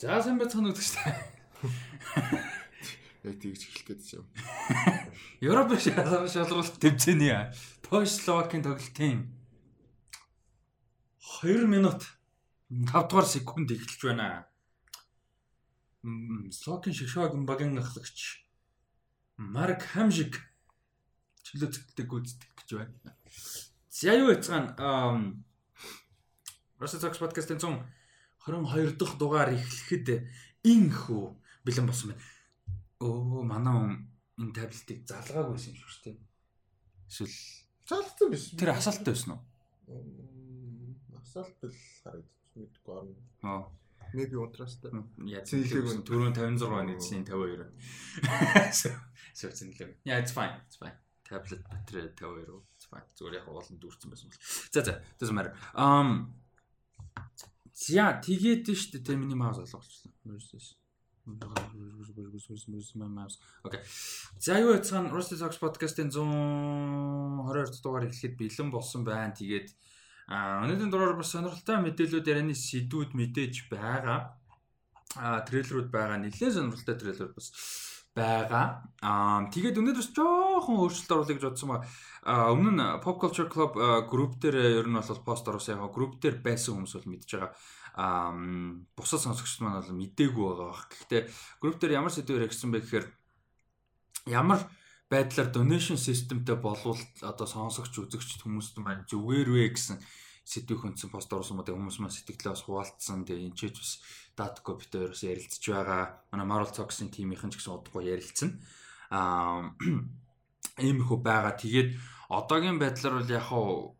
За сайн байцгаана гэж. Яг тэгж эхлэх гээд юм. Европ шалралт тэмцээний Польш Словакийн тоглолтын 2 минут 5 дугаар секунд эхэлж байна. Словакийн Шишогийн багийн ахлагч Марк Хамжик чөлөөцөлтэй гүйцэтгэх гэж байна. За юу яцгаана Russia Talks podcast-ын 122 дахь дугаар эхлэхэд инхүү бэлэн болсон байна. Оо манай хүн энэ таблетыг залгаагүйсэн юм шүү дээ. Эсвэл залгсан биш. Тэр асаалттай байсан уу? Асаалт л харагдчих мэдгүй орно. Аа. Maybe унтраастай. Яа цэнгэлэг түрүүн 56 оны эцсийн 52. Сүү цэнгэлэг. Yeah it's fine. It's fine. Таблет батарей 52. It's fine. Зүгээр яг уулын дүүрсэн байсан бол. За за. Matter. Um За тэгээд нь шүү дээ тэ миний маус олгочлаа. Окей. За юу яцхан Rusty Talks podcast-ын 122 дугаар эхлэхэд бэлэн болсон байна. Тэгээд өнөөдрийн дугаар бас сонирхолтой мэдээлүүд ярианы сэдвүүд мэдээж байгаа. А трейлерүүд байгаа. Нэлээд сонирхолтой трейлер бас байгаа. Аа тэгээд өнөөдөр жоохон өөрчлөлт оруулах гэж бодсон ба өмнө нь Pop Culture Club group дээр ер нь бол пост оруулсан яг group дээр байсан хүмүүс бол мэдж байгаа. Аа бусад сонсогчд маань бол мдээгүй байгаа бах. Гэхдээ group дээр ямар сэдвээр ярьсан бэ гэхээр ямар байдлаар donation systemтэй болвол одоо сонсогч үзэгч хүмүүст маань зүгээр вэ гэсэн сэдвийг хүндсэн пост оруулсан ба хүмүүс маань сэтгэлээ бас хуваалцсан. Тэгээ энэ ч бас датко бит хоёроос ярилцж байгаа. Манай Marvel Talks-ын тимийнхэн ч гэсэн удахгүй ярилцсан. Аа иймэрхүү байгаа. Тэгээд одоогийн байдлаар бол яг хаа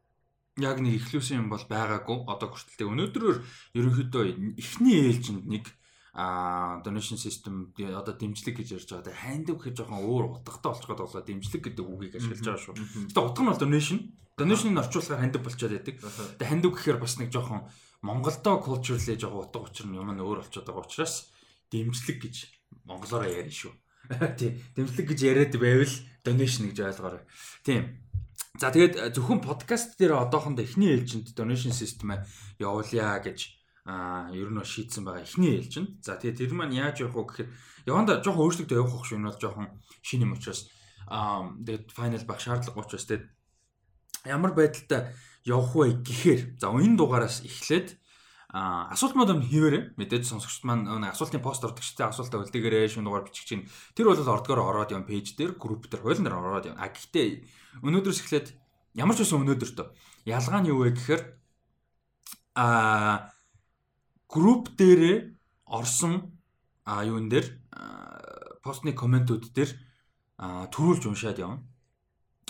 яг нэг ихлүүсэн юм бол байгаагүй. Одоо хүртэл өнөөдрөөр ерөнхийдөө эхний ээлжинд нэг а donation system одоо дэмжлэг гэж ярьж байгаа. Хандив гэж жоохон өөр утгатай болчиход болоо дэмжлэг гэдэг үгийг ашиглаж байгаа шүү. Гэтэ утга нь бол donation. Donation-ыг орчуулахаар хандив болчиход байдаг. Тэгээ хандив гэхээр бас нэг жоохон Монголдоо culturally жоохон утга учир нь юм нь өөр болчиход байгаа учраас дэмжлэг гэж монголоор ярина шүү. Тийм. Дэмжлэг гэж яриад байвал donation гэж ойлгоорой. Тийм. За тэгээд зөвхөн подкаст дээр одоохондоо эхний ээлжинд donation system явуулъя гэж а ер нь шийдсэн байгаа эхний ээлжинд. За тэгээд тэр маань яаж явах вэ гэхээр яванда жоохон өөрчлөлтөө явах шүү. Энэ бол жоохон шинэ юм учраас аа тэгээд final баг шаардлага учраас тэгээд ямар байдалтай явах вэ гэхээр за энэ дугаараас эхлээд а асуулт мод юм хийвэрэ мэдээж сонсогчд маань асуултын пост ордог ч тэ асуултаа үлдээгээрээ шүүн дугаар бичих чинь тэр бол ордгоор ороод юм пэйж дээр групп дээр хуулин дээр ороод юм а гэхдээ өнөөдрөөс эхлээд ямар ч байсан өнөөдөр тоо ялгаа нь юу вэ гэхээр а групп дээрээ орсон а юун дээр постны комментүүд дээр төрүүлж уншаад явна.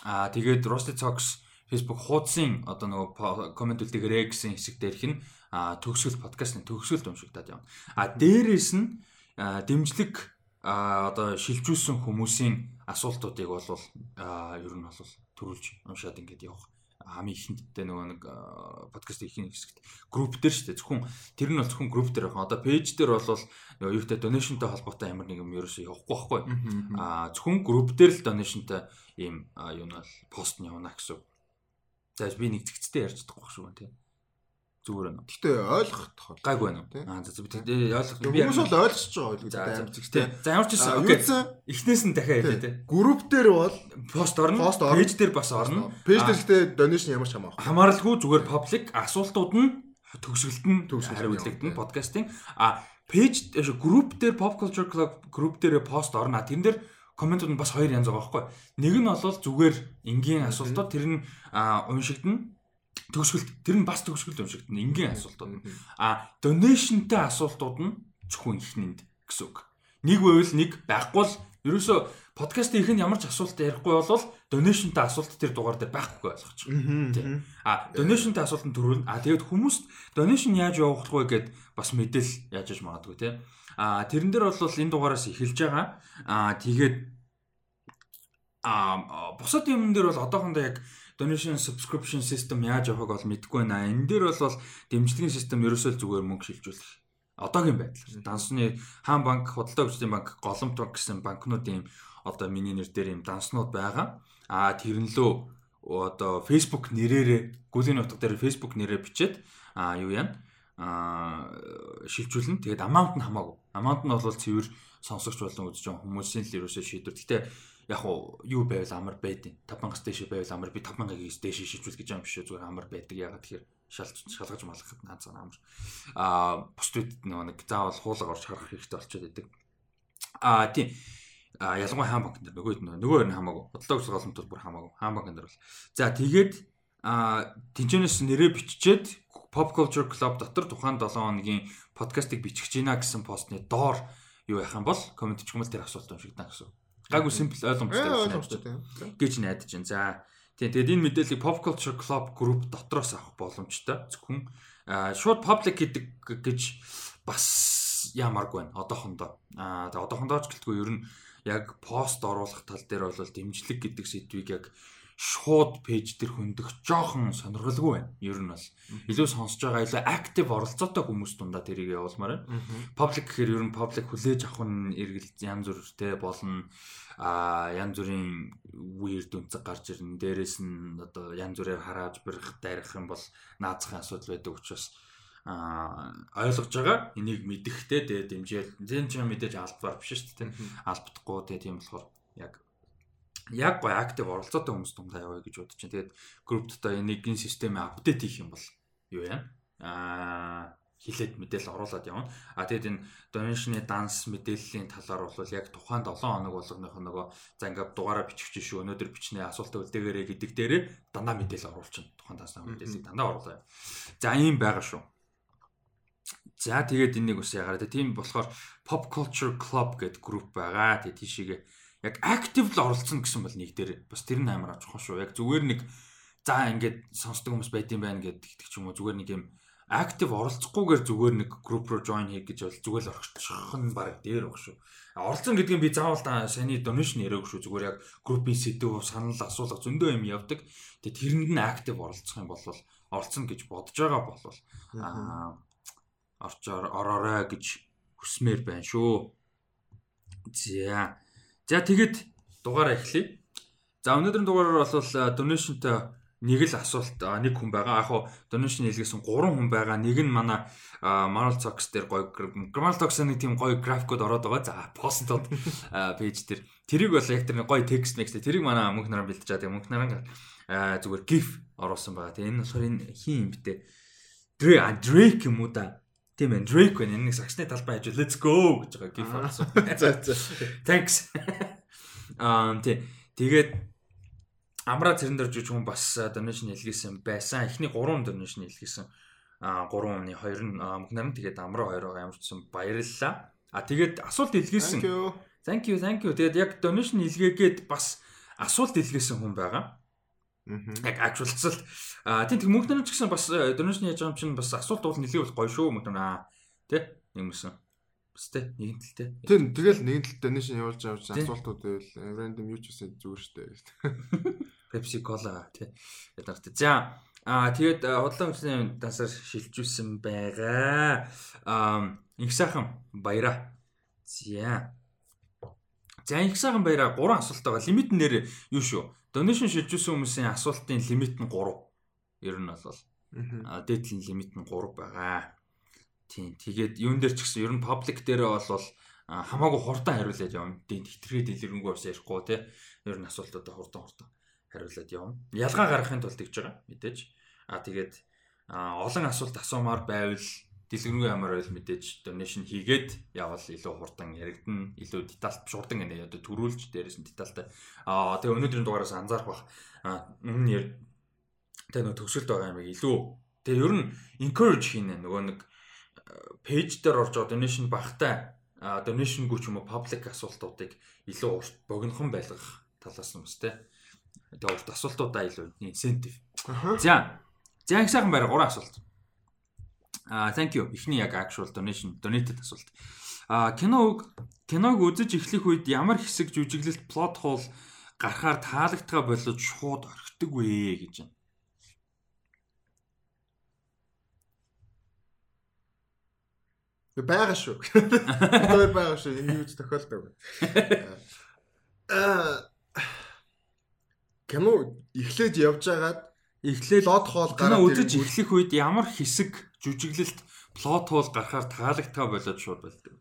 А тэгээд Rusty Talks Facebook хуудсын одоо нөгөө коммент үлдээгээрээ гэсэн хэсэг дээрх нь төгсгөл подкастын төгсгөлд уншигдаад явна. А дээрээс нь дэмжлэг одоо шилжүүлсэн хүмүүсийн асуултуудыг бол ер нь бол төрүүлж уншаад ингээд явах хамгийн ихэндтэй нөгөө нэг подкаст ихэнх хэсэгт групп дээр шүү дээ. Зөвхөн тэр нь бол зөвхөн групп дээр байна. Одоо пэйж дээр бол нөгөө юутай доnéшнтэй холбоотой ямар нэг юм ерөөсөө явахгүй байхгүй. Аа зөвхөн групп дээр л доnéшнтэй ийм юу нь бол пост нь явна гэсэн. За би нэг зэгцтэй ярьж чадахгүй шүү тийм зүгээр байна. Гэтэ ойлгох гайг байна уу? Аа за би ойлгох. Хүмүүс бол ойлгосч байгаа байлгүй амар зэгтэй. За ямар ч байсан окей. Эхнээс нь дахиад хэлээ те. Групп дээр бол пост орно. Пэйж дээр бас орно. Пэйж дээр гэхдээ donation ямар ч хамаахгүй. Хамааралгүй зүгээр паблик асуултууд нь төгсгөлт нь хариулагдана подкастын. А пэйж групп дээр pop culture club групп дээр пост орно. Тэрэн дээр комментууд нь бас хоёр янз байгаа байхгүй. Нэг нь бол зүгээр энгийн асуултууд тэр нь уншигдана төгсгөлт тэр нь бас төгсгөл уншигдана. Ингийн асуултууд. А donationтэй асуултууд нь зөвхөн ихнэнд гэсэн үг. Нэг байвал нэг байхгүй л ерөөсө подкастын ихэнд ямар ч асуулт ярихгүй болвол donationтэй асуулт тэр дугаар дээр байхгүй ойлгоч. Тийм. А donationтэй асуултанд төрүүлнэ. А тэгээд хүмүүст donation яаж явуулах вэ гэд бас мэдээл яаж иж магадгүй тийм. А тэрэн дээр бол энэ дугаараас эхэлж байгаа. А тэгээд а бусад юм дээр бол одоохондоо яг donation subscription system яаж явахыг бол мэдэхгүй байна. Энэ дээр бол дэмжлэгийн систем ерөөсөө зүгээр мөнгө шилжүүлэх. Одоогийн байдлаар дансны хаан банк, худалдаа хөгжлийн банк, голомт банк гэсэн банкнуудын одоо миний нэр дээр юм данснууд байгаа. А тэрнлөө одоо Facebook нэрээрээ гүлийн утга дээр Facebook нэрээ бичээд а юу яана аа шилжүүлнэ. Тэгээд amount нь хамаагүй. Amount нь бол цэвэр сонсогч болон үзэж байгаа хүмүүсийн л ерөөсөө шийдвэр. Гэтэ яг уу юу байвал амар байдیں۔ 5000-аас дээш байвал амар би 5000-ыг дээш шилжүүл гэж юм биш үү зүгээр амар байдаг. Ягаад тэгэхээр шалж шалгаж малгахад наазаа амар. Аа бусдууд нэг заавал хуулгаар орж харах хэрэгтэй болчиход байдаг. Аа тийм а ялангуяа хаан банк дээр нөгөө нөгөө нь хамаагүй бодлого тул бүр хамаагүй хаан банк дээр бол за тэгээд а тэнцэнэс нэрээ биччихэд pop culture club дотор тухайн 7 хоногийн подкастыг бичих гинэ гэсэн постны доор юу юм бол коммент чигмэл тэр асуулт уншигдана гэсэн. Гайгүй simple ойлгомжтой гэж найдаж байна. За тийм тэгээд энэ мэдээллийг pop culture club group дотроос авах боломжтой зөвхөн шууд public гэдэг гэж бас ямаргүй байна одоохондоо. Аа тэгээд одоохондоо ч гэлтгүй ер нь яг пост оруулах тал дээр бол дэмжлэг гэдэг сэдвийг яг шууд пэйж дээр хөндөх жоохон сонирхолгүй байна. Ер нь бол илүү сонсож байгаа илүү актив оролцоотой хүмүүс дундаа тэрийг явуулмаар байна. Public гэхээр ер нь public хүлээж авах нь эргэл янз бүртэй болно. А янз бүрийн weird үнцэг гарч ирнэ. Дээрээс нь одоо янз бүрээр харааж барих дайрах юм бол наацхан асуудал байдаг учраас а ойлгож байгаа энийг мэдэхтэй тэгээ дэмжээл зэн ч мэдээж алдвар биш шүү дээ алдахгүй тэгээ тийм болохоор яг яг гоо актив оролцоотой хүмүүс дундаа яваа гэж бодож байна тэгээд группт одоо энэгийн системээ апдейт хийх юм бол юу яа а хилээд мэдээлэл оруулаад явна. А тэгээд энэ donation-ы данс мэдээллийн талаар бол яг тухайн 7 хоног болгоных нөгөө за ингээд дугаараа бичих чинь шүү. Өнөөдөр бичнэ асуултаа үлдээгээрэй гэдэг дээрээ дандаа мэдээлэл оруулчихна. Тухайн данс мэдээллийг дандаа оруулаа. За ийм байгаа шүү. За тэгээд энийг бас ягаад тийм болохоор Pop Culture Club гэдэг групп байгаа. Тэгээд тийшээгээ яг active л оролцсон гэсэн бол нэг дээр бас тэр нь амар чухал шүү. Яг зүгээр нэг за ингээд сонсдог хүмүүс байд юм байна гэдэг ч юм уу зүгээр нэг юм active оролцохгүйгээр зүгээр нэг групп руу join хийх гэж бол зүгээр л орчих нь баг дээр баг шүү. Оролцсон гэдгийг би заавал саний donation яриаг шүү. Зүгээр яг группийн сэдв санал асуулга зөндөө юм явдаг. Тэгээд тэрэнд нь active оролцох юм бол оролцсон гэж бодож байгаа бол аа орчоор ороорой гэж хүсмээр байна шүү. За. За тэгэд дугаараа эхлэе. За өнөөдрийн дугаараар бол donationтай нэг л асуулт нэг хүн байгаа. Яг хоо donation хийлгэсэн 3 хүн байгаа. Нэг нь манай Marvel Talks дээр гоё Marvel Talks нэг тийм гоё графикууд ороод байгаа. За постууд пэйж дээр тэрийг бол яг тэр гоё текст мэгтэй тэрийг манай мөнх нараа бэлдэж. Тэгээ мөнх нараа зүгээр gif оруулсан байгаа. Тэгээ энэ болохоор энэ хин юм битээ. Drake юм уу да? Тийм ээ, Drake байна. Энэ саксны талбай хажуу let's go гэж байгаа гиф авсан. За за. Thanks. Аа тий. Тэгээд амраа цэрэн дээр жиж хүн бас donation хэлгээсэн байсан. Эхний 3 donation хэлгээсэн. Аа 3 оны 2 нь мөнхнам тэгээд амраа 2 байгаа ямарчсан баярлалаа. А тэгээд асуулт хэлгээсэн. Thank you, thank you. Тэгээд яг donation хэлгээгээд бас асуулт хэлгээсэн хүн байгаа. Яг actual асуулт. Аа тийм тэг мөнгө ч гэсэн бас donation яаж байгаа юм чинь бас асуулт бол нэлээд бол гоё шүү мөнгө аа. Тэ? Нэг юмсан. Бас тэ нэгэн талтай. Тийм тэгэл нэгэн талтай donation явуулж авч асуултууд байвал random юу ч үсээ зүгээр штэ. Pepsi Cola тий. Ядартай. За Аа тэгээд худлаа хүчний дансаар шилжүүлсэн байгаа. Аа их сайхан баяра. За. За их сайхан баяра. Гурван асуулт байгаа. Лимит нэр юу шүү? Donation шилжүүлсэн хүмүүсийн асуултын лимит нь 3. Ер нь бол аа дээдлийн лимит нь 3 байгаа. Тийм. Тэгээд юун дээр ч гэсэн ер нь public дээр бол хамаагүй хурдан хариулаад явна. Тэтэрхий дэлгэрэнгүй бас ярихгүй те. Ер нь асуултуудаа хурдан хурдан хариулаад явна. Ялгаа гаргахын тулд тэгж байгаа мэдээж. Аа тэгээд олон асуулт асуумаар байвал дэлгэрэнгүй ямар байл мэдээж donation хийгээд явал илүү хурдан яригдана илүү детальт биш хурдан гэнэ одоо төрүүлж дээрээс нь детальтай аа тэгээ өнөөдрийн дугаараас анзаарах бах. Өмнө тэгээ нөгөө төгсөлд байгаа юм илүү. Тэгээ ер нь encourage хийнэ. Нөгөө нэг пэйж дээр орж байгаа donation багтай donation гүч юм уу public асуултуудыг илүү урт богинохон байлгах талаас нь тэ. Тэгээ урт асуултуудаа илүү incentive за. За их сайхан байр. Гурван асуулт А thank you. Эхний яг actual donation donated асуулт. А киног киног үзэж эхлэх үед ямар хэсэг жүжиглэлт plot hole гарахаар таалагдгаа болоод шууд орхидог вэ гэж байна. байгаа шүү. Тэр байгаа шүү. Энэ юу ч тохиолдог. Аа кино эхлээд явж байгаад эхлээл лот хоол гараад үзэж эхлэх үед ямар хэсэг жүжиглэлт плот хол гарахаар таалагдтаа болоод шууд болдог.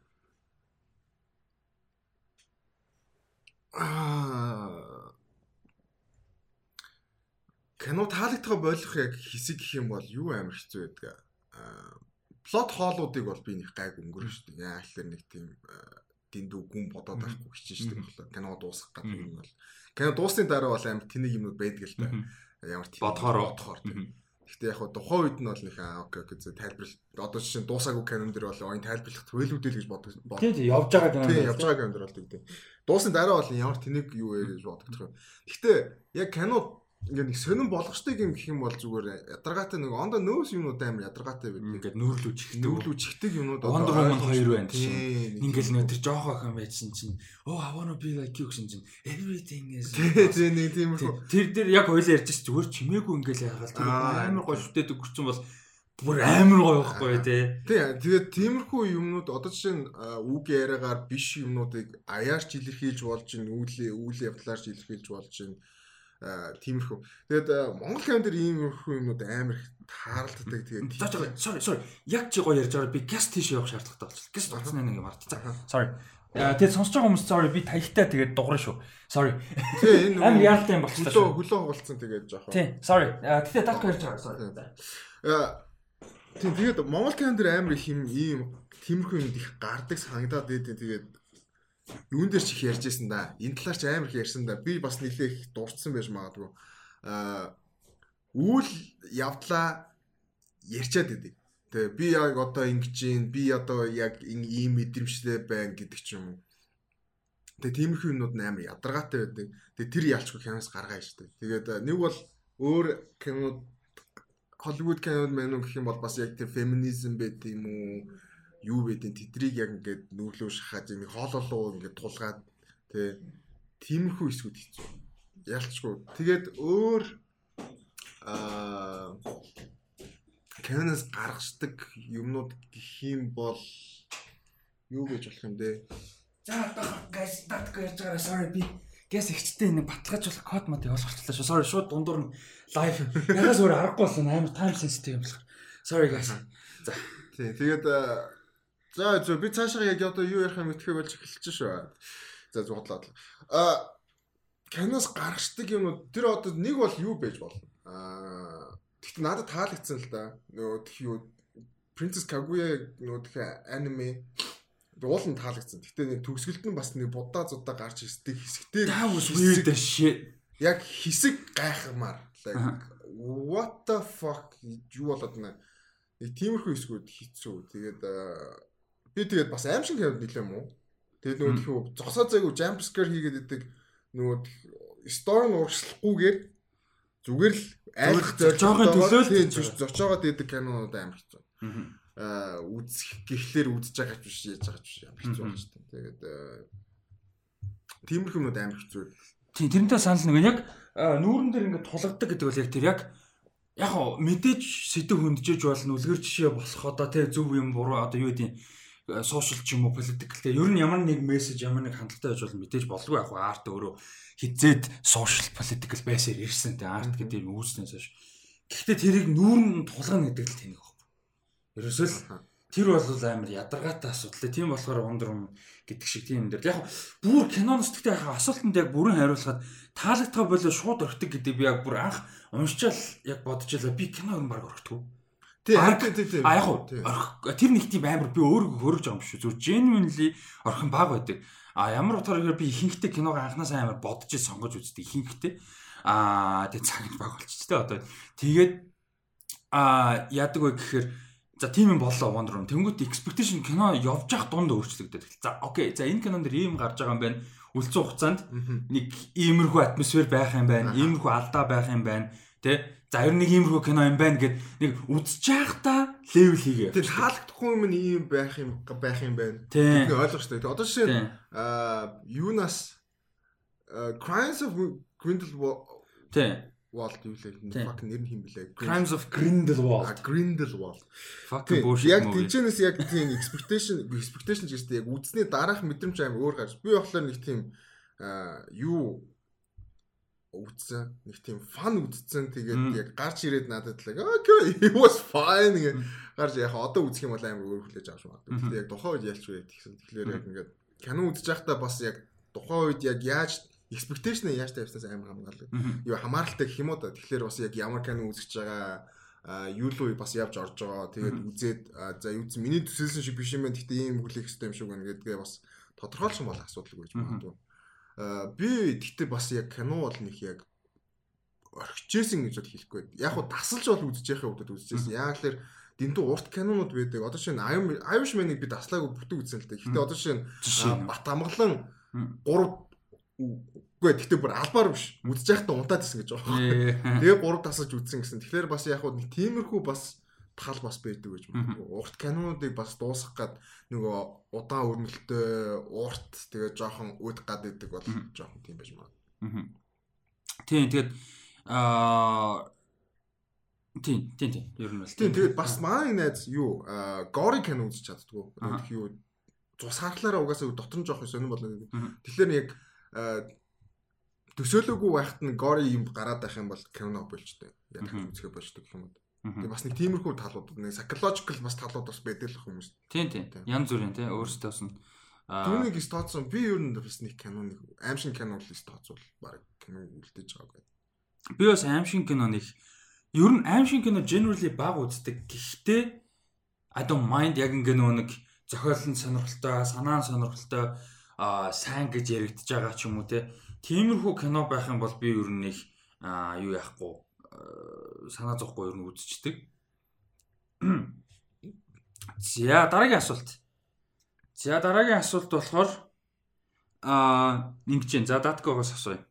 Аа кино таалагдтаа болох яг хэсэг гэх юм бол юу амар хэцүү байдаг. Аа плот хоолуудыг бол би нэг гайг өнгөрөн шүү дээ. Яг л нэг тийм дэндүү гүн бодоод байхгүй хичээж шүү дээ. Кино дуусгах гэдэг юм бол кино дуусны дараа бол амар тэнэг юмнууд байдаг л та. Ямар тийм бодохоор бодохоор. Гэхдээ яг тухайн үед нь бол нэг окей окей зөв тайлбарлал одоо жишээ нь дуусаагүй канон дэр бол оюун тайлбарлах төлөвлөлтэй гэж боддог. Тийм тийм явж байгаа канон. Тийм явж байгаа канон дэр бол тийм. Дуусны дараа бол ямар тэнэг юу вэ гэж боддог. Гэхдээ яг кино ингээд нэг сонирн болгочтой юм гэх юм бол зүгээр ядаргаатай нэг ондо нөөс юмнууд амар ядаргаатай байдаг. Ингээд нүүрлүүч ихтэй. Нүүрлүүч ихтэй юмнууд ондо юм хоёр байна чинь. Ингээд нэг тэр жоох охин байсан чинь oh I wanna be like you гэсэн чинь everything is Тэгээ нэг тиймэрхүү. Тэр дээр яг хоёлаа ярьж зүгээр чимээгүй ингээд яагаад тэр амар гоё шүтээд өгсөн бол бүр амар гоё байхгүй тий. Тий. Тэгээд тиймэрхүү юмнууд одоо жишээ нь үг яриагаар биш юмнуудыг аяарч илэрхийлж болж ин үүлээ үйл явдлаарч илэрхийлж болж ин тиймэрхүү. Тэгээд Монгол кинон дэр иймэрхүү юмнууд амар их таарлагддаг. Тэгээд за sorry sorry. Яг чи гоё ярьж байгаа би газ тийш явах шаардлагатай болчихлоо. Газ болцсон нэг юм. За sorry. Тэгээд сонсож байгаа хүмүүс sorry би таягтай тэгээд дуграа шүү. Sorry. Тий энэ амар яаралтай юм болчихлоо. Хөлөө хөлөө хугалцсан тэгээд жоохон. Тий sorry. Гэтэ дат ярьж байгаа sorry. Тийм тэгээд Монгол кинон дэр амар их юм ийм тиймэрхүү юмд их гардаг санагдаад байдаг. Тэгээд юун дээр ч их ярьжсэн да. Энэ талаар ч амар их ярьсан да. Би бас нэлээ их дурдсан байж магадгүй. Аа үйл явдлаа ярьчаад идэв. Тэгээ би яг одоо ингэж юм, би одоо яг ийм мэдрэмжтэй байна гэдэг ч юм уу. Тэгээ тиймэрхүү юмнууд амар ядаргаатай байдаг. Тэгээ тэр ялчгүй киноос гаргаа штэ. Тэгээд нэг бол өөр кинод Холливуд кинод мэн гэх юм бол бас яг тэр феминизм байт юм уу? Юу байдیں۔ Тэдрийг яг ингээд нүүрлөө шахаад нэг хоололоо ингээд тулгаад тэ тиймэрхүү эсгүүд хэцүү. Ялчгүй. Тэгээд өөр аа Кэнэс гаргацдаг юмнууд гэх юм бол юу гэж болох юм бэ? За одоо гайс татг ярьж байгаа sorry би гэс ихчтэй нэг баталгааж болох код мод явуулчихлаа шүү. Sorry шууд дундуур нь лайв. Ягаас өөр аргагүй болсон амар time sensitive юм болох. Sorry guys. За. Тий, тэгээд За зөв би цаашаа яг одоо юу ярих юм итгэх болж эхэлж шүү. За зудлаад. А киноос гаргацдаг юм тэр одоо нэг бол юу байж болно. А гэхдээ надад таалагдсан л да. Нөгөө тх юу Princess Kaguya нөгөө тх аниме уул нь таалагдсан. Гэхдээ нэг төгсгөлд нь бас нэг будаа зудаа гарч ирсдэг хэсэгтэй. Weird shit. Яг хэсэг гайхамаар. Like what the fuck юу болоод нэ. Нэг тиймэрхүү хэсгүүд хэцүү. Тэгээд Би тэгээд бас аим шиг хэвд нилээ юм уу? Тэгээд нөгөө тхүү зогсоо зайгүй jump scare хийгээд идэг нөгөө story ууршлахгүйгээр зүгээр л айлх зочоогын төлөөлт зочоогоод идэг кинонууд аим хэцүү. Аа үзэх гэхлээр үзэж байгаа ч биш яаж байгаа ч биш аим хэцүү байна шүү дээ. Тэгээд тиймэрхүү юмуд аим хэцүү. Тийм тэрнтэй санал нэг яг нүүрэн дээр ингээд тулгаддаг гэдэг бол яг тэр яг яг мэдээж сэдв хөндөж болно үлгэр жишээ болох одоо тий зөв юм буруу одоо юу гэдэг сошиал ч юм уу политикл те ер нь ямар нэг мессеж ямар нэг хандлагатай байж бол мэдээж болдгоо яг арт өөрөө хизээд сошиал политикл байсаар ирсэн те. Арт гэдэг юм үүснээс хойш гэхдээ тэрийг нүүрэн тулгана гэдэг л тэнэг байхгүй. Ерөөсөө л тэр бол амар ядаргаатай асуудал тийм болохоор ундрам гэдэг шиг тийм юм дээр. Яг бүр киноноос гэхдээ яг асуултанд яг бүрэн хариулахад таалагдгаа болоо шууд өртөг гэдэг би яг бүр анх уншчаал яг бодож байлаа. Би кино юм баг тийм. А яг уу тэр нэг тийм амар би өөрөө хөрөж байгаа юм шүү. Зүр genuinely орхон баг байдаг. А ямар утгаараа би ихэнхдээ киног анханаас амар бодож сонгож үздэг ихэнхдээ. А тэгээ цагт баг болчих тээ одоо. Тэгээд а яадаг вэ гэхээр за тийм юм боллоо Wonder Woman. Тэнгүүт expectation кино явж явах дунд өөрчлөгдөд. За окей. За энэ кинонд ийм гарч байгаа юм байна. Үлцэн хугацаанд нэг иймэрхүү атмосфер байх юм байна. Иймэрхүү алдаа байх юм байна. Тэ За ер нь нэг иймэрхүү кино юм байна гэд нэг үзэж байхдаа левел хийгээ. Тэгээ таалагдахгүй юм ийм байх юм байх юм байна. Тэг ойлгох шүү дээ. Одоо жишээ аа юунаас Crimes of Grindelwald Тэг. Walt юу лээ. Fuck нэр нь хэм блэ? Crimes of Grindelwald. Grindelwald. Fuck bullshit. Яг тэнцэнээс яг тийм expectation expectation гэж тийм яг үзсний дараах мэдрэмж аим өөр гарч. Би болохоор нэг тийм аа юу үзсэн. Нэг тийм фан үзсэн. Тэгээд яг гарч ирээд надад л окей, it was fine гэх гарч яг одоо үзэх юм бол амар өөр хүлээж юм байна. Тэгээд яг тухайн үед ялч вэ гэсэн. Тэгэхээр яг ингээд кино үзэж байхдаа бас яг тухайн үед яг яаж expectation яаж тавьснаас амар хамгаалдаг. Юу хамааралтай гэх юм уу да. Тэгэхээр бас яг ямар кино үзэж байгаа юу л бас явж орж байгаа. Тэгээд үзээд за юу гэсэн миний төсөөлсөн шиг биш юм байна. Гэхдээ ийм хүлээх хэрэгтэй юм шиг байна гэдгээ бас тодорхойлсон бол асуудал гэж боддог. Аа би гэхдээ бас яг кино бол нэг яг орхижсэн гэж бол хэлэхгүй. Яг хуу тасалж бол яхаа удаад үзчихсэн. Яг л дэндүү урт кинонууд байдаг. Одоо шинэ Irishman-ыг би таслаагүй бүтэн үзсэн л дээ. Гэхдээ одоо шинэ Бат амглан 3 Үгүй гэхдээ бүр албаар биш. Үзэж байхдаа унтаад исэн гэж байгаа. Тэгээ 3 тасалж үзсэн гэсэн. Тэгэхээр бас яг хуу нэг тиймэрхүү бас тал бас байдаг гэж байна. Урт кинонуудыг бас дуусгах гад нөгөө удаан өрнөлтөө урт тэгээ жоохон үд гад байдаг бол жоохон тийм байж магадгүй. Тийм тэгээд аа тийм тийм тийм ер нь бол тийм тэгээд бас манай найз юу гори кино үзэж чаддгүй. Тэг юу цус харахлаараа угаасаа дотор нь жоох сонирн болно. Тэгэхээр яг төсөөлөөгүй байхад нь гори юм гараад байх юм бол кино болчтой. Яг үзэхэ болчтой гэх юм уу. Тэгээ бас нэг тиймэрхүү талууд нэг psychological бас талууд бас байдаг л хүмүүс. Тийм тийм. Ян зүрийн тийм өөрсдөөс нь Түүнийг стооцсон би ер нь бас нэг кино нэг аимшиг кино л стооцвол баг кино үлдээж байгааг. Би бас аимшиг кино нэг ер нь аимшиг кино generally баг үздэг. Гэхдээ I don't mind яг ингээ нэг зохиол нь сонирхолтой, санаа нь сонирхолтой аа сайн гэж яригдж байгаа ч юм уу те. Тиймэрхүү кино байх юм бол би ер нь нэг юу яахгүй санаа зовхгүй ер нь үзчихдэг. За дараагийн асуулт. За дараагийн асуулт болохоор аа ингэж чинь за даткогоос асууя.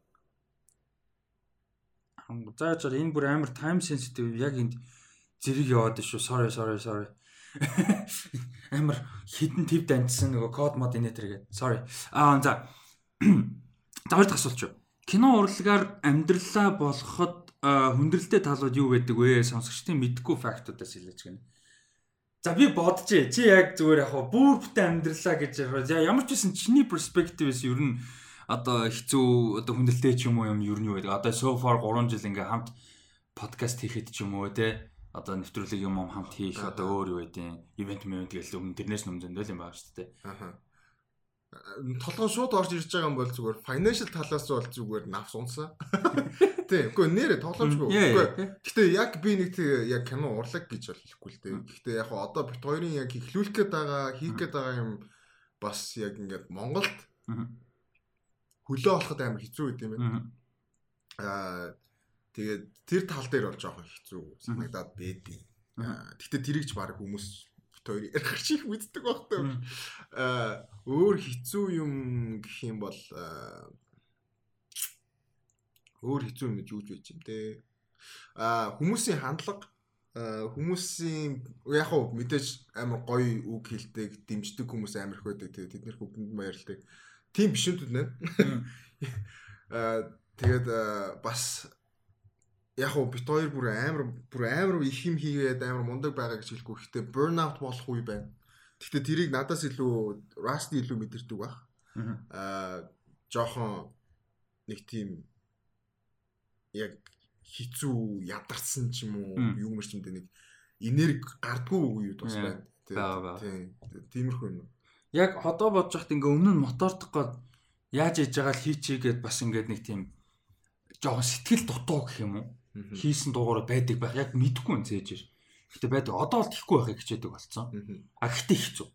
За за энэ бүр амар time sensitive яг энд зэрэг яваад шүү. Sorry sorry sorry. амар хідэн төв данцсан нөгөө код мод инетер гэдэг. Sorry. Аа за. За хоёр дахь асуулт шүү. Кино урлагаар амьдралаа болгоход хүндрэлтэй талууд юу байдаг вэ? Сонсогчдын мэдгүй фактуудаас хэлж гэнэ. За би бодчихъя. Чи яг зүгээр яг бүр бүтэн амьдралаа гэж ямар ч байсан чиний перспективээс ер нь одоо хэцүү одоо хүндрэлтэй ч юм уу юм ер нь юу байдаг. Одоо so far 3 жил ингээ хамт подкаст хийхэд ч юм уу те одоо нэвтрүүлэг юм хамт хийх одоо өөр юу байдیں۔ Ивент мэнт гээл өмнө тэрнээс өмнө зөндөл юм байна шүү дээ. Аха толгой шууд орж ирж байгаа юм бол зүгээр financial талаас бол зүгээр навс унсаа. Тийм. Үгүй нэрээ тоглоомжгүй. Үгүй. Гэтэ яг би нэг тэг яг кино урлаг гэж бол хэлэхгүй л дээ. Гэтэ яг одоо бит хоёрын яг ихлүүлэх гээд байгаа, хийх гээд байгаа юм бас яг ингээд Монголд хөлөө олоход амар хэцүү байд юм байна. Аа тэгээд тэр тал дээр бол жоохон хэцүү санагдаад байдیں۔ Гэтэ тэрийг ч баг хүмүүс хоёр ярих шиг мэддэг багтай. Аа өөр хэцүү юм гэх юм бол өөр хэцүү юм гэж юуж байж юм те. Аа хүмүүсийн хандлага хүмүүсийн яг хөө мэдээж амар гоё үг хэлдэг, дэмждэг хүмүүс амар их байдаг. Тэгээ тэд нэр бүгдэнд баярлдаг. Тийм биш юм байна. Аа тэгээд бас яг уу бит хоёр бүр амар бүр амар их юм хийгээд амар мундаг байгаа гэж хэлэхгүй. Гэхдээ burnout болох үе байна. Гэхдээ тэрийг надаас илүү Rusty илүү мэдэрдэг баг. Аа жоохон нэг тийм яг хизүү ядарсан ч юм уу юу мэр ч юм дэ нэг энерги гардггүй үе бас байна. Тийм. Тиймэрхүү юм. Яг одоо бодож байхад ингээ өмнө нь мотордох гээд яаж яж байгаа л хийчихгээд бас ингээд нэг тийм жоохон сэтгэл дутуу гэх юм уу хийсэн дуугаар байдаг байх яг мэдгүй юм цээжэр. Гэхдээ байдаг. Одоо бол тийхгүй байхыг хичээдэг болсон. А гэхдээ хэцүү.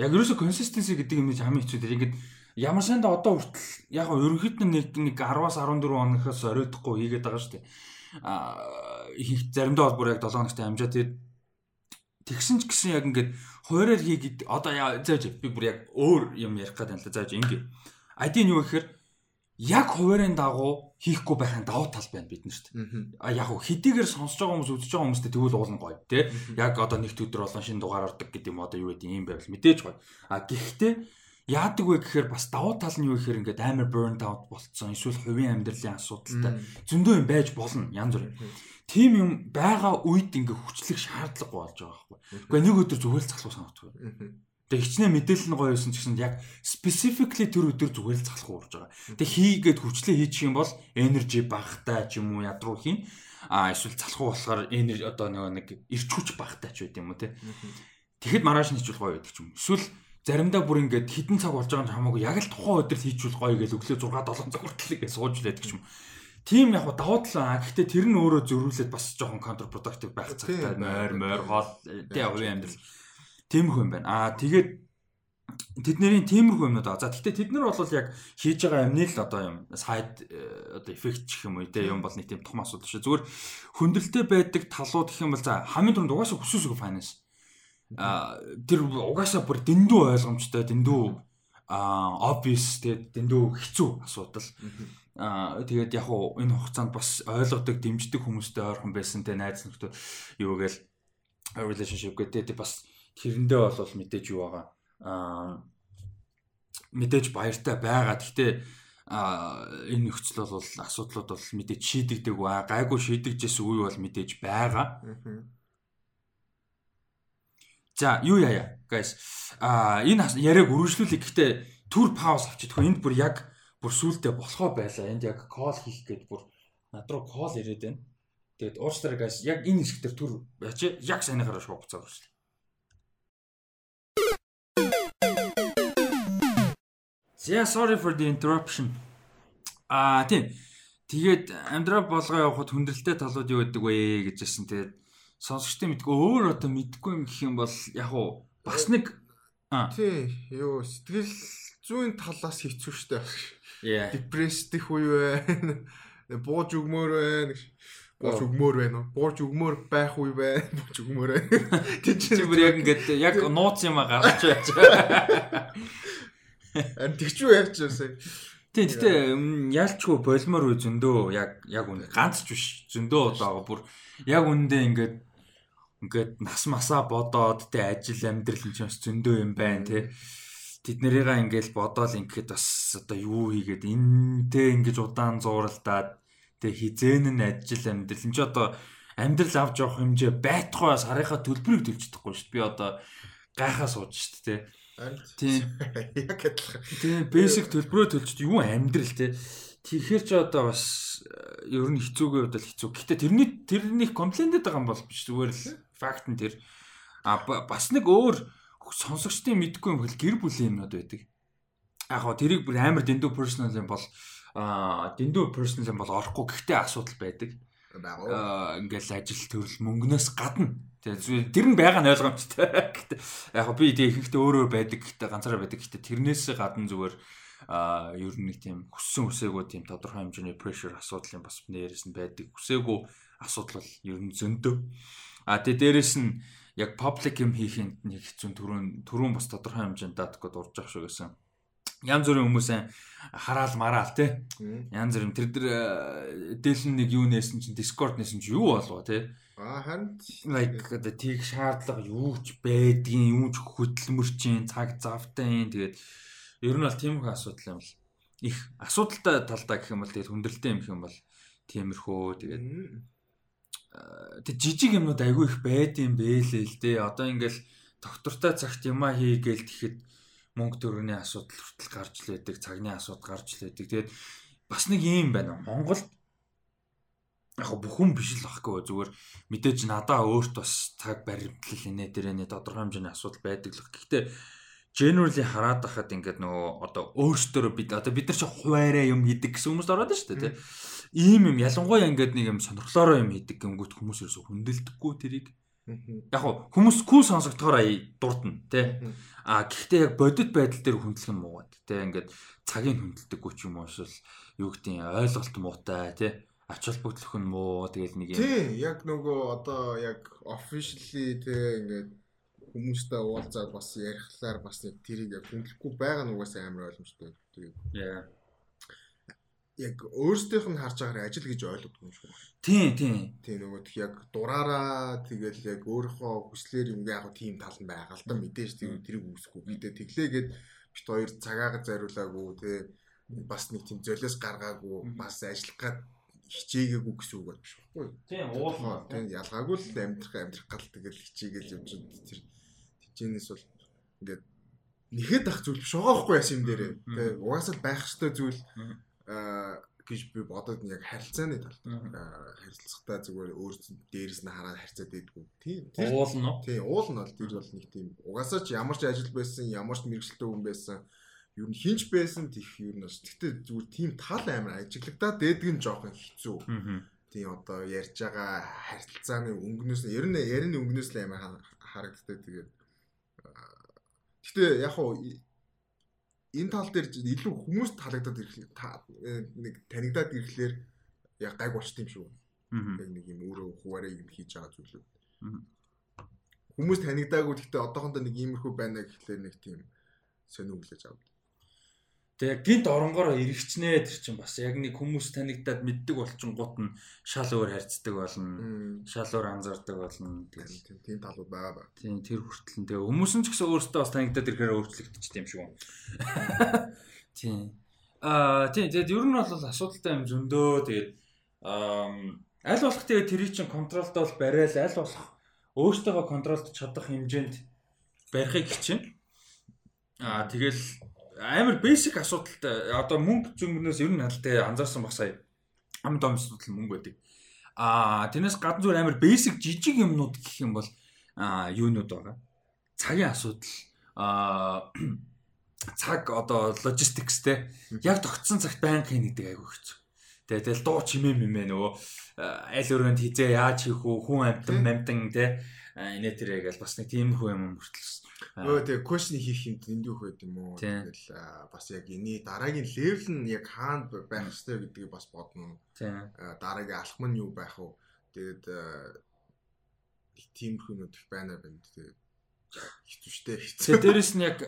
Яг ерөөсө consistency гэдэг юм хамгийн хэцүү ингээд ямар санда одоо хүртэл яг ерөнхийд нэг нэг 10-аас 14 хоногоос оройтхгүй хийгээд байгаа шүү дээ. А заримдаа бол бүр яг 7 хоногт амжаа тэгээд тэгсэн ч гэсэн яг ингээд хуураар хийгээд одоо зааж би бүр яг өөр юм ярих гэдэг юм л зааж ингээд. Нь юу гэхээр яг хуваарийн дагуу хийхгүй байхын давуу тал байна бид нарт. А яг хэдийгээр сонсож байгаа хүмүүс үзэж байгаа хүмүүстээ тэгвэл уулын гоё тий. Яг одоо нэгт өдөр болон шинэ дугаар ордог гэдэг юм одоо юу гэдэг юм байвал мэдээж гоё. А гэхдээ яадаг вэ гэхээр бас давуу тал нь юу гэхээр ингээд амар burnt out болцсон эсвэл хувийн амьдралын асуудалтай зөндөө юм байж болно янз бүр. Тим юм байгаа үед ингээд хүчлэх шаардлага болж байгаа байхгүй. Гэхдээ нэг өдөр зүгээр л залхуу санагддаг. Тэгээ хичнээн мэдээлэл нь гоё байсан ч гэсэн яг specifically тэр өдөр зүгээр л залах уурж байгаа. Тэгээ хийгээд хурцлээ хийчих юм бол energy багтай ч юм уу ядруу хийн. А эсвэл залах болохоор energy одоо нэг ирч хүч багтай ч байд юм уу те. Тэгэхэд маргааш нь хийчихвэл гоё байдаг ч юм. Эсвэл заримдаа бүр ингээд хідэн цаг болж байгаа юм хамаагүй яг л тухайн өдөр хийчихвэл гоё гэж өглөө 6 7 цаг хүртэл гэж сууж лээдэг ч юм. Тийм яг давуу тал аа. Гэхдээ тэр нь өөрөө зөрүүлээд бас жоохон counterproductive байх цагтай мойр мойр гол тий хувийн амьдрал тиймэрхүү юм байна. Аа тэгээд тэднэрийн тиймэрхүү юмнууд аа. За гэхдээ тэд нар бол яг хийж байгаа юмны л одоо юм сайд одоо эффект гэх юм уу тий юм бол нэг тийм том асуудал шүү. Зүгээр хөндлөлтөй байдаг талууд гэх юм бол за хамгийн түрүүнд угаасаа хүсүүсгүй finance. Аа тэр угаасаа бүр дэндүү ойлгомжтой дэндүү а obvious тэгээд дэндүү хэцүү асуудал. Аа тэгээд яг уу энэ хугацаанд бас ойлгодог, дэмждэг хүмүүстэй ойрхон байсан те найз нөхдөд юу гээл relationship гэдэг бас тэрэндээ бол мэдээж юу байгаа. Аа мэдээж баяртай байгаа. Гэхдээ энэ нөхцөл бол асуудлууд бол мэдээж шийдэгдэг ба гайгүй шийдэгжсэн үе бол мэдээж байгаа. За юу яая guys а энэ яриаг үргэлжлүүлэх гэхдээ түр пауз авчихдаг. Энд бүр яг бүр сүултээ болохоо байлаа. Энд яг кол хийх гээд бүр над руу кол ирээд байна. Тэгээд уучлаарай guys яг энэ хэсгээр түр яач яг санийхаараа шууд буцаад орсон. Yeah, sorry for the interruption. Аа тийм. Тэгээд амьдрал болгоо явахад хүндрэлтэй талууд юу гэдэг вэ гэж хэлсэн. Тэгээд сонсогчтой мэдгүй өөр одоо мэдгүй юм гэх юм бол яг уу бас нэг тий юу сэтгэл зүйн талаас хэцүү шттэ. Депрессдэх үе байна. Бууж өгмөр байна. Бууж өгмөр уу? Бууж өгмөр байх үе байна. Бууж өгмөр байна. Тэг чи бүр яг ингээд яг нууц юм гарч байж. Ан тэгчүү яаж яасан. Тийм гэтээ яалчгүй болмор үе зөндөө яг яг үн ганц ч биш зөндөө удаа бүр яг үндэ ингээд ингээд нас масаа бодоод тэ ажил амьдрал энэ ч бас зөндөө юм байна тий тэд нарыгаа ингээл бодоол ингээд бас одоо юу хийгээд энтэй ингэж удаан зууралдаад тэг хизэн нь ажил амьдрал энэ ч одоо амьдрал авч явах хэмжээ байтугай сарынхаа төлбөрийг төлж чадахгүй шүү дээ. Би одоо гайхаа сууж шүү дээ. Тийм. Яг адилхан. Тийм basic төлбөрөө төлж юу амьдрал те. Тэгэхээр ч одоо бас э, ер нь хэцүүгээ удаа хэцүү. Гэтэ тэрний тэрний комплейнтэд байгаа юм бол биш зүгээр л факт нь тэр. А бас нэг өөр сонсогчдын мэдгүй юм хэл гэр бүлийн юмнууд байдаг. Яг гоо тэрийг бүр амар дэндүү personal юм бол аа дэндүү personal юм бол орохгүй гэхдээ асуудал байдаг. Аа ингээл ажил төрөл мөнгнөөс гадна Тэгээ тэр нь байгаа нь ойлгомжтой. Гэхдээ яг би тэг ихэнхдээ өөрөө байдаг гэхдээ ганцаараа байдаг гэхдээ тэрнээс гадна зүгээр а ер нь нэг тийм хүссэн үсээгүй тийм тодорхой хэмжээний асуудал юм бас нэрээс нь байдаг. Үсээгүй асуудал ер нь зөндөө. А тэгээ дээрэс нь яг public юм хийхэд нэг хэцүү түрүүн түрүүн бас тодорхой хэмжээнд датгод урж ах шиг гэсэн. Янз бүрийн хүмүүсээ хараал мараал те. Янз бүрийн тэр тэр дээлэн нэг юу нээсэн чинь Discord нээсэн чинь юу болов те. Аа харин like одоо тийг шаардлага юу ч байдгийн юу ч хөдөлмөрчин цаг завтай юм тэгээд ер нь бол тиймэрхүү асуудал юм л их асуудалтай талдаа гэх юм бол тэгээд хүндрэлтэй юм юм бол тиймэрхүү тэгээд тэг жижиг юмнууд айгүй их байд юм бэлээ л дээ. Одоо ингээл доктортой цагт юмаа хийгээл тэгэхэд мөнгө төгрөгийн асуудал хүртэл гарч лээдэг, цагны асуудал гарч лээдэг. Тэгээд бас нэг юм байна. Монголд яг бүхэн биш л ахгүй зүгээр мэдээж надаа өөрт бас цаг баримтлал инээ дээрээ тодорхой хэмжээний асуудал байдаг л. Гэхдээ generally хараад байхад ингээд нөгөө одоо өөрсдөө бид одоо бид нар чи хуваараа юм хийдэг гэсэн хүмүүс ороод дээ тий. Ийм юм ялангуяа ингээд нэг юм сонирхлоороо юм хийдэг гингүүт хүмүүс ерөөсө хүндэлдэггүй тэрийг. Яг хүмүүс кул сонсогдохоор дурдна тий. А гэхдээ яг бодит байдал дээр хүндлэх нь муугаад тий. Ингээд цагийг хүндэлдэггүй ч юм уу эсвэл юу гэдгийг ойлголт муутай тий ач холбогдлох нь муу тэгэл нэг юм. Тий яг нөгөө одоо яг officially тий ингээд хүмүүстэй уулзаад бас ярихлаар бас нэг тэрийг яг хүндлэхгүй байгаа нь угаасаа амар ойлгомжтой. Тэгээд. Яа яг өөрсдийнх нь харж байгаагаар ажил гэж ойлгодог юм шиг. Тийм, тийм. Тийм нөгөө тэг яг дураараа тэгэл яг өөрийнхөө хүслээр юм яг тийм тал нь байгаа л да мэдээж тийм тэрийг үүсэхгүй. Гэтэ тэглээгээд бит хоёр цагаагаа зариулаагүй те бас нэг тийм золиос гаргаагүй бас ажиллах гад хичээгээгүй гэсэн үг байна шүү дээ. Тийм, уулна. Тийм ялгаагүй л амьдрах амьдрах гал тэгэл хичээгээл юм чинь тэр тэнцэнээс бол ингээд нэхэд ах зүйл биш байгаа байхгүй яасан юм дээрээ. Тэгээ угаасаа байх ёстой зүйл аа гэж би бодоод яг харилцааны талд харилцахтаа зүгээр өөр дээрээс нь хараад харьцаад байдгүй. Тийм. Тэр Уул нь уу? Тийм уул нь бол тэр бол нэг тийм угаасаа ч ямар ч ажил байсан, ямар ч мэрэгчлээ хүн байсан ер нь хинч байсан тийх ер нь бас гэхдээ зүгээр тийм тал амар ажиглагдаад дээдэг нь жоохон хэцүү. Тийм одоо ярьж байгаа харилцааны өнгнөөс ер нь ярианы өнгнөөс л амар ха- харагддаг тэгээд гэхдээ яг хуу энэ тал дээр илүү хүмүүст таалагдаад ирэхлээр та э, нэг танигдаад ирэхлээр яг гайг болчт юм шүү. Яг нэг юм өөрөө хуваараа юм хийж байгаа зүйлүүд. Хүмүүс танигдаагүй гэхдээ одоохондоо нэг иймэрхүү байна гэхлээр нэг тийм сонио хүлээж авдаг. Тэгээ гинт оронгороо эргэчнээ тэр чинь бас яг нэг хүмүүс танигдаад мэддэг болчингууд нь шал өөр харьцдаг болно. Шал өөр анзаардаг болно. Тийм тийм талууд байгаа ба. тийм тэр хүртэл нь тэгээ хүмүүс нь ч гэсэн өөрсдөө бас танигдаад ирэхээр өөрчлөгдчих юм шиг байна. Тийм. Аа тийм тэгээд ер нь бол асуудалтай юм зөндөө тэгээд аа аль болох тэгээд тэрийг чинь контролд бол барайл аль болох өөртөөгөө контролд чадах хэмжээнд барихыг хичээнэ. Аа тэгэл амар basic асуудалтай одоо мөнгө зөнгнөөс ер нь алтай анзаарсан баг сая ам дом асуудал мөнгө байдаг. Аа тэрнээс гадна зүгээр амар basic жижиг юмнууд гэх юм бол юунууд байгаа. Цагийн асуудал аа цаг одоо logistics те яг тогтсон цагт байнга хийн гэдэг айгүй хэцүү. Тэгээ тэгэл дуу чимээ мэмэ нөгөө аль өрөөнд хизээ яаж хийх үү хүн амтан амтан те инээ тэрэ гэл бас нэг тийм хүү юм мөртлөс. Өө тэгээ question хийх юм дэндүүх байд юм уу? Тэгэл бас яг энэ дараагийн level нь яг хаана байх ёстой гэдгийг бас бодно. Дараагийн алхам нь юу байх вэ? Тэгээд тиймэрхүү нүд их байна байна. Тэгээд хэцүү. Тэгээ дээрэс нь яг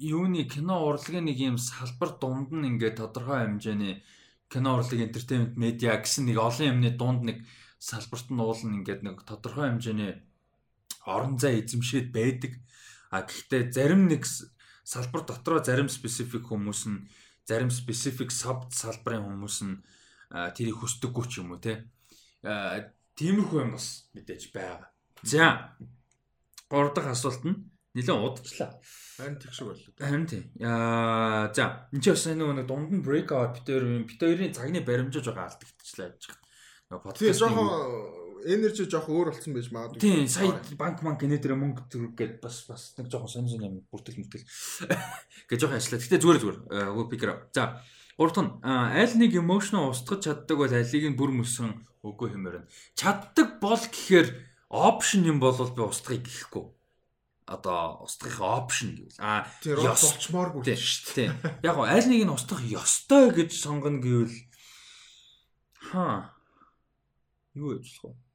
юуны кино урлагийн нэг юм салбар дунд нь ингээд тодорхой хэмжээний кино урлаг entertainment media гэсэн нэг олон юмны дунд нэг салбарт нь уул нь ингээд нэг тодорхой хэмжээний орон зай эзэмшээд байдаг. А гэхдээ зарим нэг салбар дотроо зарим specific хүмүүс нь зарим specific sub салбарын хүмүүс нь тэрийг хүсдэггүй ч юм уу те. Тиймэрхүү юм бас мэдээж байгаа. За. Гурав дахь асуулт нь нэлээд удажлаа. Харин тэг шиг боллоо. Харин тийм. Аа за энэ ч бас нэг дунд нь break out бит хоёр бит хоёрын цагны баримжиж байгаа алдагдчихлаа гэж байна. Нөгөө Тэгээ жоохон энержи жоохон өөр болсон байж магадгүй. Тийм сая банк банк гинэ дээр мөнгө зүрх гээд бас бас нэг жоохон сонь сонь юм бүртэл мөртэл гэж жоохон ажиллаа. Гэтэ зүгээр зүгээр өө пикер. За гурав дахь нь аа, аль нэг emotion устгаж чаддаг бол алийг нь бүр мөсөн үгүй хэмээр. Чаддаг бол гэхээр option юм бол би устгахыг гэхгүй. Одоо устгахын option гэвэл аа ёс- болчмооргүй шүү дээ. Яг гоо аль нэг нь устгах ёстой гэж сонгоно гэвэл хаа юу гэж болох вэ?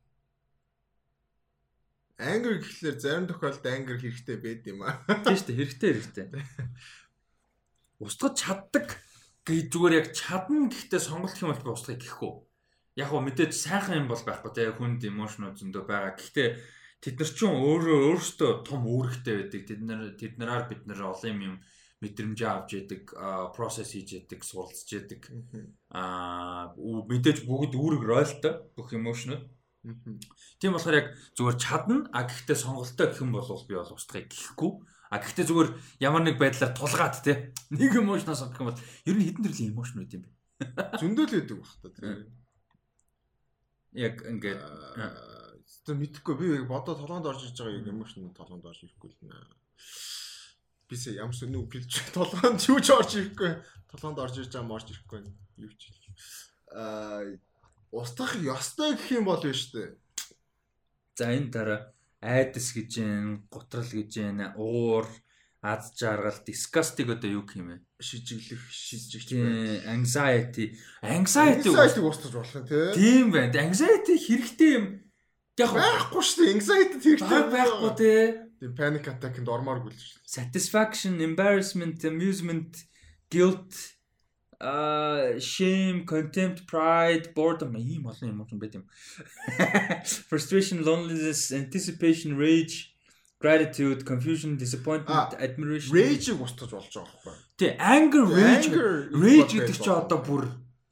Ангер гэхлээр зарим тохиолдолд ангер хэрэгтэй байд юм аа. Тийм шүү дээ хэрэгтэй хэрэгтэй. Устгаж чаддаг гэж зүгээр яг чадна гэхдээ сонголт юм бол би устгахыг гэхгүй. Яг гоо мэдээж сайхан юм бол байхгүй те хүнд эмошнууд зөндөө байгаа. Гэхдээ тэд нар ч өөрөө өөрсдөө том үүрэгтэй байдаг. Тэд нар тэд нараар бид нар олон юм мэдрэмжээ авч яадаг, процесс хийж яадаг, суралцж яадаг. Аа мэдээж бүгд үүрэг ройлтой бүх эмошнууд. Тийм болохоор яг зүгээр чадна а гэхдээ сонголттой гэх юм бол би бол устгахыг гэхгүй. А гэхдээ зүгээр ямар нэг байдлаар тулгаад те нэг эмошноос сонгох юм бол ер нь хэдэн төрлийн эмошн үүд юм бэ? Зөндөл байдаг бах та тийм. Яг ингээд Тэ мэдхгүй би бодоо толгоонд орж иж байгаа юм эмошн толгоонд орж ирэхгүй л нэ. Бис ямар ч нүг гэлж толгоонд юу ч орж ирэхгүй. Толгоонд орж ирж байгаа морж ирэхгүй. Юу ч. Аа устгах ёстой гэх юм бол биш үү? за энэ дараа айдас гэж юм, гутрал гэж юм, уур, аз жаргал, disgusting одоо юу юм бэ? Шижиглэх, шижигч anxiety. Anxiety. Устгаж болох юм тий. Тийм байна. Anxiety хэрэгтэй юм. Яг Байхгүй шүү дээ. Anxiety хэрэгтэй байхгүй те. Тийм panic attack-нд ормооргүй л шүү satisfaction, embarrassment, amusement, guilt, uh, shame, contempt, pride, boredom ийм олон юм юм байт юм. Frustration, loneliness, anticipation, rage, gratitude, confusion, disappointment, admiration. Rage-ийг устгаж болж байгаа байхгүй. Тэ anger, rage. Rage гэдэг чи одоо бүр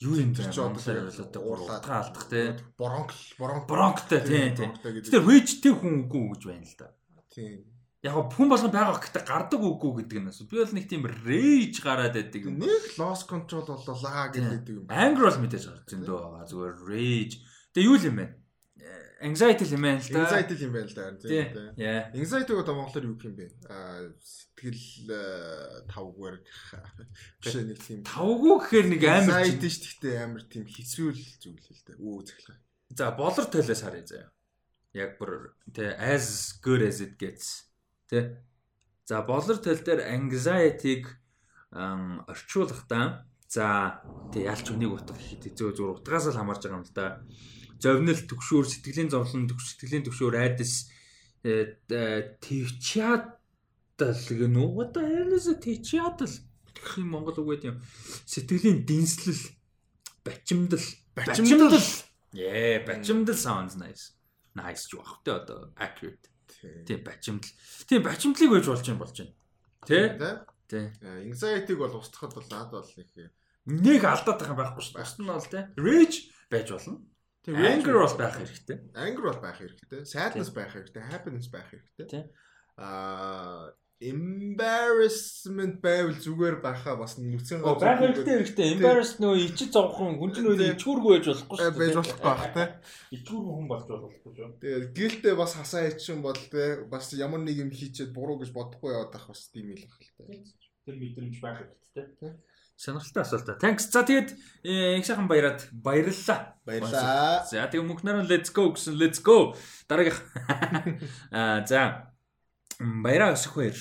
юу юм бэ? чи одоо уурлаад. утга алдах те. Бронк бронк тийм. бронктой гэдэг. Тэр rage тэг хүн үгүй гэж байна л да. Тийм. Яг хүн болгон байгаа гэхдээ гардаг үгүй гэдэг нь бас. Би бол нэг тийм rage гараад байдаг юм. Нэг loss control болоо лаа гэдэг юм. Anger бол мэдээж гарч зэн дөө байгаа. Зүгээр rage. Тэгээ юу л юм бэ? Anxiety л юм байна л да. Anxiety юм байна л да. Тий. Тийм. Anxiety гэдэг монголоор юу гэх юм бэ? Аа сэтгэл э, тавгаар биш нэг тийм Тавгүй гэхээр нэг амар anxiety ш гэхдээ амар тийм хэцүү л зүйл л дээ. Өө захлаа. За болор тойлоос харъя заяа. Яг бүр тэ as good as it gets. Тэ. За болор тойл дээр anxiety-г орчуулахдаа за тэ ялч үнийг утга хийх зөө зур утгаас л хамаарж байгаа юм л да. Зовнил төгшөөр сэтгэлийн зовлон төгс сэтгэлийн төгшөөр айдас э, твчиадал гэнэ үү? Is a твчиадал? гэх юм монгол үг гэдэг юм. Сэтгэлийн дэнслэл, бачимдал, Бачимдал. Yeah, бачимдал sounds nice. Nice ч баг тэ одоо accurate. Тийм бачимдал. Тийм бачимдлыг байж болж юм болж байна. Тэ? Тэ? Тэ. Э, Anxiety-г бол устгахад бол наад бол нэг Нэг алдаад байгаа байхгүй шүү дээ. Бусд нь бол тэ. Rage байж болно. тийм Anger бол байх хэрэгтэй. Anger бол байх хэрэгтэй. Sadness байх хэрэгтэй. Happiness байх хэрэгтэй. Аа embarrassment байвал зүгээр байхаа бас нүцэн Оо байх хэрэгтэй хэрэгтэй. Embarrassed нөө ичи зовхон хүн чинь нөө ичгүүргүй байж болохгүй шүү дээ. байж болохгүй бах те. Ичгүүргүй хүн болж болохгүй шүү. Тэгээд гэлдээ бас хасаа ичин бол те бас ямар нэг юм хийчихэд буруу гэж бодохгүй яваад ах бас тийм л байх л те. Тэр мэдрэмж байх хэрэгтэй. Тийм. Сонирхолтой асуулт. Thanks. За тэгээд э, их сайхан баяраад баярлалаа. Баярлаа. За тэгээ мөнхнөр let's go гэсэн let's go. Дараагийнх. Аа за баяраа өсөх баяр.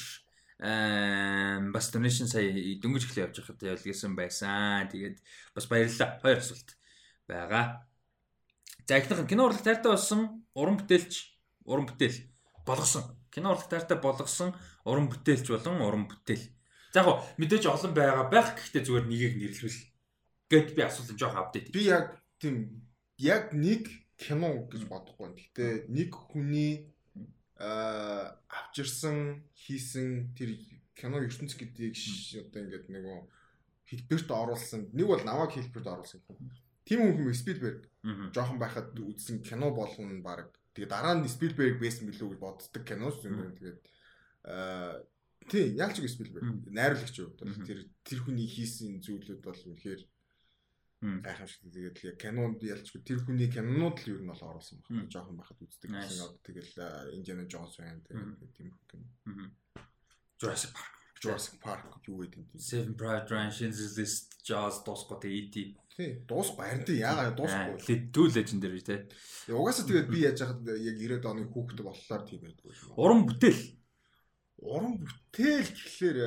Аа бас donation сая дөнгөж эхлэх явж байхад явуулсан байсан. Тэгээд бас баярлалаа. Хоёр асуулт байгаа. За ихнийх нь кино урлаг тайртай болсон уран бүтээлч уран бүтээл болгосон. Кино урлаг тайртай болгосон уран бүтээлч болон уран бүтээл. За яг мэдээж олон байгаа байх гэхдээ зүгээр нэгийг нэрлэвэл гэт би асуулт жоох апдейт. Би яг тийм яг нэг кино гэж бодохгүй. Гэтэ нэг хүний авчирсан хийсэн тэр кино ертөнц гэдгийг одоо ингээд нөгөө хэлбэрт оруулсан. Нэг бол намайг хэлбэрт оруулсан. Тийм хүн хүмүүс Спилберг жоохон байхад үзсэн кино болгоно баг. Тэгээ дараа нь Спилберг байсан билүү гэж боддог киноч юм байна. Тэгээд аа тий ялч үг Спилберг найруулагч юу. Тэр тэр хүний хийсэн зүйлүүд бол үнэхээр Мм. гайхамшигтай. Тэгээд яг кинонд ялчгүй тэр хүний кинонууд л ер нь бол оруулсан байна. Жоохон байхад үздэг гэсэн. Одоо тэгэл аа, Indiana Jones байна. Тэгээд тийм. Мгм. Jurassic Park, Jurassic Park юу гэдэг юм. Seven Private Ryan, Schindler's List, Jaws, Досгот E.T. Тий, дуусахгүй харин тий яагаад дуусахгүй. Led Two Legendary те. Угаасаа тэгээд би яаж яхад яг 90-ад оны хүүхэд болохоор тийм байдаг юм. Уран бүтээл. Уран бүтээл гэхлээр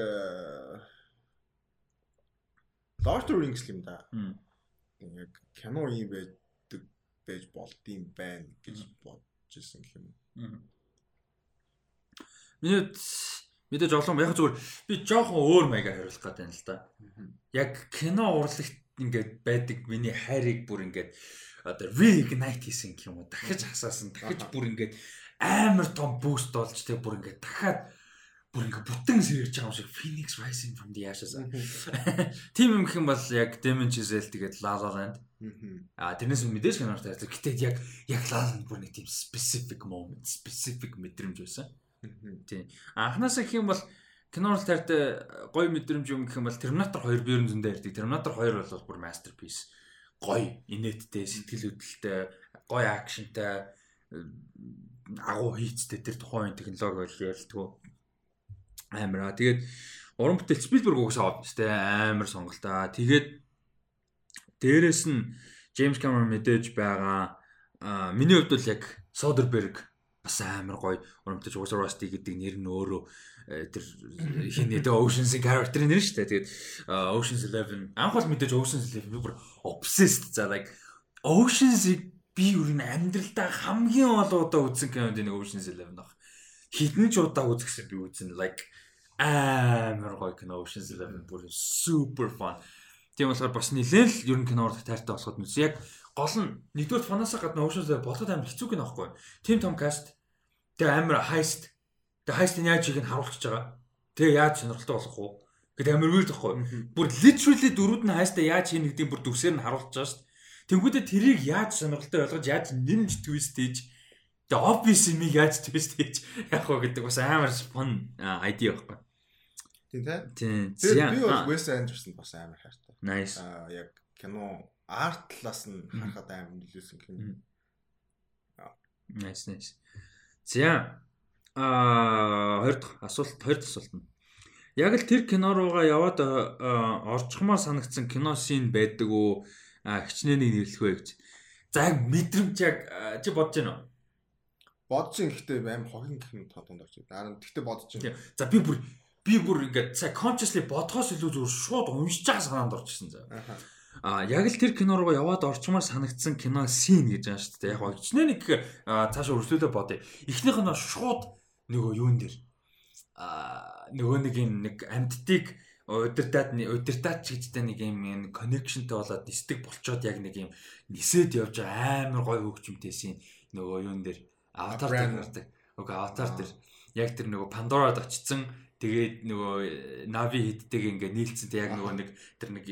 Lord of the Rings юм да. Мм. Яг кино юм байдаг байж болд юм байна гэж бодож ирсэн гэх юм. Миний мэдээж олон яг зүгээр. Би жоохон өөр маягаар хариулах гэдэг юм л да. Яг кино урлагт ингээд байдаг миний хайрыг бүр ингээд одоо reignite хийсэн гэх юм уу? Дахиж хасаасан дахиж бүр ингээд амар том буст болж тэг бүр ингээд дахиад бүр ингээд бүтэн сэргэж байгаа юм шиг Phoenix Rising from the Ashes. Тийм юм гэх юм бол яг Demon Chisel тэгээд La La Land. А тэрнээс мэдээж киноор таардаг гэтээ яг яг La La Land бүр нэг тийм specific moment specific мэдрэмж байсан. Анхнаасаа гэх юм бол киноор таартай гоё мэдрэмж юм гэх юм бол Terminator 2 би ерөн зөндөө ярьдаг. Terminator 2 бол бүр masterpiece. Гоё инээдтэй сэтгэл хөдлөлтэй гоё акшнтай э, агуу хийцтэй тэр тухайн үеийн технологи бол ярилтгүй амар аа тэгээд уран бүтээл Spielberg авсан шүү дээ. Амар сонголтоо. Тэгээд дээрэс нь James Cameron мэдээж байгаа аа миний хувьд бол яг Soderbergh бас амар гоё уран бүтээл угсаа Rusty гэдэг нэр нь өөрөө э, тэр хин нэг Ocean's character нэр шүү дээ. Тэгээд аа, Ocean's 11 анх бол мэдээж Ocean's 11 би бүр obsessed. За like Ocean's-ыг би юу н амьдралдаа хамгийн олон удаа үзсэн кинонд нэг Ocean's 11 баг хідэн ч удаа үзэхсэн би үзэн like амар гоё кино Ocean's 11 бүр super fun. Тийм болохоор бас нэлээд л ер нь киноор тайртай болоход мэдсэн. Яг гол нь нэгдүгээр фанасаа гадна Ocean's 11 болоход амар хэцүү кино байхгүй. Тим том каст. Тэгээ амар heist. Тэгээ heist-ийн яаж чиг нь харуулж байгаа. Тэгээ яаж сонирхолтой болох вэ? Гэдэг амар үйл тахгүй. Бүр literally дөрүүд нь heist-а яаж хийнэ гэдгийг бүр дүгсээр нь харуулж байгаа шүү дээ. Тэнгүүдээ тэрийг яаж сонирхолтой болгож яаж нэмж twist хийж Тэгээ obvious юм яаж twist хийж яг хөө гэдэг бас амар fun idea байхгүй. Тийм тий. Тийм. Би бол Wes Anderson бас амар хайртай. Nice. Аа яг кино арт талаас нь харахад амар нөлөөсөн юм. Nice nice. За аа хоёр дахь асуулт хоёр дахь асуулт нь. Яг л тэр кино руугаа яваад орчхомоор санагдсан кино шин байдаг уу? Хичнээнийг нэрлэх вэ гэж. За яг мэдрэмж яг чи бодож байна уу? Бодож ин гэхдээ амар хогийн кино тодонд орж байна. Гэхдээ бодож байна. За би бүр би бүр ингээд цаа consciously бодхоос илүү зүгээр шууд уншиж байгаа санаанд орчихсон за. А яг л тэр кино руу яваад орчмоор санагдсан кино син гэж байна шүү дээ. Яг очноо нэг цаашаа өрсөлдөө бодъё. Эхнийх нь шууд нөгөө юун дээр а нөгөө нэг юм нэг амьдтыг удирдаад удирдаач гэжтэй нэг юм коннекшнтэй болоод нисдэг болчоод яг нэг юм нисээд явж амар гой хөгжмөнтэй син нөгөө юун дээр аватар дээр гардаг. Окей, аватар дээр яг тэр нөгөө Пандорад очсон тэгээд нөгөө нави хидтэйг ингээ нийлцэн тэг яг нөгөө нэг тэр нэг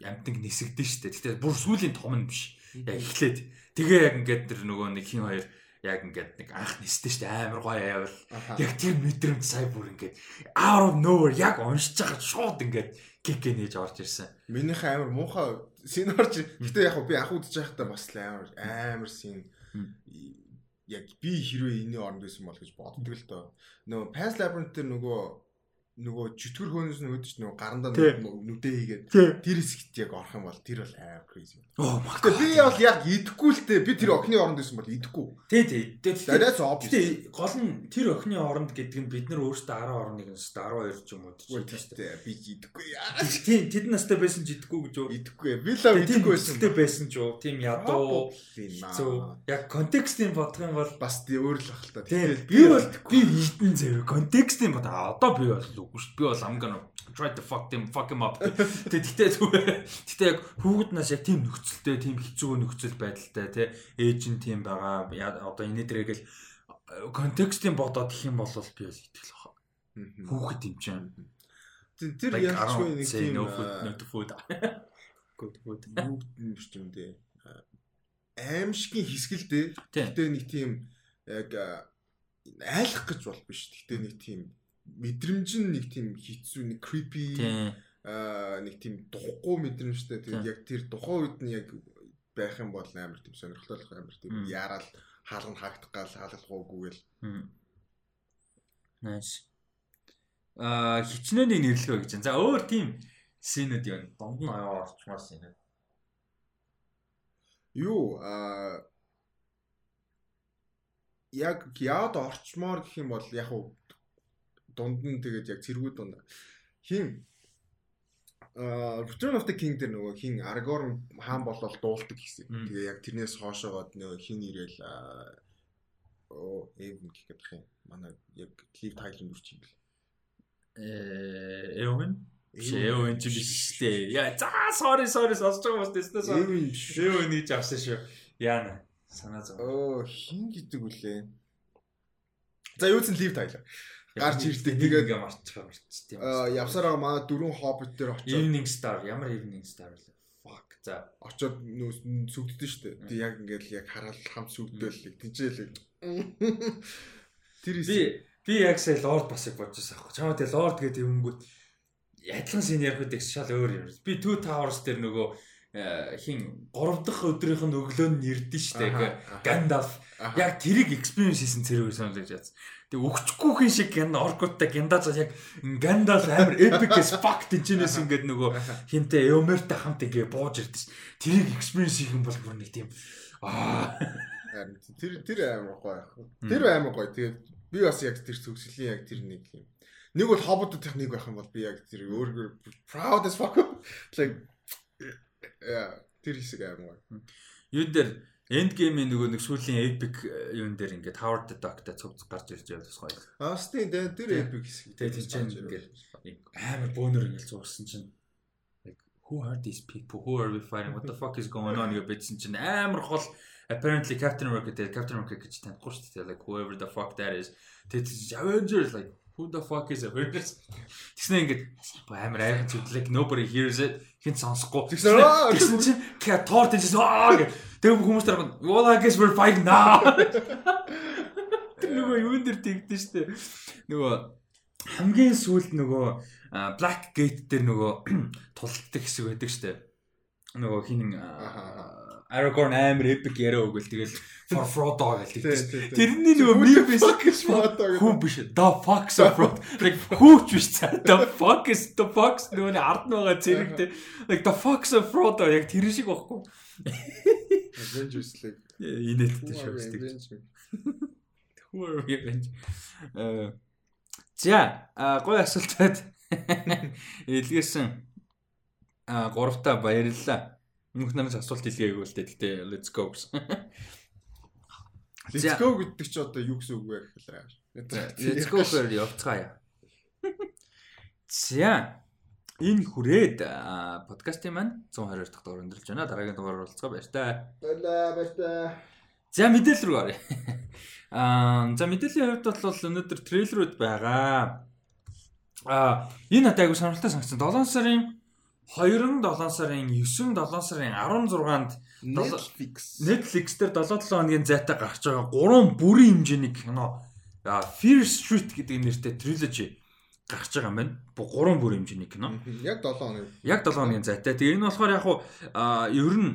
амтнаг нисэгдэн штэ. Гэтэ бүр сүүлийн том нь биш. Яг эхлээд тэгээ яг ингээд тэр нөгөө нэг хин хоёр яг ингээд нэг анх нисдэн штэ амар гоё аяавал яг тэр мэдрэмж сая бүр ингээд out of nowhere яг уншиж байгаа шууд ингээд кикэ нээж орж ирсэн. Минийх амар муухай син орж. Гэтэ яг би анх удаж байхдаа бас амар амар син яг би хэрвээ энэний оронд байсан бол гэж боддог л доо. Нөгөө Pass Labyrinth дээр нөгөө нөгөө чөтгөр хөөнөөс нь өөдөж нөгөө гарандаа нүдээ хийгээд тэр хэсэгт яг орох юм бол тэр бол амар crazy. Оо магадгүй би бол яг идэхгүй л дээ. Би тэр охины оронд байсан бол идэхгүй. Тий, тий. Тэгээд тий гол нь тэр охины оронд гэдэг нь бид нар өөрсдөө 10 орныг нь 12 ч юм уу тийм шүү дээ. Би идэхгүй яа. Тийм тэд настай байсан ч идэхгүй гэж юу? Идэхгүй. Би л идэхгүй байсан. Тэ байсан ч юу? Тийм ядуу. Зөв. Яг контекстын бодох юм бол бас тий өөр л бах л та. Тэгэхээр би бол би идэн зэв. Контекстын бод одоо би бол үгүй шүү. Би бол gonna try to fuck them fuck him up. Тэгтээ тэгтээ яг хүүхднаас яг тийм нөхцөлтэй, тийм хэцүү нөхцөл байдалтай тий ээж нь тийм байгаа. Одоо энэ дээрээ л контекстын бодоод их юм бол би бол итгэл баха. Хүүхэд юм чинь. Тэр ялчгүй нэг тийм food. Good food. Юу биш юм дээ. Аимшигын хэсгэл дээ. Гэтэ нэг тийм яг айлах гэж бол биш. Гэтэ нэг тийм мэдрэмж нь нэг тийм хэцүү нэг creepy аа нэг тийм духгүй мэдрэмжтэй тэгээд яг тэр тухайн үед нь яг байх юм бол амар тийм сонирхолтой амар тийм яарал хаалга нь хаагдах гал хаалгалгүйгээл Nice. Аа хичнээн нэрлэвэ гэж. За өөр тийм синүүд юу? Донд нь аяа орчмаар синүүд. Юу аа яг яад орчмоор гэх юм бол яг уу дунд нь тэгээд яг цэргүүд дунд хин а Return of the King дээр нөгөө хин Aragorn хаан болол дуулдаг гэсэн. Тэгээ яг тэрнээс хоошоогоод нөгөө хин ирээл оо Evan гэх гэдэг юм. Манай яг Liv Tyler дүр чинь бэл. Э Evan Эвэн ч биш дээ. Яа за sorry sorry сонсож байгаа бас дэснэ sorry. Эвэн биш. Эвэн гэж авсан шүү. Яана санаа зов. Оо хин гэдэг үлээ. За юу ч Liv Tyler гарч ирдэг. Тэгээд ингээ марцгаа марцсан тийм. Аа явсараа манай дөрвөн хоббит дээр очоод Evening Star ямар Evening Star вэ? Fuck за. Очоод сүгддэн дээ. Тэг яг ингээл яг хараал хамт сүгдөөл тэнцээл. Тэр би би яг сая Lord бас яг бодож байгаа. Чамаа тэг Lord гэдэг юмгүүд адилхан син ярих үдэгс шал өөр юм. Би Two Towers дээр нөгөө хин 3 дахь өдрийнх нь өглөө нь нэрдэн штэ Gandalf яг тэрийг experience хийсэн зэрэг санаж яц. Тэг өгчихгүй хин шиг гэн оркуудтай гяндац яг Gandalf амар epic as fuck тэнчнээс ингээд нөгөө хинтээ Eomer-тай хамт ингээ бууж ирдэ ш. Тэрийг experience хийх юм бол бүр нэг тийм аа тэр тэр амар гоё. Тэр амар гоё. Тэгээд би бас яг тэр зүгслийн яг тэр нэг юм. Нэг бол хоббит техник байх юм бол би яг тэр өөрөөр proud as fuck like Яа, тэр хэсэг аймаг. Юу дээр End game-ийн нөгөө нэг сүүлийн epic юун дээр ингээд Howard the Duck-тай цуг гарч ирж байвал бас гоё. Аа, тийм тэр epic хэсэг. Тэгээд тийч ингээд амар бөөнөр ингээд зурсан чинь who are these people? Who are we fighting? What the fuck is going on гэж бичсэн чинь амар хол apparently Captain America дээр Captain America гэж танихгүй шүү дээ. Like whoever the fuck that is. Тэгээд Avengers like who the fuck is a virus? Тэгснэ ингээд амар айхан зүтлэг nobody hears it хин сонсохгүй. Тэгсэн Тэгсэн чинь тоор тийж аа гэх. Тэгээ хүмүүс тарах well I guess we're fighting now. Тэр нөгөө юун дээр тэгдэж штэ. Нөгөө хамгийн сүүлд нөгөө Black Gate дээр нөгөө тултдаг хэсэг байдаг штэ. Нөгөө хин Aragorn амар epic яриа өгөл тэгэл for Frodo тий. Тэрний нөгөө meme биш хүн биш the fuck so Frodo. Like хүүч биш цаа the fuck is the fuck нөгөө ард нь байгаа зэрэгтэй. Like the fuck so Frodo яг тэр шиг байхгүй. Avengers League. Инээдтэй шүү дээ. Who are we avenge? Э За, а гой асуулт байд. Илгээсэн гуравтаа баярлалаа. Мөнх нараас асуулт илгээгээгүй л дээ. Гэтэ let's go гэсэн. Let's go гэдэг чи одоо юу гэсэн үг вэ гэхлээр. Let's go гэхээр явцгаая. За. Энэ хүрээд подкастын маань 122 дахь дугаар өндөрлж байна. Дараагийн дугаар уулзгаа баяр та. Баярлаа, баярлаа. За мэдээлэл рүү оръё. Аа за мэдээллийн хувьд бол өнөөдөр трейлерүүд байгаа. Аа энэ айгу сонирхолтой санагдсан. 7 сарын 2-н 7 сарын 9-н 7 сарын 16-нд Netflix. Netflix дээр 7-7 хоногийн зайтай гарч байгаа 3 бүрийн хэмжээний кино Fear Street гэдэг нэртэй trilogy гарч байгаа юм байна. Бу 3 бүрийн хэмжээний кино. Яг 7 хоног. Яг 7 хоногийн зайтай. Тэгээ энэ болохоор яг хуу ер нь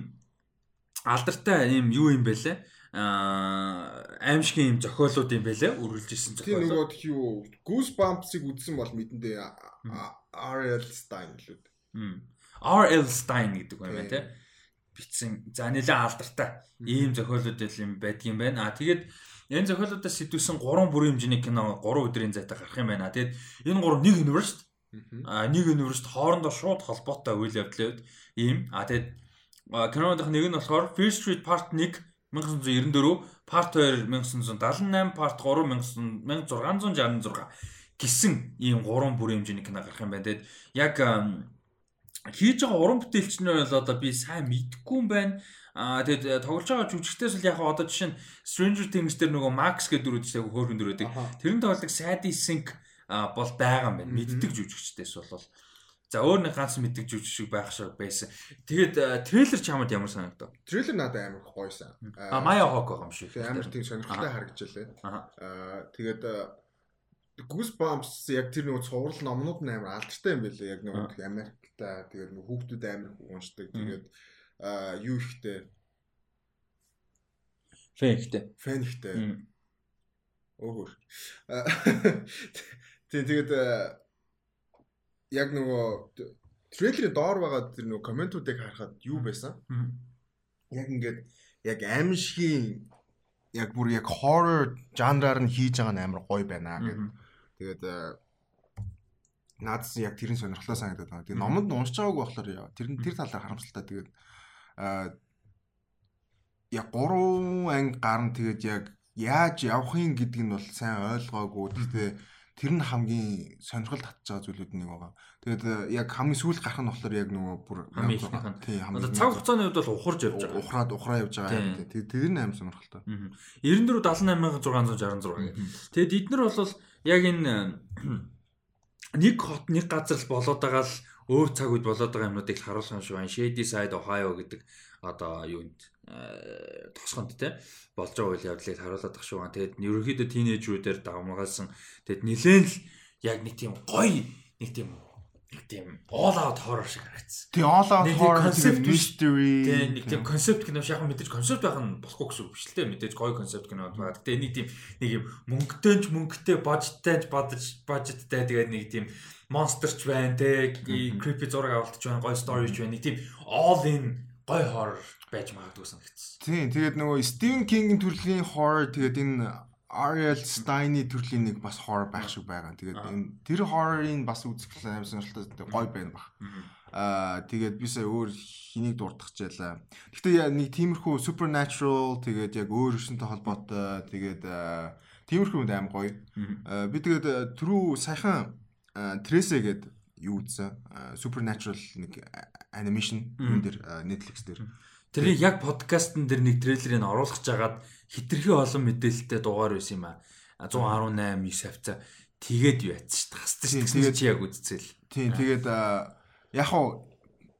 алдартай юм юу юм бэ лээ? Аа аимшигын юм зохиолууд юм бэ лээ? Үргэлж исэн Тийм зохиолууд. нөгөө юу Goosebumps-ыг үзсэн бол мэдэндээ R.L. Stein лүүд. R.L. Stein гэдэг юм байна Тийм. те. Битсэн. За нэлээд алдартай ийм зохиолууд юм байдаг юм байна. А тэгээд энэ зохиолуудаас сэтгүүлсэн 3 бүрийн хэмжээний кино 3 өдрийн зайтай гарах юм байна. Тэгээд энэ 3 нэг universe а нэг universe хоорондоо шууд холбоотой үйл явдлууд ийм. А тэгээд а, киноных нэг нь болохоор Fear Street Part 1 1994, Part 2 1978, Part 3 1666 гэсэн ийм 3 бүрийн хэмжээний кино гарах юм байна. Тэгээд яг хийж байгаа уран бүтээлч нь бол одоо би сайн мэдэхгүй юм байна. Аа тэгээд э, тоглож байгаа жүжигчдээс л яг одоо жишээ нь Stranger Things дээр нөгөө Max гэдэг дүр үүсдэг хөөрхөн дүр үүдэг. Тэрэн тоглодог Sadie Sink бол байгаа юм байна. Мэддэг жүжигчдээс бол За өөр нэг ганц мэддэг жүжиг байх шиг байсан. Тэгээд э, трейлер чамд ямар санагдав? Трейлер надад амар гойсон. А Maya Hawke байгаа юм шиг. Амар тийм сонирхолтой харагдчихлаа. Аха. Аа тэгээд аа, Goosebumps яг тэр нөгөө цуврал номнууд нь амар алдартай юм байлээ. Яг нөгөө Америкта тэгээд хүүхдүүд амар уншдаг. Тэгээд юу ихтэй фэн ихтэй. Мм. Өөхөр. Тийм тэгээд аа, яг нөгөө трейлерийн доор байгаа тэр нөгөө комментуудыг харахад юу байсан? Яг ингээд яг аимшигын яг бүр яг horror жанраар нь хийж байгаа нь амар гоё байна гэдэг. Тэгээд аа, наадс яг тэрийн сонирхлоо санагдаад байна. Тэгээд номонд уншиж байгаагүй болохоор тэр нь тэр талаар харамсалтай. Тэгээд яг 3 анги гарна тэгээд яг яаж явахын гэдэг нь бол сайн ойлгоогүй. Гэхдээ тэр нь хамгийн сонирхол татж байгаа зүйлүүд нэг байгаа. Тэгээд аа, яг хамгийн сүүлд гарах нь болохоор яг нөгөө бүр Хамгийн тий хамгийн цаг хугацааны хувьд бол ухарж явж байгаа. ухраад ухраа явж байгаа юм тий. Тэр тэр нь амар сонирхолтой. Мгм. 9478666. Тэгэд эднэр бол яг энэ нэг хот нэг газар л болоод байгаа л өөр цаг үед болоод байгаа юмнуудыг л харуулсан шүү байна. Shady Side Ohio гэдэг одоо юунд э, тосгонд те болж байгаа үйл явдлыг харуулдаг шүү байна. Тэгэд ерөнхийдөө тийнейжрүүдээр давмгаалсан. Тэгэд нилээн л яг нэг тийм гоё нэг тийм нэг тийм all out horror шиг харагдсан. Тий all out horror concept mystery. Тэгээ нэг тийм концепт кино яг мэдээж концепт байх нь болохгүй гэсэн үг биш л те мэдээж гоё концепт кино байгаа. Тэгээ нэг тийм нэг юм мөнгөтэй ч мөнгөтэй бажтай ч бадж бажеттай тэгээд нэг тийм монстерч байна те creepy зураг авалтч байна гоё storyч байна тийм all in гоё horror байж магадгүй санагдсан. Тийм тэгээд нөгөө Stephen King-ийн төрлийн horror тэгээд энэ R.L. Stein-ийн төрлийн нэг бас horror байх шиг байгаа. Тэгээд энэ тэр horror-ыг бас үзэх амар сонирхолтой гоё байна баг. Аа тэгээд би сая өөр хэнийг дурдах жаалаа. Гэхдээ нэг тиймэрхүү supernatural тэгээд яг өөр ертөнцтэй холбоотой тэгээд тиймэрхүү юм аим гоё. Аа, би тэгээд түрүү саяхан Trace гэдэг юу үзсэн. Аа, Supernatural нэг animation дэр аа, Netflix дээр. Тэрийг яг подкастн дээр нэг трейлерыг оруулах жагаад хитрхи олон мэдээлэлтэй дугаар байсан юм а. 118 9 хавцаа. тэгээд юу ядсан шүү дээ. Хасдаг шүү. Тэгээд чи яг үзцэл. Тийм тэгээд яг хаа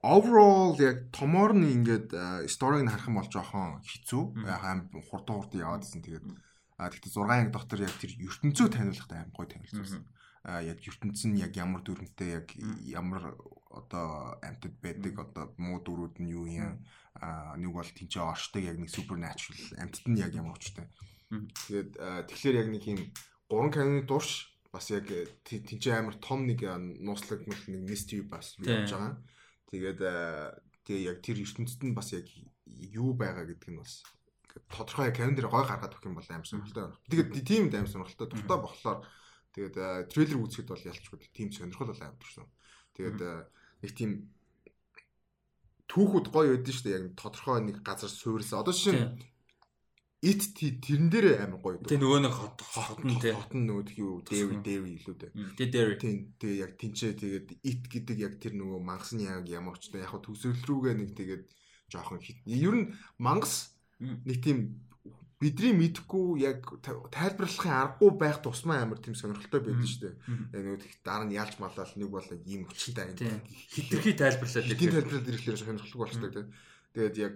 overall яг томоор нь ингээд сториг нь харах юм бол жоохон хэцүү. Яг аим хурдан хурдан яваад ирсэн. Тэгээд а тэгтээ 6 анги доктор яг тэр ертөнцөө таниулахтай аим гой танилцуулсан. Яг ертөнц нь яг ямар дүрмтэй яг ямар одоо амьтад байдаг одоо муу дөрүүд нь юу юм? А нэг бол тэнцээ оршдог яг нэг supernatural амьтад нь яг ямар учиртай. Тэгээд тэгэхээр яг нэг юм 3 каноны дурш бас яг тэнцээ амар том нэг нууцлаг нэг mystery бас явж байгаа. Тэгээд тэгээ яг тэр ертөнцид нь бас яг юу байгаа гэдг нь бас тодорхой календар гой гаргаад өгөх юм бол амар сонирхолтой байна. Тэгээд тийм амар сонирхолтой. Дуртай болохоор тэгээд трейлер үзэхэд бол ялчгүй тийм сонирхол бол амар төрсөн. Тэгээд нэг тийм түүхүүд гоё байдсан шүү дээ. Яг тодорхой нэг газар суурилсан. Одоо жишээ ит тэрэн дээр амар гоё. Тэ нөгөө нэг хот хотн тэ. Хотн нөгөө юу дээв дээв илүү дээ. Тэ дээр. Тийм тэгээ яг тэнцээ тэгээд ит гэдэг яг тэр нөгөө мангасны яг ямар ч яг төсөөл рүүгээ нэг тэгээд жоохон хит. Ер нь мангас нэг тийм бидний мэдхгүй яг тайлбарлахын аргагүй байх тусмаа амар тийм сонирхолтой байдаг шүү дээ. Яг нэг дараа нь ялж малал нэг бол ийм хүчтэй хитрхи тайлбарлаад тийм тайлбарлаад ирэхлээр сонирхолтой болчтой тийм. Тэгээд яг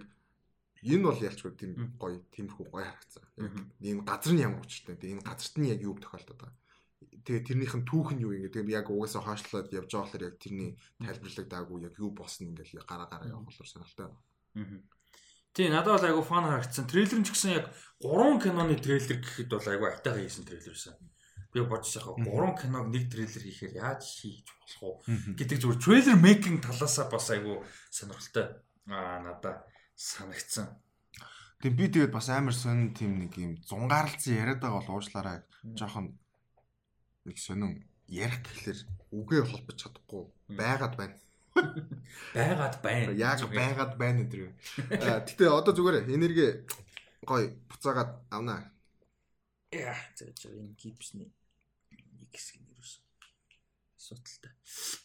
Энэ бол ялчгүй тийм гоё тиймэрхүү гоё харагдсан. Яг энэ газар нь ямар учиртай. Энэ газарт нь яг юу тохиолдод байгаа. Тэгээ тэрнийх нь түүх нь юу ингэ. Тэгээ яг угаасаа хаашлаад явж байгаа болохоор яг тэрний тайлбарлагдаагүй яг юу болсон ингээл гараа гараа болохоор сонирхолтой байна. Тий, надад бол айгу фан харагдсан. Трейлер нь ч гэсэн яг 3 киноны трейлер гэхэд бол айгу айтайгаа хийсэн трейлер байсан. Би бодож байгаа 3 киног нэг трейлер хийхээр яаж хийж болох вэ гэдэг зүгээр трейлер мейкинг талаасаа бас айгу сонирхолтой. Аа надаа санагдсан. Тэгээ би тэгээд бас амар сонин тийм нэг юм зунгаарлцсан яриад байгаа бол уушлаараа жоохон нэг сонин ярих гэхлээр үгээ холбож чадахгүй байгаад байна. Байгаад байна. Яг байгаад байна гэдэг. Гэтэ одоо зүгээр энерги гой буцаагаад авнаа. Яа, зөв энэ гипсний нэг хэсэг нэрсэн. Асуудалтай.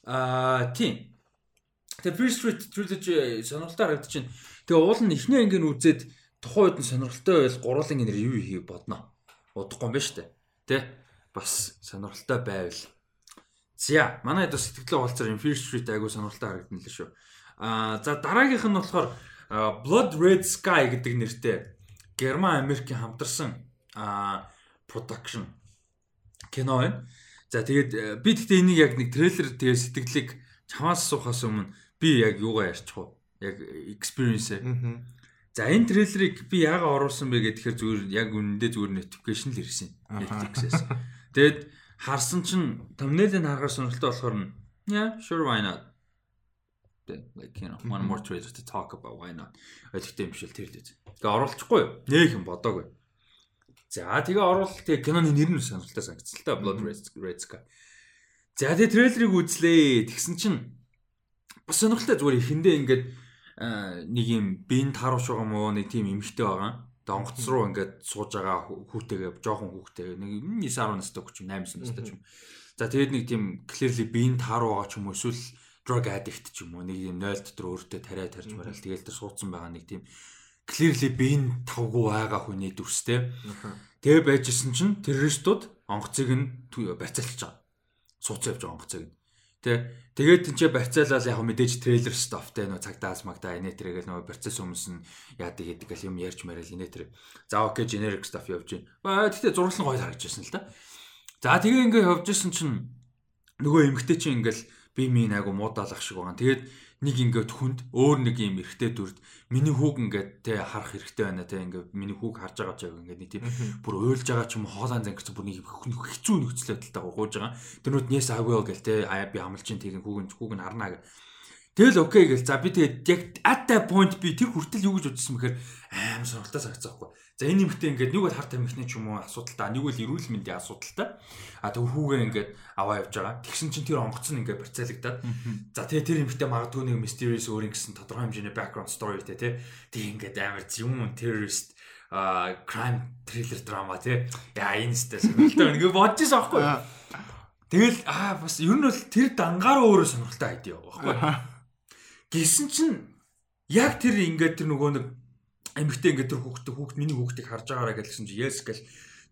Аа, тийм. Тэгээ First Street Trilogy сонирхолтой харагдаж байна. Тэгээ уул нь эхний ангийн үзээд тухайн үед нь сонирхолтой байл гурван нэр юу хийх бодно. Удахгүй юм ба штэ. Тэ? Бас сонирхолтой байвал. За, манай хэд сэтгэлээ юм First Street айгу сонирхолтой харагдана л шүү. Аа, за дараагийнх нь болохоор Blood Red Sky гэдэг нэртэй Герман Америкийн хамтарсан аа production кино байна. За тэгээд би тэгтээ энийг яг нэг трейлер тэгээ сэтгэлийг чамаас суухаас өмнө би яг юугаа ярьчих вэ? Яг experience. За энэ трейлерыг би яагаад оруулсан бэ гэхээр зүгээр яг үнэндээ зүгээр notification л ирсэн. Netflix-ээс. Тэгэд харсан чинь thumbnail-ыг харахаар сонирхолтой болохоор нь yeah, sure why not. Like you know, one more trailer to talk about why not. Гэхдээ юм шиг тэр л үү. Тэгээ оруулчихгүй юу? Нэг юм бодоогүй. За тэгээ оруулалт тэгээ киноны нэр нь сонирхолтой санагдсан л та Blood Red Sky. За тэгээ трейлерыг үзлээ. Тэгсэн чинь бас сонирхолтой зүгээр ихэндээ ингээд нэг юм бин тааруулж байгаа мó нэг тийм эмхтэй байгаа. Тэгээ онгоц руу ингээд сууж байгаа хүүтэйгээ жоохон хүүхтэй нэг 9 10 настай ч юм 8 настай ч юм. За тэгээд нэг тийм clearly бин тааруу байгаа ч юм уу эсвэл drug addict ч юм уу нэг юм 0 дотор өөртөө тариа тарьж марал тэгээл тэр суудсан байгаа нэг тийм clearly бин тавгүй байгаа хүний дүрстэй. Тэгээ байжсэн чинь террористууд онгоцыг нь барьцаалж байгаа. Сууцсан явж байгаа онгоцыг нь. Тэ тэгээд тэнцээ барьцаалал яг мэдээж трейлер стафтай нөө цагдаас магдаа инээ тэрэгэл нөө процесс хүмүүс нь яадаг гэдэг гэл юм ярьж марил инээ тэр. За окей generic stuff явж байна. Аа тэгтээ зурлан гоё харагдчихсан л та. За тэгээ ингээ явж исэн чинь нөгөө эмгтэй чинь ингээл би минь айгу муудаалах шиг байгаа. Тэгээд нэг ингээд хүнд өөр нэг юм эргэтэй дүрд миний хүүг ингээд те харах хэрэгтэй байна те ингээд миний хүүг харж байгаа ч яг ингээд нэг тийм бүр уйлж байгаа ч юм хоолойн зангирч бүр нэг хэцүү нөхцөл байдалтай гоож байгаа. Тэрнүүд нэс агвел гэл те би амлчин тийгэн хүүг хүүг нь харнаа гэх. Тэгэл окей гэл за би тэгээд яг at that point би тэр хүртэл юу гэж бодсон бэхээр аим сонирхолтой санагцсан байхгүй. За энэ нэмэгтэй ингээд нэг бол харт амихны ч юм уу асуудалтай, нэг бол эрүүл мэндийн асуудалтай. А тэг хүүгээ ингээд аваа явж байгаа. Тэгсэн чинь тэр онгоц нь ингээд барьцаалагдаад. За тэгээ тэр нэмэгтэй магадгүй нэг mysterious өөрийн гэсэн тодорхой хэмжээний background story тэ тэ. Тэг ингээд амар юм terrorist а crime thriller drama тий. Яа энэ сте сонирхолтой ингээ бодож байсан аахгүй. Тэгэл аа бас ер нь бол тэр дангаар өөрөө сонирхолтой айдаа байхгүй. Гисэн чинь яг тэр ингээд тэр нөгөө нэг эмэгтэй ингээд тэр хүүхдээ хүүхд миний хүүхдийг харж байгаараа гэлсэн чи yes гэл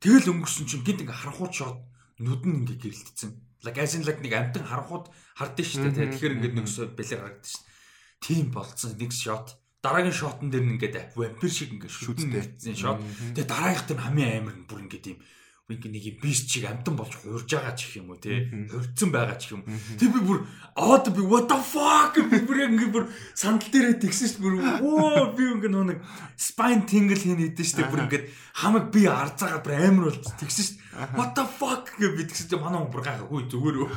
тэгэл өнгөрсөн чинь гинт ингээ харахуут шот нүд нь ингээ гэрэлтсэн. Like as in like нэг амтан харанхууд хардсан шүү дээ. Тэгэхээр ингээд нэг бэлэр харагдсан шүү. Тийм болцсон нэг шот. Дараагийн шотн дээр нь ингээд вампир шиг ингээд шүтсэн шот. Тэгээ дараагийнх нь хамгийн амар нь бүр ингээд ийм ингээ нэг бист чиг амтан болж хуурж байгаа ч юм уу тий. Хөрцөн байгаа ч юм. Тий би бүр аваад би what the fuck? Би бүр ингээ бүр сандал дээрээ тэгсэн шүү бүр оо би ингээ нэг spine tingle хийн идэв шүү бүр ингээ хамаг би арзаагаа бүр амар болж тэгсэн шүү what the fuck? гэ би тэгсэн чинь манай хүн бүр гайхаа хүй зүгээр үү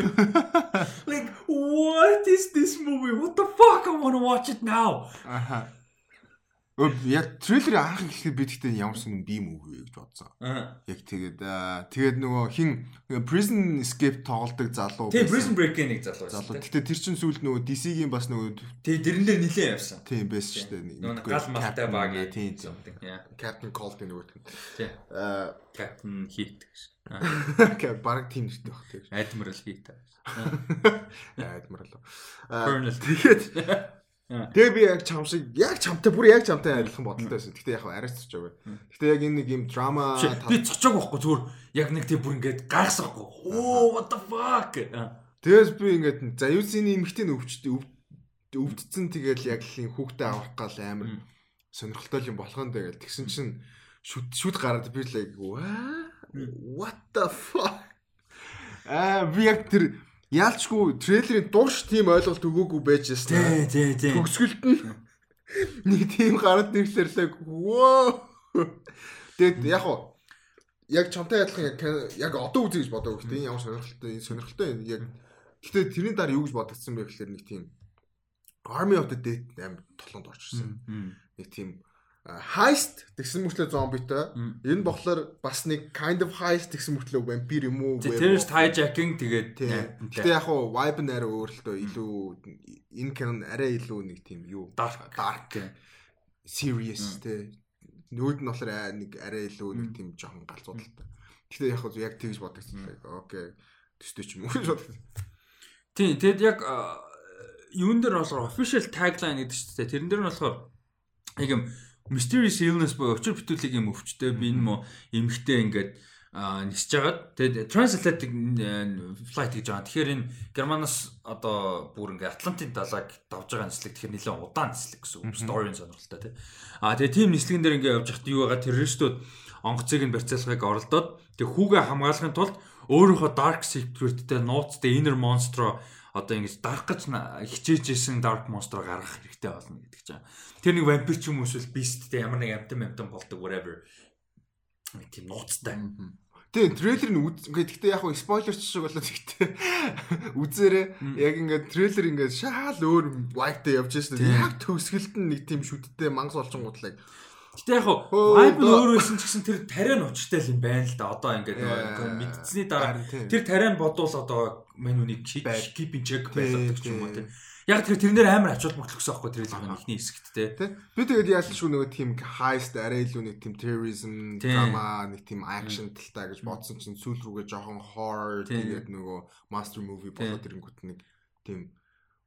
like what is this movie? What the fuck? I want to watch it now. Аха Яг трейлерыг анх эхлэхэд би тэгтээ ямар ч юм movie гэж бодсон. Яг тэгээд тэгээд нөгөө хин Prison Escape тоглолдог залуу. Тийм Prison Break-ийн нэг залуу байсан. Залуу. Гэтэ тэр чин сүүлд нөгөө DC-гийн бас нөгөө тий тэрнээр нилээ явсан. Тийм байсан шүү дээ. Нөгөө гал малтай баг тийм зомдаг. Captain Cold-ийн нөгөө. Тий. Аа Captain Heat гэж. Окей, баг тийм нэртэй баг тийм. Admiral Heat. Admiral. Colonel. Тэгээд Тэгээ би яг чам шиг яг чамтай бүр яг чамтай адилхан бодолтой байсан. Гэтэ яг арайч цочоогүй. Гэтэ яг энэ нэг юм драма би цочоог байхгүй зүгээр яг нэг тийм бүр ингээд гайхсахгүй. Оо what the fuck. Тэгээс би ингээд за юусины эмхтэй өвчт өвдцэн тэгэл яг л хүүхдээ авах гал амар сонирхолтой юм болгоно тэгэл тэгсэн чинь шүд шүд гараад би л яг what the fuck. Аа би яг тэр яалчгүй трейлерын дурш тийм ойлголт өгөөгүй байж шээ. Тий, тий, тий. Төгсгөлт нь нэг тийм гараад нэрлэр л вөө. Тэгэд яг уу яг чамтай адилхан яг одоо үзье гэж бодоо гэхдээ ямар сонирхолтой энэ сонирхолтой яг гэхдээ тэрний дараа юу гэж бодогдсон бэ гэхээр нэг тийм Army of the Dead амар толгонд орчихсон. Нэг тийм heist тэгсэн мөртлөө зомбитой. Энэ болохоор бас нэг kind of heist тэгсэн мөртлөө vampire юм уу? Terrorist hijacking тэгээд Гэтэ яг хуу vibe нь арай өөр л дөө илүү энэ canon арай илүү нэг тийм юу dark dark serious те. Нүүд нь болохоор нэг арай илүү нэг тийм жоохон галзуудалтай. Гэтэ яг хуу яг тэгж бодогдсон. Окей. Төстэй ч юм уу гэж бодогдсон. Тийм тэгэд яг юун дээр болохоор official tagline гэдэг чинь тэрэн дээр нь болохоор яг юм mysterious illness буюу өчр бүтүүлэг юм өвчтэй би энэ мо эмхтэй ингээд нисэж хагаад тэгээд transatlantic flight гэж байгаа. Тэгэхээр энэ Германаас одоо бүр ингээд Атлантын далайг давж байгаа нислэг тэгэхээр нэлээд удаан нислэг гэсэн үг. Story сонирхолтой тий. А тэгээд тийм нислэгэн дээр ингээд явж хат юу байгаа террористууд онгоцыг нь барьцаалгыг оролдоод тэг хүүгээ хамгаалахын тулд өөрийнхөө dark secret-тэй нууцтай inner monster одоо ингэж дарах гэж хичээжсэн dark monster гаргах хэрэгтэй болно гэдэг чинь. Тэр нэг вампир ч юм уу эсвэл beast те ямар нэг амтан амтан болдог whatever. Тийм нууцтай. Тийм трейлер нь ингээд гэхдээ яг хуу спойлер шиг болоод гэхдээ үзээрээ яг ингээд трейлер ингээд шаал өөр white явж байсан. Яг төгсгөлд нь нэг тийм шүдтэй мангас олчон гутлаг Гэтэ яг vibe нь өөр байсан ч гэсэн тэр тариа нь учиртай л юм байна л да. Одоо ингээд мэдцсэний дараа тэр тариа нь бодвол одоо мань үнийг keep in check байлгадаг ч юм уу тийм. Яг тэр тэрнэр амар ачуул мөглөхсөн аахгүй тэр л ихний хэсэгт те. Би тэгээд яалтчгүй нөгөө тийм heist арай илүү нэг тийм terrorism drama нэг тийм action талтай гэж бодсон чинь сүүл рүүгээ жоохон horror тэгээд нөгөө master movie болоод ирэнгүүт нэг тийм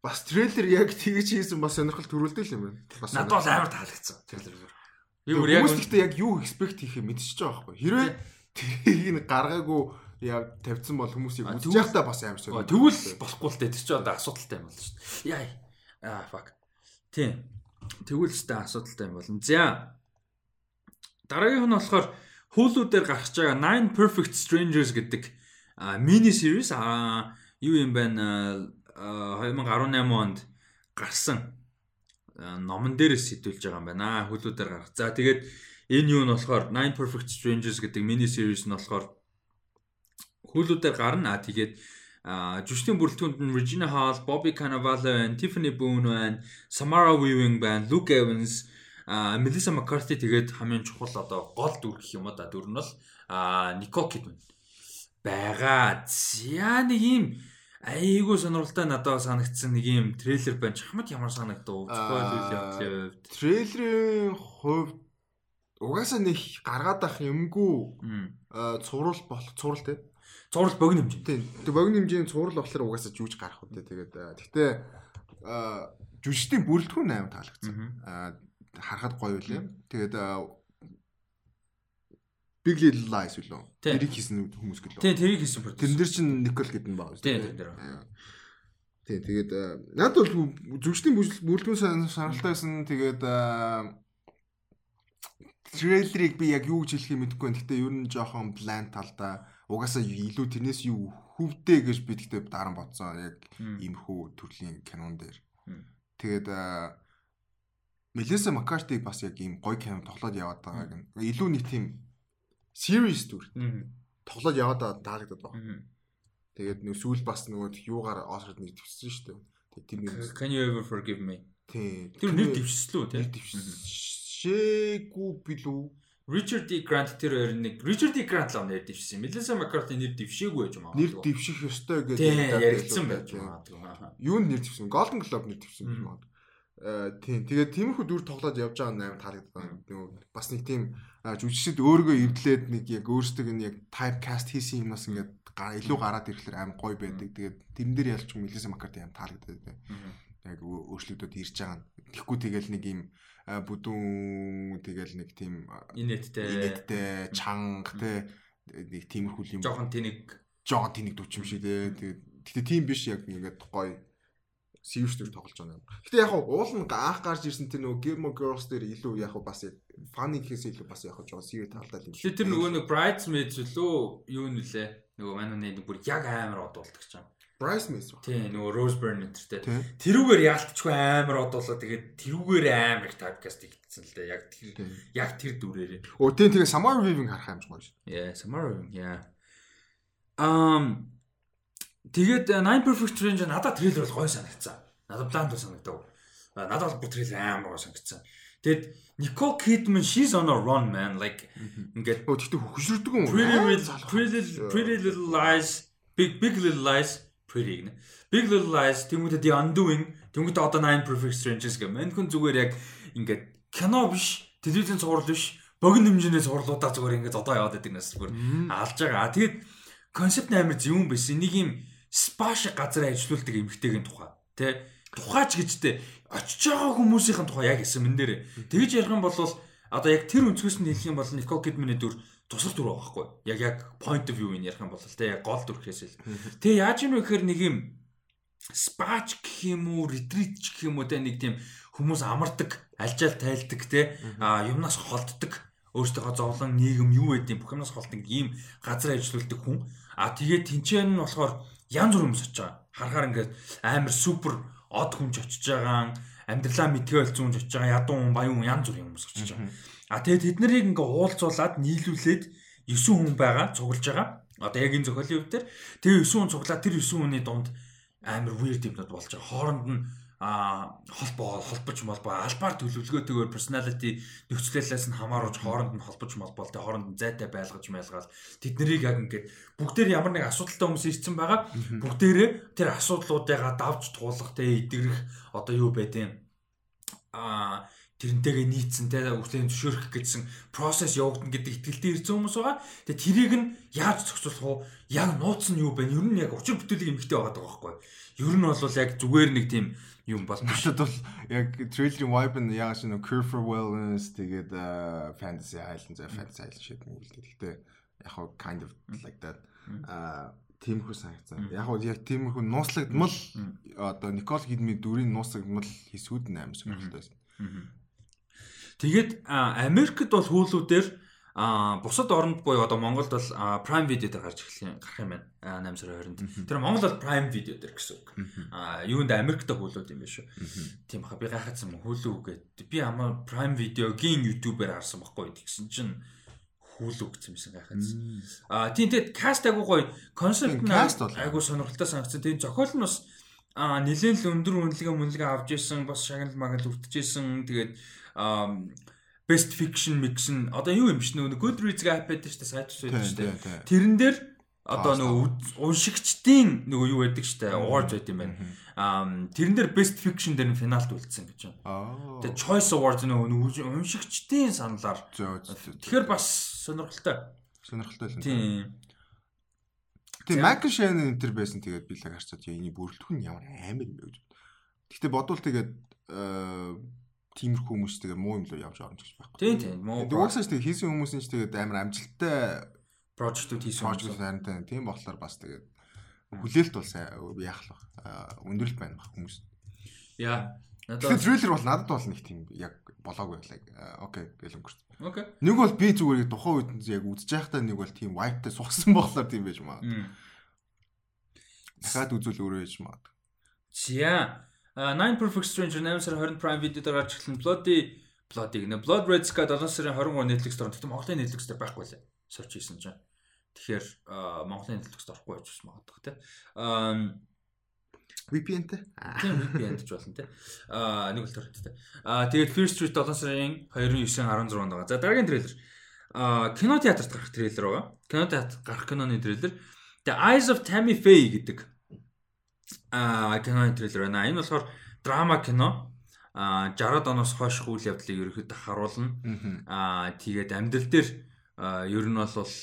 бас трейлер яг тэгж хийсэн бас сонирхол төрүүлдэг юм байна. Бас надад бол амар таалагдсан трейлер. Би бүр яг гэхдээ яг юу expect хийхээ мэдчихэж байгаа байхгүй. Хэрвээ тэрийг нь гаргаагүй яа тавьсан бол хүмүүсийг үзэж байхдаа бас амар сонир. Тэгвэл болохгүй л дээ. Тэр чинь одоо асуудалтай юм болно шүү дээ. Яа. Аа fuck. Тийм. Тэгвэл ч та асуудалтай юм болно. За. Дараагийнх нь болохоор Hulu дээр гарч байгаа Nine Perfect Strangers гэдэг мини series юу юм бэ 2018 онд гарсан номон дээрээс сэтүүлж байгаа юм байна. Хөлүүдээр гарах. За тэгээд энэ юу нь болохоор Nine Perfect Strangers гэдэг мини series нь болохоор хөлүүдээр гарна. Тэгээд жүжигчдийн бүрэлдэхүүнд нь Regina Hall, Bobby Cannavale, Tiffany Boone байна, Samara Weaving байна, Luke Evans, Melissa McCarthy тэгээд хамгийн чухал одоо гол дүр гэх юм да дүр нь бол Nicole Kidman байгаа. За нэг юм айгүй сонирхолтой надад санагдсан нэг юм трейлер байна. Чамд ямар санагдав? Spoil үйл явдлын хувьд. Трейлерийн хувьд угаасаа нэг гаргаад ах юмгүй цуврал болох цуврал те. Цуврал богино хэмжээ. Тийм. Тэг богино хэмжээний цуврал болохоор угаасаа жүүж гарах үү. Тэгээд гэхдээ жүжигчдийн бүрэлдэхүүн аим таалагдсан. Аа харахад гоё үлээ. Тэгээд Big Little Lies үлээ. Тэрийг хийсэн хүмүүс гэлөө. Тийм тэрийг хийсэн продюсер. Тэрэн дээр чинь Никол гэдэг нь баа. Тийм, тийм, тийм. Тийм тэгээд э, надад бол зүгшлийн бүрэлдэхүүн сан- саналтай байсан. Тэгээд э, трейлерыг би яг юу гэж хэлхийг мэдэхгүй байна. Гэтэ ер нь жоохон bland талдаа угаасаа илүү тэрнээс юу хөвдөө гэж би тэгтээ дараа бодсон. Яг иймэрхүү төрлийн кинон дээр. Тэгээд э, Мелиса Маккартиг бас яг ийм гоё кино тоглоод яваад байгааг нь илүү нэг тийм series дүр тоглоод яваад таалагдаад байна. Тэгээд нөө сүүл бас нөгөө юугаар Оскарт нэр дэвшсэн шүү дээ. Тэгээд тийм юм. Can you ever forgive me? Тийм. Тэр нэр дэвшсэн лүү нэр тийм. дэвшээгүй билүү? Richard D. Grant тэр хоёр нэг Richard D. Grant л нэр дэвшсэн. Melissa McCarthy нэр дэвшээгүй байж магадгүй. Нэр дэвших ёстой гэдэг яригдсан байж магадгүй. Юу нэр дэвшсэн? Golden Globe нэр дэвшсэн биш магадгүй. Э тийм. Тэгээд тиймэрхүү дүр тоглоод явж байгаа нь амар таалагддаг байна. Нөгөө бас нэг тийм жүжигчд өөргөө эвдлээд нэг яг өөрсдөг нь яг type cast хийсэн юмнаас ингээд илүү гараад ирэхлээр амар гоё байдаг. Тэгээд тэрэн дээр ялч Мелиса Маккарти амар таалагддаг. яг өө- өөрчлөгдөд ирж байгаа нь. Тэгэхгүй тэгэл нэг юм бүдүүн тэгэл нэг тийм а, Инээдтэй. инээдтэй чанга те нэг тиймэрхүү юм Жохон тэнийг жоо тэнэг дүч юм шиг те тэгээд гэтээ тийм биш яг ингээд гоё төр тоглож байгаа юм. Гэтэ яг уул нь анх гарч ирсэн тэр нөгөө Gilmore Girls дээр илүү яг бас funny гэхээс илүү бас яг жоо serious талдаа юм. Тэгэхээр тэр нөгөө нэг Bridesmaids үлээ юу нэлээ нөгөө манууны нэг бүр яг амар одуулдаг ч юм. Bridesmaids ба. Тийм нөгөө Rose Byrne нэртэй. Тэрүүгээр яалтчгүй амар одуулаа тэгээд тэрүүгээр амар их typecast хийгдсэн л дээ. Яг тэр яг тэр дүрээрээ. Оо тийм тэгээ Samara Weaving харах юм шиг гоё шүү. Yeah, Samara yeah. Um тэгээд uh, Nine Perfect Strangers надад трейлер бол гоё санагдсан. Надад планд санагдав. А, Надад бол бүр трейлер амар гоё санагдсан. Тэгээд Nicole Kidman she's on a run man like ингээд Оо тэгтээ хөшрөдөг юм. Pretty Little. Pretty Little Lies Big Big Little Lies Pretty гэнэ. Big Little Lies тэмүүдэд The Undoing тэмүүдэд одоо Nine Perfect Strangers гэх мэн хүн зүгээр яг ингээд кино биш, телевизэн цуврал биш, богино хэмжээний цувралуудаа зүгээр ингээд одоо яваад байдаг нас зүгээр алж байгаа. Тэгээд концепт амар зөвүүн байсан. Нэг юм спа шиг газар ажилуулдаг эмэгтэйгийн тухай. Тэ тухайч гэжтэй очиж байгаа хүмүүсийн тухай яг хэлсэн мэн дээр. Тэгж ярих юм бол одоо яг тэр өнцгөөс нь хэлэх юм бол Никол Кидманы дүр тусар дүр байгаа байхгүй. Яг яг point of view-ийг ярих юм бол тэ яг гол дүр гэхээс л. Тэгээ яаж юм бэ гэхээр нэг юм спач гэх юм уу, ретрит гэх юм уу тэ нэг тийм хүмүүс амардаг, альжаал тайлдаг а юмнаас холддог өөртөө зовлон нийгэм юу гэдэг бүх юмнаас холддог ийм газар ажилладаг хүн. А тэгээд тэнцэн нь болохоор янз бүр хүмүүс очиж байгаа. Харахаар ингээд амар супер од хүнч очиж байгаа, амьдралаа мэдгээ олцсон хүнч очиж байгаа, ядуу хүн, баян хүн янз бүрийн хүмүүс очиж байгаа. А тэгээд тэд нарыг ингээ уулзуулад нийлүүлээд 9 хүн байгаа, цуглаж байгаа. Одоо яг энэ зохиолын дээр тэгээ 9 хүн цуглаад тэр 9 хүний дунд амар weird юмнууд болж байгаа. Хооронд нь а холбоо холбож молбоо албаар төлөвлөгөөтэйгээр personality нөхцөлөөс нь хамааруулж хооронд нь холбож молбоо тэ хооронд нь зайтай байлгаж майлгаал тэд нарыг яг ингээд бүгдээр ямар нэг асуудалтай хүмүүс ирсэн байгаа бүгдээрээ тэр асуудлуудыгаа давж туулах тэ идэгрэх одоо юу байдیں۔ а тэрнтэйгээ нийцсэн те үхлийн зөвшөөрөх гэсэн процесс явагдана гэдэг итгэлтэй ирсэн хүмүүс байгаа. Тэгээ тэрийг нь яаж зохицуулах вэ? Яг нууц нь юу бэ? Ер нь яг учир бүтээлийг эмхтэй байгаа даа байхгүй. Ер нь бол яг зүгээр нэг тийм юм бол. Надад бол яг трейлерийн vibe нь яг шинэ Cure for Wellness тэгээд Fantasy Island за Fantasy Island шиг нэг үлдээ. Гэхдээ яг хоо kind of like that а тиймэрхүү санагцсан. Яг хоо яг тиймэрхүү нууцлагдмал одоо Никол Кидмийн дүрийн нууцлагдмал хэсгүүд нь амар сонирхолтой байсан. Тэгээд Америкт бол хүүлүүдээр а бусад оронд буюу одоо Монголд бол Prime Video дээр гарч эхлэх юм гарах юм байна. А 8 сарын 20-нд. Тэр Монгол бол Prime Video дээр гэсэн үг. А юунд Америкт хүүлүүд юм биш үү? Тийм баха би гайхацсан хүүлүү гэдэг. Би амаа Prime Video-гийн YouTube-ээр харсан байхгүй тэгсэн чинь хүүлүү гэсэн юмсан гайхацсан. А тийм тэгээд каст агуу гоё концепт нь агуу сонирхолтой санагдсан. Тэгээд зохиол нь бас а нэлээд л өндөр үнэлгээ мүнэлгээ авч исэн бас шагнал магнал үртжсэн тэгээд ам, best fiction mix нь одоо юу юм биш нөгөө Goodreads-гээ iPad дээр шүү дээ сайт шүү дээ. Тэрэн дээр одоо нөгөө уншигчдын нөгөө юу байдаг дээ awards байт юм байна. Аа тэрэн дээр best fiction дээр нь финалд үлдсэн гэж байна. Тэгээ choice awards нөгөө уншигчдын саналаар тэгэхээр бас сонирхолтой. сонирхолтой л. Тийм. Тэгээ Michael Shannon энэ төр байсан тэгээд би л харцаад яа энэ бүрэлдэхүүн ямар амар юм бэ гэж. Гэхдээ бодвол тэгээд э, тиймэрхүү хүмүүс тэгээ муу юм лөө явж орно гэж байхгүй. Тийм тийм. Муу Тэгээд угаасаа ч тэгээ хийсэн хүмүүс нь ч тэгээд амар амжилттай прожектууд хийсэн хүмүүс. харин тийм болохоор бас тэгээд хүлээлт бол сайн яах л баг. Өндөрлөлт байна баг хүмүүс. Яа. Надад трейлер бол надад бол нэг тийм яг болоогүй байлаа. Окей гэл өнгөрч. окей. Нэг бол би зүгээр тухайн үед нь яг үзэж байхдаа нэг бол тийм vibe-тай сухсан болохоор тийм байж. Мм. Дахиад үзүүл өөрөө яж маа. За. А, Nine Perfect Stranger 8 сарын 20 Prime Video дээр гарч эхэлнэ. Bloody Bloody гэнэ. Blood Red Sky 7 сарын 23 Netflix дээр. Тэгтээ Монголын Netflix дээр байхгүй лээ. Search хийсэн чинь. Тэгэхээр а, Монголын Netflix дээр орохгүй байж магадгүй те. Аа VPN-тэй. тийм VPN-д ч болно те. Аа нэг л төрөлттэй. Аа тэгээд Fear Street 7 сарын 29 16 байгаа. За дараагийн трейлер. Аа кино театрт гарах трейлер байгаа. Кино театрт гарах киноны трейлер. The Eyes of Tammy Faye гэдэг аа киноны трейлер байна. Энэ болохоор драма кино. Аа 60-аад оноос хойш үйл явдлыг ерөөхдөө харуулна. Аа тэгээд амьдрал дээр ер нь бол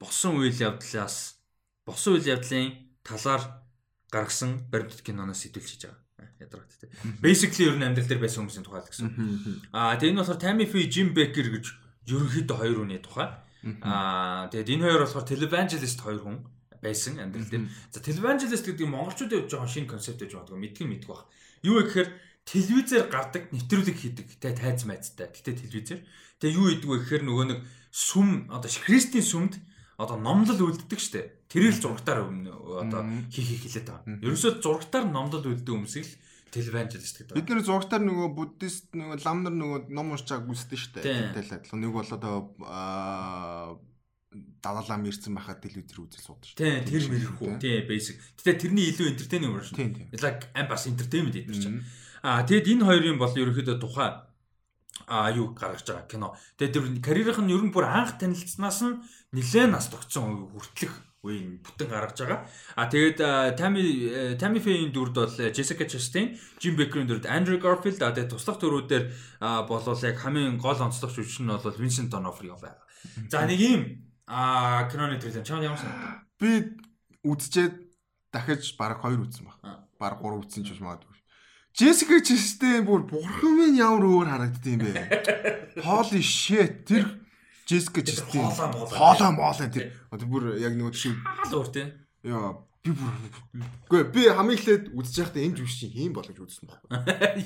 босон үйл явдлаас босон үйл явдлын талаар гаргасан баримтат киноноос сэтүүлж хийж байгаа. Аа, Ядрагт тий. Basically ер нь амьдрал дээр байсан хүмүүсийн тухай л гэсэн. Аа тэгээд энэ болохоор Tammy Faye, Jim Baker гэж ерөнхийдөө хоёр хүний тухай. Аа тэгээд энэ хоёр болохоор televangelist хоёр хүн байсан амьдрал дээр. За televangelist гэдэг нь монголчуудад явж байгаа шинэ концепт гэж боддог. Мэдгэн мэдгүй баг. Юу вэ гэхээр телевизээр гардаг нэвтрүүлэг хийдэг. Тэ тайз майцтай. Гэтэ телевизээр. Тэгээ юу хийдэг вэ гэхээр нөгөө нэг сүм одоо христийн сүмд одоо номлол үлддэг штэ. Тэрийг л зурагтаар одоо хийх хэлээд байгаа. Ерөөсөө зурагтаар номлол үлддэг хүмүүсийг л televangelist гэдэг. Бид нэр зургатаар нөгөө буддист нөгөө лам нар нөгөө ном уншчааг Тийм. дээ. Тэтэл адилхан нэг бол одоо аа далалам ирсэн байхад телевизээр үзэл суудаг шүү. Тийм, тэр мэрхүү. Тийм, basic. Гэтэ тэрний илүү entertaining version. Like ам бас entertainment гэдэг чинь. Аа, тэгэд энэ хоёрын бол ерөөхдөө тухай а юу гаргаж байгаа кино. Тэгээд тэр карьерийнх нь ер нь бүр анх танилцсанаас нь нэлээд нас тогтсон хүртэлх үеийн бүтэн гаргаж байгаа. А тэгээд Тами Тами Фейн дүрд бол Jessica Chastain, Jim Baker-ийн дүрд Andrew Garfield, а тэгээд туслах дүрүүдээр болол яг хамгийн гол онцлогч жүжигч нь бол Vincent D'Onofrio байгаа. За нэг ийм а киноны трейлер чамд ямар санагдав? Би үдчихэд дахиж бараг 2 үзсэн баг. Аа. Бараг 3 үзсэн ч магадгүй. Jessica Chastain бүр бурхан минь ямар өөр харагддсан юм бэ? Holy shit тэр хоолой моолой. хоолой моолой тэр одоо бүр яг нөгөө шиг Хаал өөр тий. яа би бүр үгүй би хамгийн эхлээд үзэж байхдаа энэ жүжиг чинь ийм болох гэж үзсэн баг.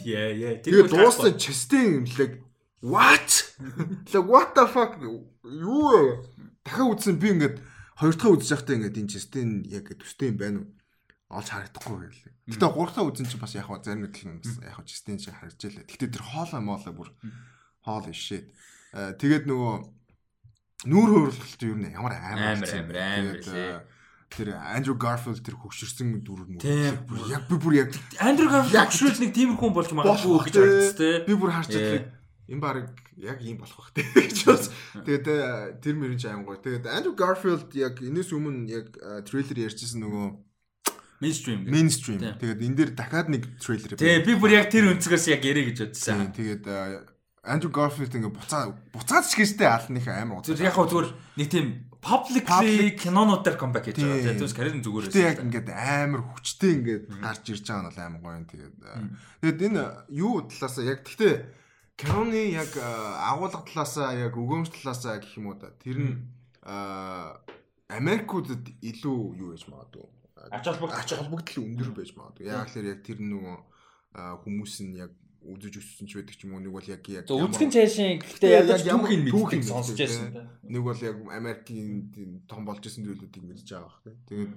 Яа яа. Тэгээ дууссан Chastain имлэг what? Like what the fuck юу? Дахиад үзсэн би ингээд хоёр дахь үзэж байхдаа ингээд энэ Chastain яг төстэй юм байна уу? олж харагдахгүй гэлээ. Гэтэ гурав дахь үзэн чинь бас яг хаа зарим нэг юм бас яг хаа Chastain шиг харагдж байлаа. Гэтэ тэр хоолой моолой бүр holy shit. Э, Тэгээд нөгөө нүүр хөврөлт юу нэ ямар амар Амар, амар, лээ. э, Тэр Andrew Garfield тэр хөвшөрсөн дүр бүр яг би бүр яг Андрю Гарфилд агшрууд нэг тиймэрхүү болж магадгүй гэж харагдсан тий. би бүр харж Ээ. Энэ баг яг ийм болох бах гэж бас. Тэгээд э, тэр мөрөн ч аим гоё. Тэгээд Andrew Garfield яг энэс өмнө яг э, трейлер ярьжсэн нөгөө Mainstream. mainstream. Тэгээд энэ дээр дахиад нэг трейлер Тий, би бүр яг тэр өнцгөөс яг ярэ гэж бодсон. Тэгээд э, Andrew Garfield ингээ буцаа буцаад ч гэжтэй алных амар Зүр удаа. яг хөө зүгээр нэг тийм publicly кинонууд дээр comeback хийж байгаа. Тийм. Тэгээ түүс карьер зүгээр Гэтэ яг ингээд амар хүчтэй ингээд гарч ирж байгаа нь бол амар гоё юм тэгээд. Тэгээд энэ юу талаасаа яг гэхдээ киноны яг агуулга талаасаа яг өгөөмж талаасаа гэх юм уу да. Тэр нь Америкуудад илүү юу байж магадгүй. Ач холбогдол. өндөр байж магадгүй. Яг л яг тэр нөгөө хүмүүс нь яг үзэж өссөн ч байдаг ч юм уу нэг бол яг яг үзгэн цаашин Гэхдээ яг түүхийг мэддэг сонсож байсан нэг бол яг Америкийн том болж исэн зүйлүүдийг мэдж байгаа бах. Тэгээд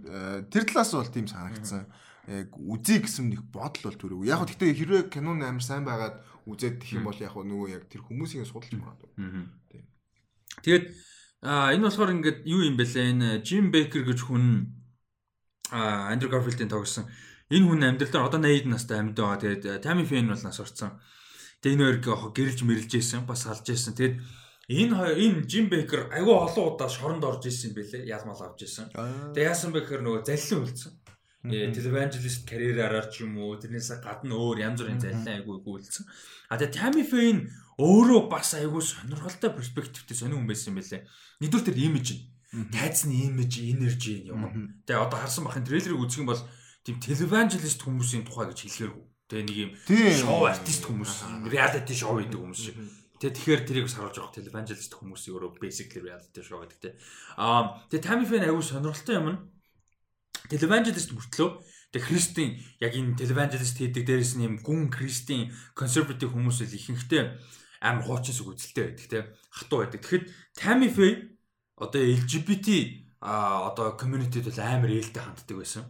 тэр талаас бол тийм санагдсан. Яг үзье гэсэн нэг бодол бол төрөв. Яг гэхдээ хэрвээ кинон амар сайн байгаад үзээд тэх юм бол яг нөгөө яг тэр хүмүүсийн судалж магадгүй. Тийм. Тэгээд энэ болохоор ингээд юу юм бэлээ энэ Jim Baker гэж хүн а Andrew Garfield-ийн тоглосон энэ хүн амьдралдаа одоо 80 настай амьд байгаа. Тэгээд Tammy Faye бол нас орсон. Тэгээд энэ хоёр гэрэлж мэрэлж ийсэн бас салж ийсэн. Тэгээд энэ энэ Jim Baker айгүй олон удаа шоронд орж ийсэн юм бэлээ. Ялмал авч ийсэн. Тэгээд яасан бэ гэхээр нөгөө заллин үлдсэн. Э телеванжелист карьераараар ч юм уу тэрнээс гадна өөр янз бүрийн заллин айгүй гүйлсэн. А тэгээ Tammy Faye өөрөө бас айгүй сонирхолтой перспективтэй сонир хүн байсан юм байлээ. Нэгдүгээр тэр имиж нь тайцны имиж, энержи юм. Тэгээ одоо харсан бахын трейлерыг үзэх юм бол тийм телеванжелист хүмүүсийн тухай гэж хэлэхэргүй. Тэгээ нэг юм шоу артист хүмүүс, reality show хийдэг хүмүүс шиг. Тэгээ тэгэхээр тэрийг бас харуулж байгаа televangelist хүмүүс өөрөө basically reality show гэдэг те. Аа тэгээ Tammy Faye аягүй сонирхолтой юм нь televangelist мөртлөө тэгээ христийн яг энэ televangelist хийдэг дээрээс нь юм гүн христийн conservative хүмүүс л ихэнхдээ амар хуучин сүг үзэлтэй байдаг те. Хатуу байдаг. Тэгэхэд Tammy Faye одоо LGBT а одоо community-д бол амар ээлтэй ханддаг байсан.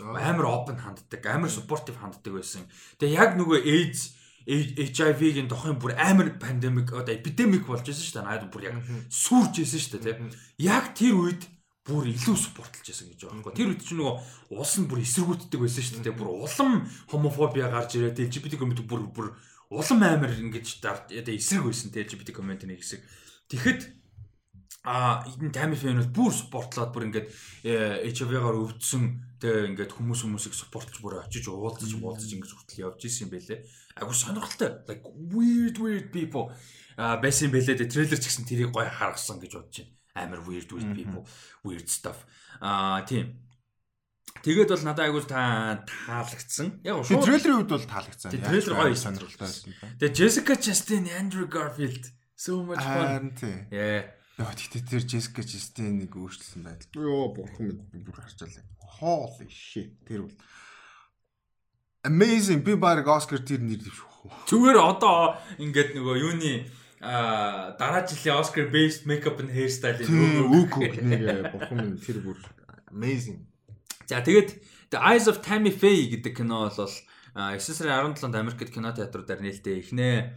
Амар open ханддаг, амар supportive ханддаг байсан. Тэгээ яг нөгөө AIDS HIV-гийн дохын бүр амар пандемик одоо эпидемик болж байсан шүү дээ. Наад бүр яг сүрж байсан шүү дээ, тийм. Яг тэр үед бүр илүү спортлж байсан гэж байгаа байхгүй. Тэр үед чинь нөгөө улс нь бүр эсэргүүцдэг байсан шүү дээ. Бүр улам хомофобиа гарч ирээд LGBT community бүр бүр улам амар ингэж эсрэг байсан те LGBT community-ний хэсэг. Тэгэхэд а энэ Faye бол бүр спортлоод бүр ингээд HIV-гаар өвдсөн тэгээ ингээд хүмүүс хүмүүсийг спортлж бүр очиж уулзаж уулзаж ингэж хүртэл явж исэн юм байлээ. Агуу сонирхолтой. Like weird weird people а байсан юм байлээ. Трейлер ч гэсэн тэрийг гоё харгасан гэж бодож байна. Амар weird weird people, weird stuff. А тийм. Тэгээд бол надад айгуул та таалагдсан. Яг Тэгээ трейлерийн үед бол таалагдсан. Трейлер гоё сонирхолтой байсан. Тэгээ Jessica Chastain, Andrew Garfield so much fun. Yeah. Яа тэгтээ тэр Jessica Chastain нэг өөрчлөсөн байдал. Йоо бурхан минь бүр харчаалаа. Holy shit тэр бол Amazing би баг Oscar тэр нэр дэвшгүй. Зүгээр одоо ингээд нөгөө юуны а дараа жилийн Oscar based makeup and hairstyle Үг үг нэг бурхан минь тэр бүр amazing. За тэгээд The Eyes of Tammy Faye гэдэг кино бол 9 сарын 17-нд Америкт кино театруудаар нээлттэй ихнэ.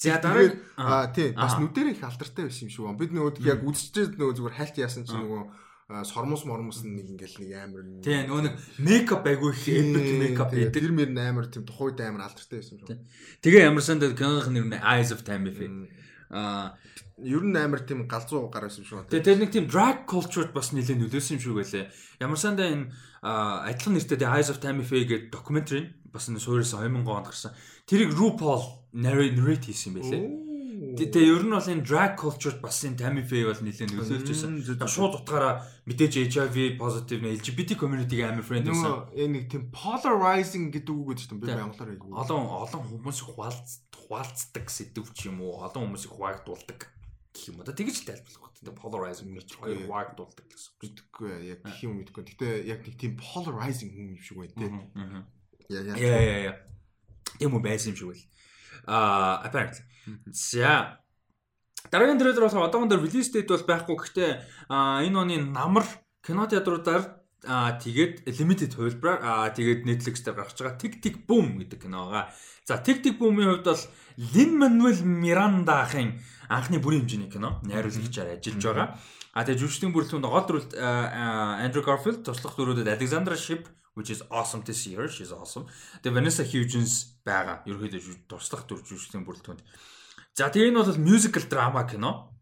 За дараа аа тий бас нүдэрээ их алдартай байсан юм шиг байна. Бид нөгөө яг үзчихээд нөгөө зүгээр хальт яасан чинь нөгөө сормос мормос нэг ингээл нэг амар тий нөгөө нэг мейкап айгүй их epic мейкап хийдэг. Тэр мөр амар тийм тухайд амар алдартай байсан юм шиг. Тэгээ ямар санд киноных нэр нь Eyes of Tammy Faye. Аа ер нь амар тийм галзуу гар байсан юм шиг байна. Тэгээ тэр нэг тийм drag culture-д бас нэлээд нөлөөсөн юм шиг байлээ. Ямар сандаа энэ адилхан нэртэй Eyes of Tammy Faye гэдэг докюментари бас энэ суурьсан 2000 онд гарсан. Тэрийг RuPaul narrate хийсэн юм байлээ. Тэгээ ер нь бол энэ drag culture бас энэ Tammy Faye бол нэлээд нөлөөлж байсан. Шууд утгаараа мэдээж HIV positive нэ LGBT community-г амар friend. Нөгөө энэ нэг тийм polarizing гэдэг үг гэдэг чинь би монголоор яг. Олон олон хүмүүс хуваалц хуваалцдаг сэдв ч юм уу, олон хүмүүсийг хуваагдуулдаг гэх юм уу. Тэгэж тайлбарлах байна. Тэгээ polarizing гэж хуваагдуулдаг гэсэн. Мэдгүй яг гэх юм мэдгүй. Гэтэ яг нэг тийм polarizing хүн юм шиг байна тий. Яа яа яа. Үү байсан юм шиг байл. Аа apparently. За дараагийн трейлер бол одоогондор release date бол байхгүй. Гэхдээ энэ оны намар кино театруудаар Аа тэгээд limited хувилбараар аа тэгээд Netflix дээр гарч байгаа Tick Tick Boom гэдэг кино байгаа. За Tick Tick Boom-ийн хувьд бол Lin Manuel Miranda ахын анхны бүрийн хэмжээний кино найруулагчаар ажиллаж байгаа. А тэгээд жүжигчдийн бүрэлдэхүүнд гол дүрэлт Andrew Garfield, туслах дүрүүдэд Alexandra Shipp which is awesome to see her. She's awesome. Тэгээд Vanessa Hudgens байгаа. Ерөнхийдөө туслах дүр жүжигчдийн бүрэлдэхүүнд. За тэгээд энэ бол musical drama кино.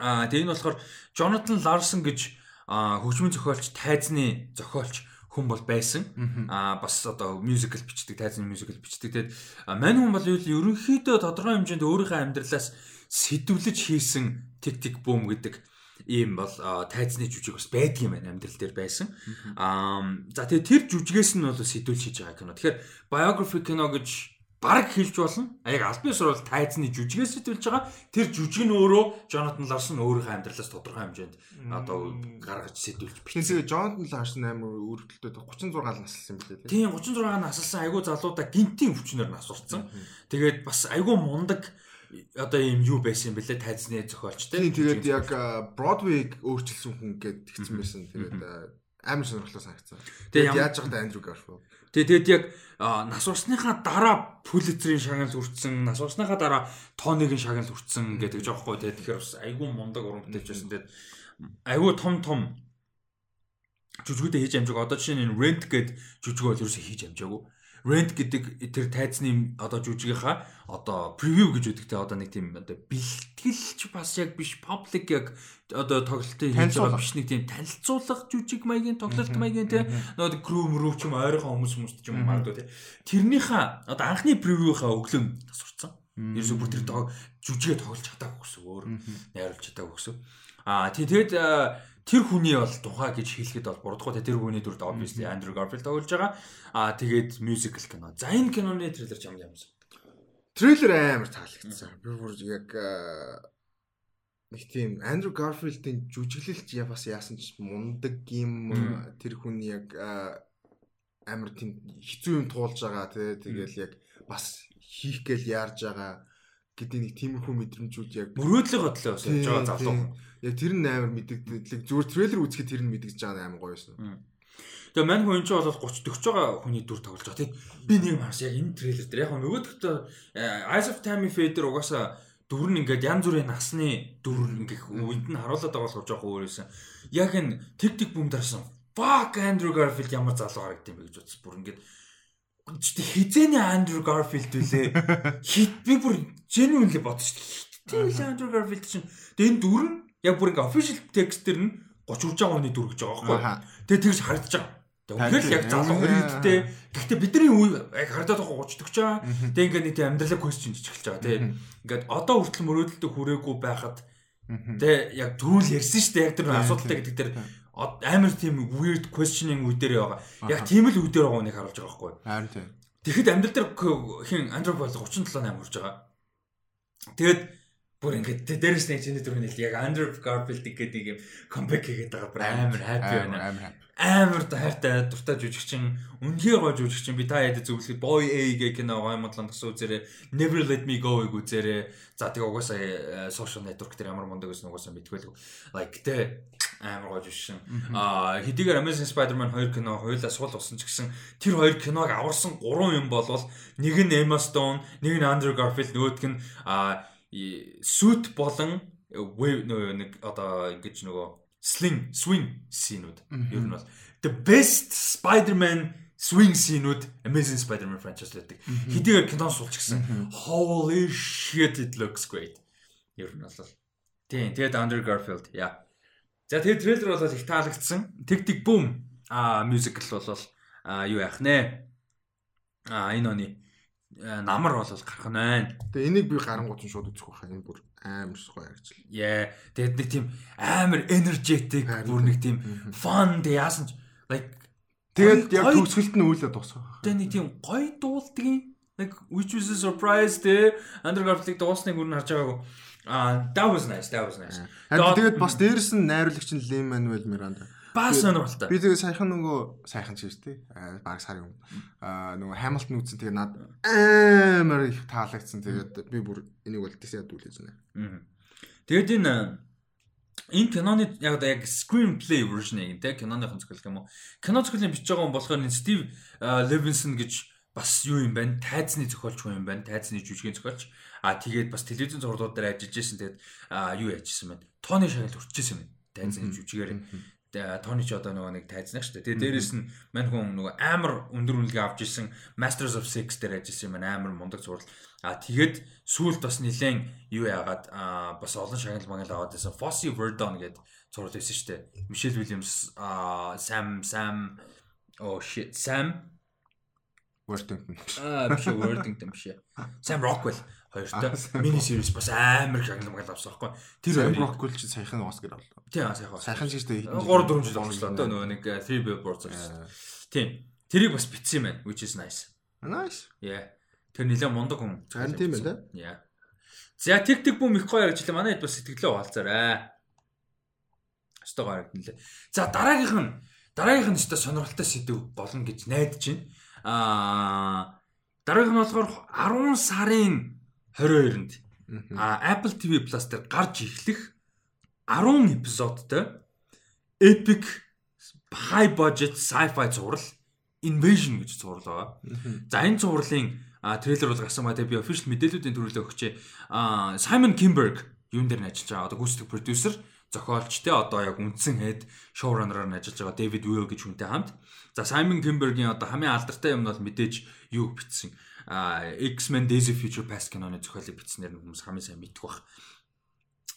А тэгээд энэ болохоор Jonathan Larson гэж хөгжмийн зохиолч, тайзны зохиолч хүн бол байсан. Аа бас одоо мюзикл бичдэг, тайзны мюзикл бичдэг. Тэгээд мань хүн бол ерөнхийдөө тодорхой хэмжээнд өөрийнхөө амьдралаас сэтвлэж хийсэн тик тик бум гэдэг ийм бол тайзны жүжиг бас байдаг юм байна амьдрал дээр байсан. Аа за тэгээд тэр жүжигээс нь бол сэтвүүлж хийж байгаа кино. Тэгэхээр biography кино гэж баг хэлж болно. Яг албан ёсоор бол тайзны жүжигээс сэтүүлж байгаа. Тэр жүжиг нь өөрөө Jonathan Larson өөрийнхөө амьдралаас тодорхой хэмжээнд одоо гаргаж сэтүүлж бичсэн. Тэгээ Jonathan Larson амар өрөвдөлтөд 36 наслсан юм билээ. Тийм 36 наслсан айгүй залуудаа гинтийн өвчнөр насурцсан. Тэгээд бас айгүй мундаг одоо ийм юу байсан юм бэлээ тайзны зохиолч тийм тэгээд яг Broadway өөрчилсөн хүн гэд тэгсэн байсан. Тэгээд амар сонирхолтой санагдсан. Тэгээд яаж байгаа Andrew Garfield. Тэгээд яг нас урсныхаа дараа Pulitzer-ийн шагнал хүртсэн, нас урсныхаа дараа Tony-гийн шагнал хүртсэн гэдэг жоохгүй тэгээд тэгэхээр бас айгүй мундаг уран бүтээлч байсан. Тэгээд айгүй том том жүжигүүдээ хийж амжиг. Одоо жишээ нь Rent гэдэг жүжиг бол ерөөсөө хийж амжаагүй. Rent гэдэг тэр тайзны одоо жүжигийнхаа одоо превiew гэж үүдэг те. Одоо нэг тийм одоо бэлтгэлч бас яг биш public яг одоо тоглолтын хийж байгаа биш нэг тийм танилцуулах жүжиг маягийн тоглолт маягийн те. Нөгөө crew move ч юм ойрхон хүмүүс хүмүүст ч юм магадгүй те. Тэрнийхээ одоо анхны превiew-ийнхаа өглөө тасурсан Ерөөсө бүр тэр жүжигээ тоглож чадаагүй гэсэн өөр найруулж чадаагүй гэсэн. Аа тий тэгэд тэр хүний бол тухай гэж хэлэхэд бол бурдахгүй тэр хүний дүрд obviously Andrew Garfield тоглож байгаа. Аа тэгээд musical кино. За энэ киноны трейлер ч юм ямсан. Трейлер амар таалагдсан. Би бүр яг нэг тийм Andrew Garfield-ийн жүжиглэлч я бас яасан ч мундаг юм тэр хүн яг амар тийм хэцүү юм туулж байгаа тий тэгэл яг бас хийх гээл яарж байгаа гэдэг нэг тиймэрхүү мэдрэмжүүд яг мөрөөдлийн бодлоо өсөж байгаа залуу. Яг тэр нь амар мэддэгдлэг зүгээр трейлер үзэхэд тэр нь мэдгэж байгаа амар гоё байсан. Тэгээ мань хүн чинь бол 30 40 байгаа хүний дүр тоглож байгаа тийм. Би нэг маш яг энэ трейлер дээр яг нөгөөдөгт Eyes of Tammy Fader угаасаа дүр нь ингээд янз бүрийн насны дүр ингээд үед нь харуулдаг болохоор жоохон өөр байсан. Яг энэ тэг тэг бүм дарсан. Fuck Andrew Garfield ямар залуу харагдсан бэ гэж бодсон. Бүр ингээд хизээний Andrew Garfield үлээ. Хит би бүр genuinely бодсон шүү дээ. Хиттэй Andrew Garfield чинь тэгээ энэ дүр нь яг бүр ингээд official text дээр нь 30 хүрж байгаа хүний дүр гэж байгаа байхгүй. Тэгээ тэгж харагдаж байгаа. Тэгэхээр яг залуу хүрээдтэй. Гэхдээ бидний үе яг хардаад байгаа 30 40 чаа. Тэгээ ингээд нэг тийм амьдралаа question хийж эхэлж байгаа тийм. Ингээд одоо хүртэл мөрөөдөлтөд хүрээгүй байхад тэгээ яг төрүүл ярьсан шүү дээ. Яг тэр асуудалтай гэдэг дээр амар тийм weird questioning үе дээр байгаа. Яг тийм л үе дээр байгаа нэг харуулж байгаа байхгүй. Харин тийм. Тэгэхэд амьдрал дээр хин бол 37 8 хүрж байгаа. Тэгээд бүр ингээд дээрээс нэг чиний дөрөв нэл яг Andrew Garfield гэдэг юм comeback хийгээд байгаа бүр амар happy байна. Амар амар хайртай дуртай жүжигчин үнхээр гоё жүжигчин би та яд зөвлөхөд Boy A гэх кино гоё модлон тас үзээрэй. Never Let Me Go-ыг үзээрэй. За тэгээ угаасаа social network дээр ямар мундаг гэсэн угаасаа мэдгүй л like тэ амар гоё жүжигчин. А хэдийгээр Amazing Spider-Man 2 кино хоёулаа суул усан ч гэсэн тэр хоёр киног аварсан гурван юм болвол нэг нь Emma Stone нэг нь Andrew Garfield нөгөөх нь а suit болон нэг одоо ингэж нөгөө sling swing сценүүд ер нь бол the best Spider-Man swing сценүүд Amazing Spider-Man franchise байдаг. Хэдийгээр кинон суулчихсан. Holy shit it looks great. Ер нь бол тийм тэгээд Andrew Garfield яа. За тэгээд трейлер бол их таалагдсан. Тэг тэг бум а мюзикл бол а юу яах нэ? А энэ оны намар бол гарах нь байна. Тэгээ энийг би гарангууд нь шууд үзэх байхаа энэ бүр амар гоё харагчлаа. Яа. Тэгээд нэг тийм амар energetic бүр нэг тийм fun тэг яасан ч like тэгээд яг төгсгөлт нь үйлээ дуусах. Тэгээд нэг тийм гоё дуулдгийн like which was a surprise Andrew Garfield дуусныг нь харж байгаагүй. А that was nice that was nice. Тэгээд бас дээрэс нь найруулагч нь Lin Manuel Miranda. Бас сонирхолтой. Би тэгээ саяхан нөгөө саяхан ч шүү дээ. Баг сарын өмнө. Аа нөгөө Hamilton үзсэн тэгээ над амар их таалагдсан. Тэгээд би бүр энийг бол тийш яд үлээж байна. Тэгээд энэ энэ киноны яг яг screenplay version яг тэ киноныхон зохиол юм уу? Кино зохиолын бичиж байгаа хүн болохоор энэ Steve Levinson гэж бас юу юм байна? Тайзны зохиолч хүн юм байна. Тайзны жүжигийн зохиолч. А тэгээд бас телевизэн зурлууд дээр ажиллаж байсан. Тэгээд юу яажсэн байна? Тооны шагнал хүрчээсэн байна. Тайзны жүжигээр Тони ч одоо нөгөө нэг тайзнах шүү дээ. Тэгээ дээрэс нь мань хүн нөгөө амар өндөр үнэлгээ авч исэн Masters of Sex дээр ажилласан юм амар мундаг зураг. А тэгээд сүүлд бас нилээн юу яагаад бас олон шагнал магнал аваад байсан. Fossey Verdon гэдэг зураг байсан шүү дээ. Michelle Williams Sam Sam oh shit Sam Worthington. Аа биш Worthington биш. Sam Rockwell хоёртой мини series бас амар шагнал магнал авсан байхгүй. Тэр Sam Rockwell ч саяхан Оскар авлаа. Тийм сайхан. Сайхан ч гэсэн 3 4 жил болчихлоо одоо нөгөө нэг 3 billboards гэсэн. Тийм. Тэрийг бас битсэн байна which is nice. Nice. Yeah. Тэр нэлээд мундаг хүн. Харин тийм ээ. Yeah. За тэг тэг бүм их гоё ярьж лээ. Манай хэд бас сэтгэлээ хаалцаарай. Өстой гоё яригдана лээ. За дараагийнх нь дараагийнх нь өстой сонирхолтой сэдв болно гэж найдаж байна. Аа дараагийнх нь болохоор 10 сарын 22-нд а Apple TV Plus дээр гарч эхлэх 10 эпизодтой epic high budget sci-fi зураг Invasion гэж зураг байгаа. За энэ зурлын трейлер бол гарсан ба тэгээ би official мэдээллүүдийн төрөлөө өгчээ. Simon Kinberg юун дээр нь ажиллаж байгаа. Одоо гүйцэтгэх продюсер, зохиолч те одоо яг үндсэн head showrunner-аар нь ажиллаж байгаа David Will гэж хүнтэй хамт. За Simon Kinberg-ийн одоо хамгийн алдартай юм нь бол мэдээж юу бичсэн. X-Men Days of Future Past киноны зохиолыг бичснээр нь хүмүүс хамгийн сайн мэдэх бах.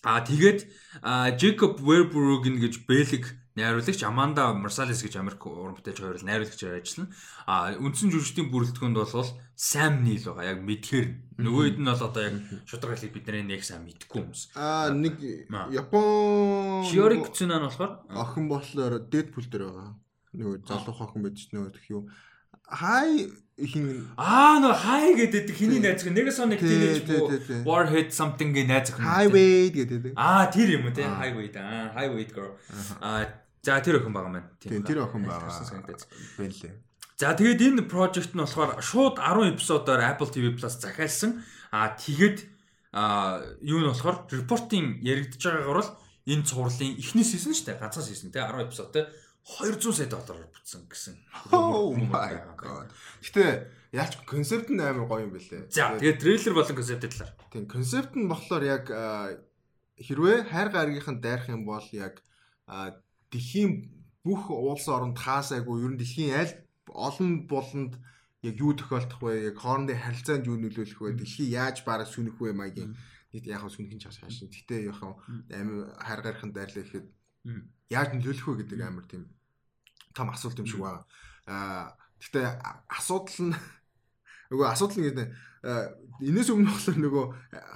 Аа тэгээд Jacob Werbruggen гэж Бэлэг найруулагч Amanda Marsalis гэж Америк уран бүтээлч хоёр л найруулагчаар ажиллана. Аа үндсэн жүжигчдийн бүрэлдэхүүнд бол Sam Neill байгаа. Яг мэдхээр нөгөөд нь бол одоо яг шударга хэлийг бид нэр нэг сайн мэдгүй хүмүүс. Аа нэг. Япон Shiori Kutsunan болохоор охин болохоор Deadpool дээр байгаа. Нөгөө залуух охин байж нөгөө төх юу. Хай хин аа нөө хай гэдэг хиний найз гэх нэгээс нэг Тий, тeenage тий, буу тий, тий. Warhead something гэ найз охин. Highway гэдэг. Аа тэр юм уу те. Highway да. Highway girl. Аа за тэр охин байгаа маань. Тийм тэр охин байгаа. Бэлээ. За тэгээд энэ project нь болохоор шууд 10 эпизодоор Apple TV Plus захиалсан. Аа тэгэд аа юу нь болохоор репортинг яригдж байгаагаар бол энэ цувралын эхний 즌 шүү дээ. Ганцхан 즌 те 10 эпизодтэй 200 сая доллараар бүтсэн гэсэн. Oh my god. Гэтэ яач концепт нь амар гоё юм бэлээ. За тэгээд трейлер болон концепт талаар. Тийм концепт нь болохоор яг хэрвээ хайр гаргийнхан дайрах юм бол яг дэлхийн бүх улс оронд хаасаагүй ер нь дэлхийн аль олон болонд яг юу тохиолдох вэ? Яг хоорондын харилцаанд юу нөлөөлөх вэ? Дэлхий яаж бараг сүнэх вэ маягийн нийт яг сүнхэн чаас хаашин. Гэтэ яг хайр гаргийнхан дайрлаа гэхэд. Яаж нөлөөлөх вэ гэдэг амар тийм том асуулт юм шиг байна. Аа гэтэ а- асуудал нь нөгөө асуудал нь гэдэг энэс өмнө болохоор нөгөө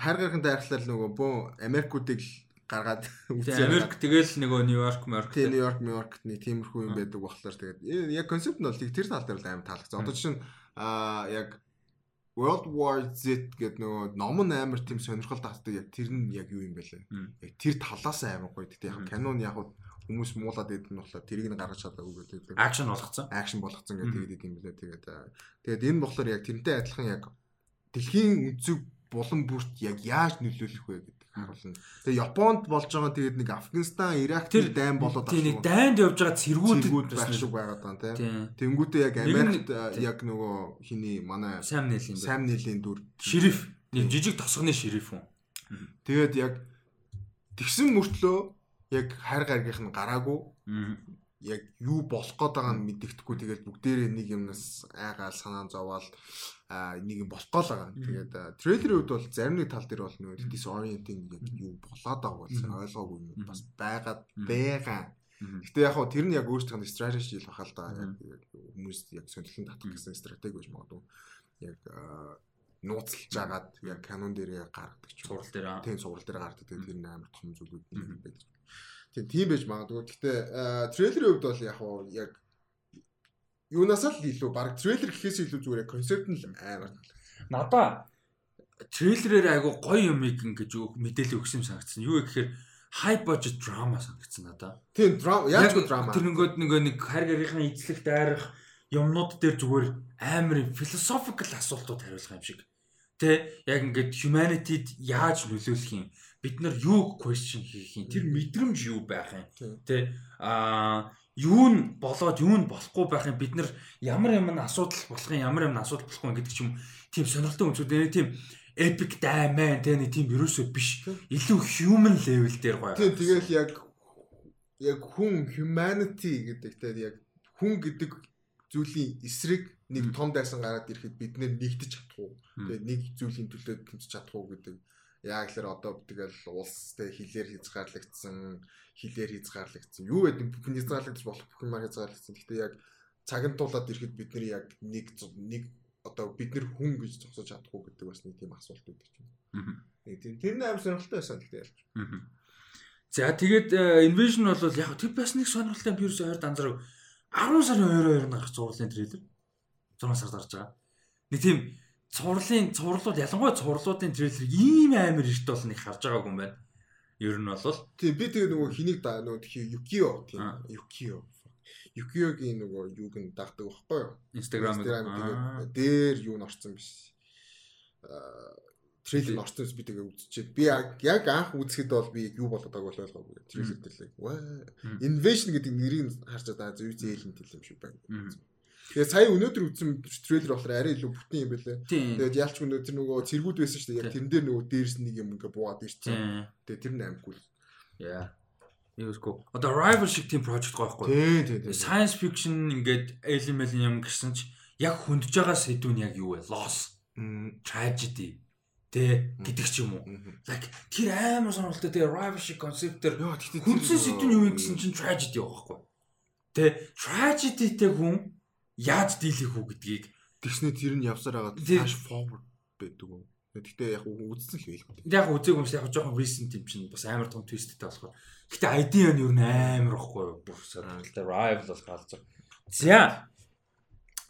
хайр гаргын дайрхлаар нөгөө бөө Америкуудыг гаргаад Тэгээ Америк тэгэл нөгөө Нью-Йорк, Морк тийм Нью-Йорк, Нью-Йоркт нэг тиймэрхүү юм байдаг болохоор тэгээд э, яг концепт нь бол тэр тал дээр л амар таалагдсан. Одоо жишээ нь аа яг World War Z гэдэг нөгөө ном нь амар тийм сонирхол татдаг яг тэр нь яг юу юм бэ лээ. Яг тэр талаас амар гоё. Гэтэ яг канон яг хүмүүс муулаад идэв нь болохоор тэрийг нь гаргаж чадаагүй гэдэг акшн болгоцсон. акшн болгоцсон гэдэг тийм билээ. Тэгээд аа, тэгээд энэ болохоор яг тэрнтэй адилхан яг дэлхийн үнцэг булан бүрт яг яаж нөлөөлөх вэ гэдэг харуулна. Тэгээд Японд болж байгаа тэгээд нэг Афганистан, Ирак тэр дайм болоод тийм нэг дайнд явж байгаа цэргүүд байх шиг байгаад байна тийм. Тэнгүүтээ яг Америкт тийм. яг нөгөө хиний манай Сайн нэлийн бэ. Сам Нилийн дүр. Шериф. Нэг жижиг тосгоны шериф үү? Тэгээд яг тэгсэн мөртлөө яг хайр гаргийнх нь гараагүй яг юу болох гээд байгааг нь мэддэхгүй тэгээд бүгдээрээ нэг юмнаас айгаал санаа зовоол а нэг юм болох гээд байгаа. Тэгээд трейлерийн үед бол зарим нэг тал дээр бол нөгөө disorienting яг юу болоод байгаа бол Мгм. ойлгоогүй юм бас байгаад байгаа. Гэтэ яг хоо тэр нь яг нь стратеги л бахал яг Мгм. яг хүмүүс яг сонирхол татах гэсэн стратеги гэж магадгүй. Яг нууцлж агаад яг канон дээрээ гаргадаг ч. Сурал дээр. Тийм сурал дээр. Тэгээд тэр нь амар том зүйлүүд байдаг. Тийм тийм байж магадгүй. Гэхдээ трейлерийн хувьд бол яг хоо яг юунаас л илүү баг трейлер гэхээс илүү зүгээр яг концепт нь л амар. Надаа трейлерээр айгу гоё юм ингэж өг- мэдээлэл өгсөн юм санагдсан. Юу гэхээр high budget drama санагдсан надаа. Тийм драма яаж ч драма. Тэр нөгөөд нөгөө нэг хайр гаргийнхаа эзлэх дайрах юмнууд дээр зүгээр амар philosophical асуултууд хариулах юм шиг. Тэ яг ингээд humanity-д яаж нөлөөлөх юм? Бид нар юу question хийх юм? Тэр мэдрэмж юу байх юм? Тийм. Тэ аа юу нь болоод юу нь болохгүй байх юм? Бид нар ямар юм асуудал болох юм, ямар юм асуудал болохгүй юм гэдэг ч юм тийм сонирхолтой үнцүүд нэ тийм epic дайман тэ нэг тийм ерөөсөө биш. Илүү human level дээр гоё. Тийм тэгэл яг яг хүн humanity гэдэг те яг хүн гэдэг зүйлийн эсрэг нэг том дайсан гараад ирэхэд бид нэгдэж чадах уу? Мм. Тэгээ нэг зүйлийн төлөө тэмцэж чадах уу гэдэг. Яг л одоо тэгэл улстай хилээр хязгаарлагдсан, хилээр хязгаарлагдсан. Юу гэдэг бүх нь хязгаарлагдаж болох бүх юм хязгаарлагдсан. Гэхдээ яг цагт туулаад ирэхэд бид нар яг нэг нэг одоо бид нар хүн гэж зогсож чадахгүй гэдэг бас нэг тийм асуулт байна. Мгм. Нэг тийм тэр нь амар сонирхолтой байсан гэхдээ ялч. За тэгээд э, Invasion бол яг тэр бас нэг сонирхолтой би ерөөсөөр ойр данзрав 10 сарын 22-нд гарах зурлын трейлер 6 сард гарч байгаа. Нэг тийм цувралын цувралууд ялангуяа цувралуудын трейлер ийм амар эрт бол нэг харж байгаагүй юм байна. Ер нь бол Тийм би тэгээ нөгөө хэнийг да нөгөө Юкио тийм Аа. Юкио. Юкиогийн нөгөө юуг нь дагдаг байхгүй юу? Instagram дээр юу н орсон биш. Аа трейлер нь орсон би тэгээ үзчихээд би яг анх үзэхэд бол би юу болоод байгааг ойлгоогүй. Трейлер дээр л ваа. Invasion гэдэг нэрийг харж байгаа зөв зээл нь тийм шиг байна. Тэгээ сая өнөөдөр үзсэн трейлер болохоор арай илүү бүтэн юм. Тийм. Тэгээд ялч өнөөдөр нөгөө цэргүүд байсан шүү дээ. Яг тэрэн дээр нөгөө дээрс нэг юм ингээ буугаад ирсэн. Тийм. Тэгээ тэр нь амгүй. Яа. Юуско. Одоо rival шиг тийм project гоохгүй. Тийм тийм. Science fiction ингээд alien юм гэсэн ч яг хөндөж байгаа сэдв нь яг юу вэ? Loss, tragedy. Тэ гэдэг ч юм уу. Like тэр амар сонирхолтой тэгээ rival шиг концептээр Яа тэгтээ хүнсэн сэдв нь юу юм гэсэн чинь tragedy байхгүй. Тэ tragedyтэй хүн яаж дийлэх үү гэдгийг тэгснэ тэр нь явсаар байгаа Тий. flash forward байдаг уу. Тэгтээ яг үзсэн л байл. яг үзег юмш яг жоохон recent юм чинь бас амар том twistтэй болохоор. Гэтэ idea нь юу н амар ихгүй юу. Бүр сонирхолтой rival бол галзуу. За.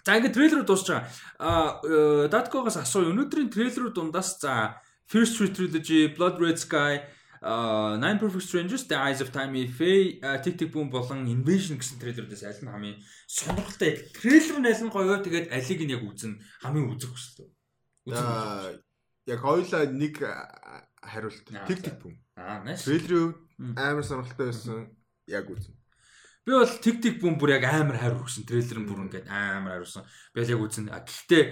За ингээд трейлер дуусч байгаа. А Datkogоос асуу. Өнөөдрийн трейлерүүд дундаас за First Street Trilogy, Blood Red Sky, Nine Perfect Strangers, The Eyes of Tammy Faye, а, Tick Tick Boom болон Invasion гэсэн трейлерүүдээс аль нь хамгийн сонирхолтой трейлер нь аль нь гоё тэгээд алиг нь яг үзэн хамгийн үзэх хүсэлтэй. Үзэх яг хоёулаа нэг а, хариулт. За. тэг бүм. Аа, nice. Трейлерийн амар сонирхолтой байсан. Яг үзэн. Би бол тик тик бүм бүр яг амар хариу өгсөн. Трейлер нь бүр ингээд амар хариусан. Би бол яг үзэн. А, Гэхдээ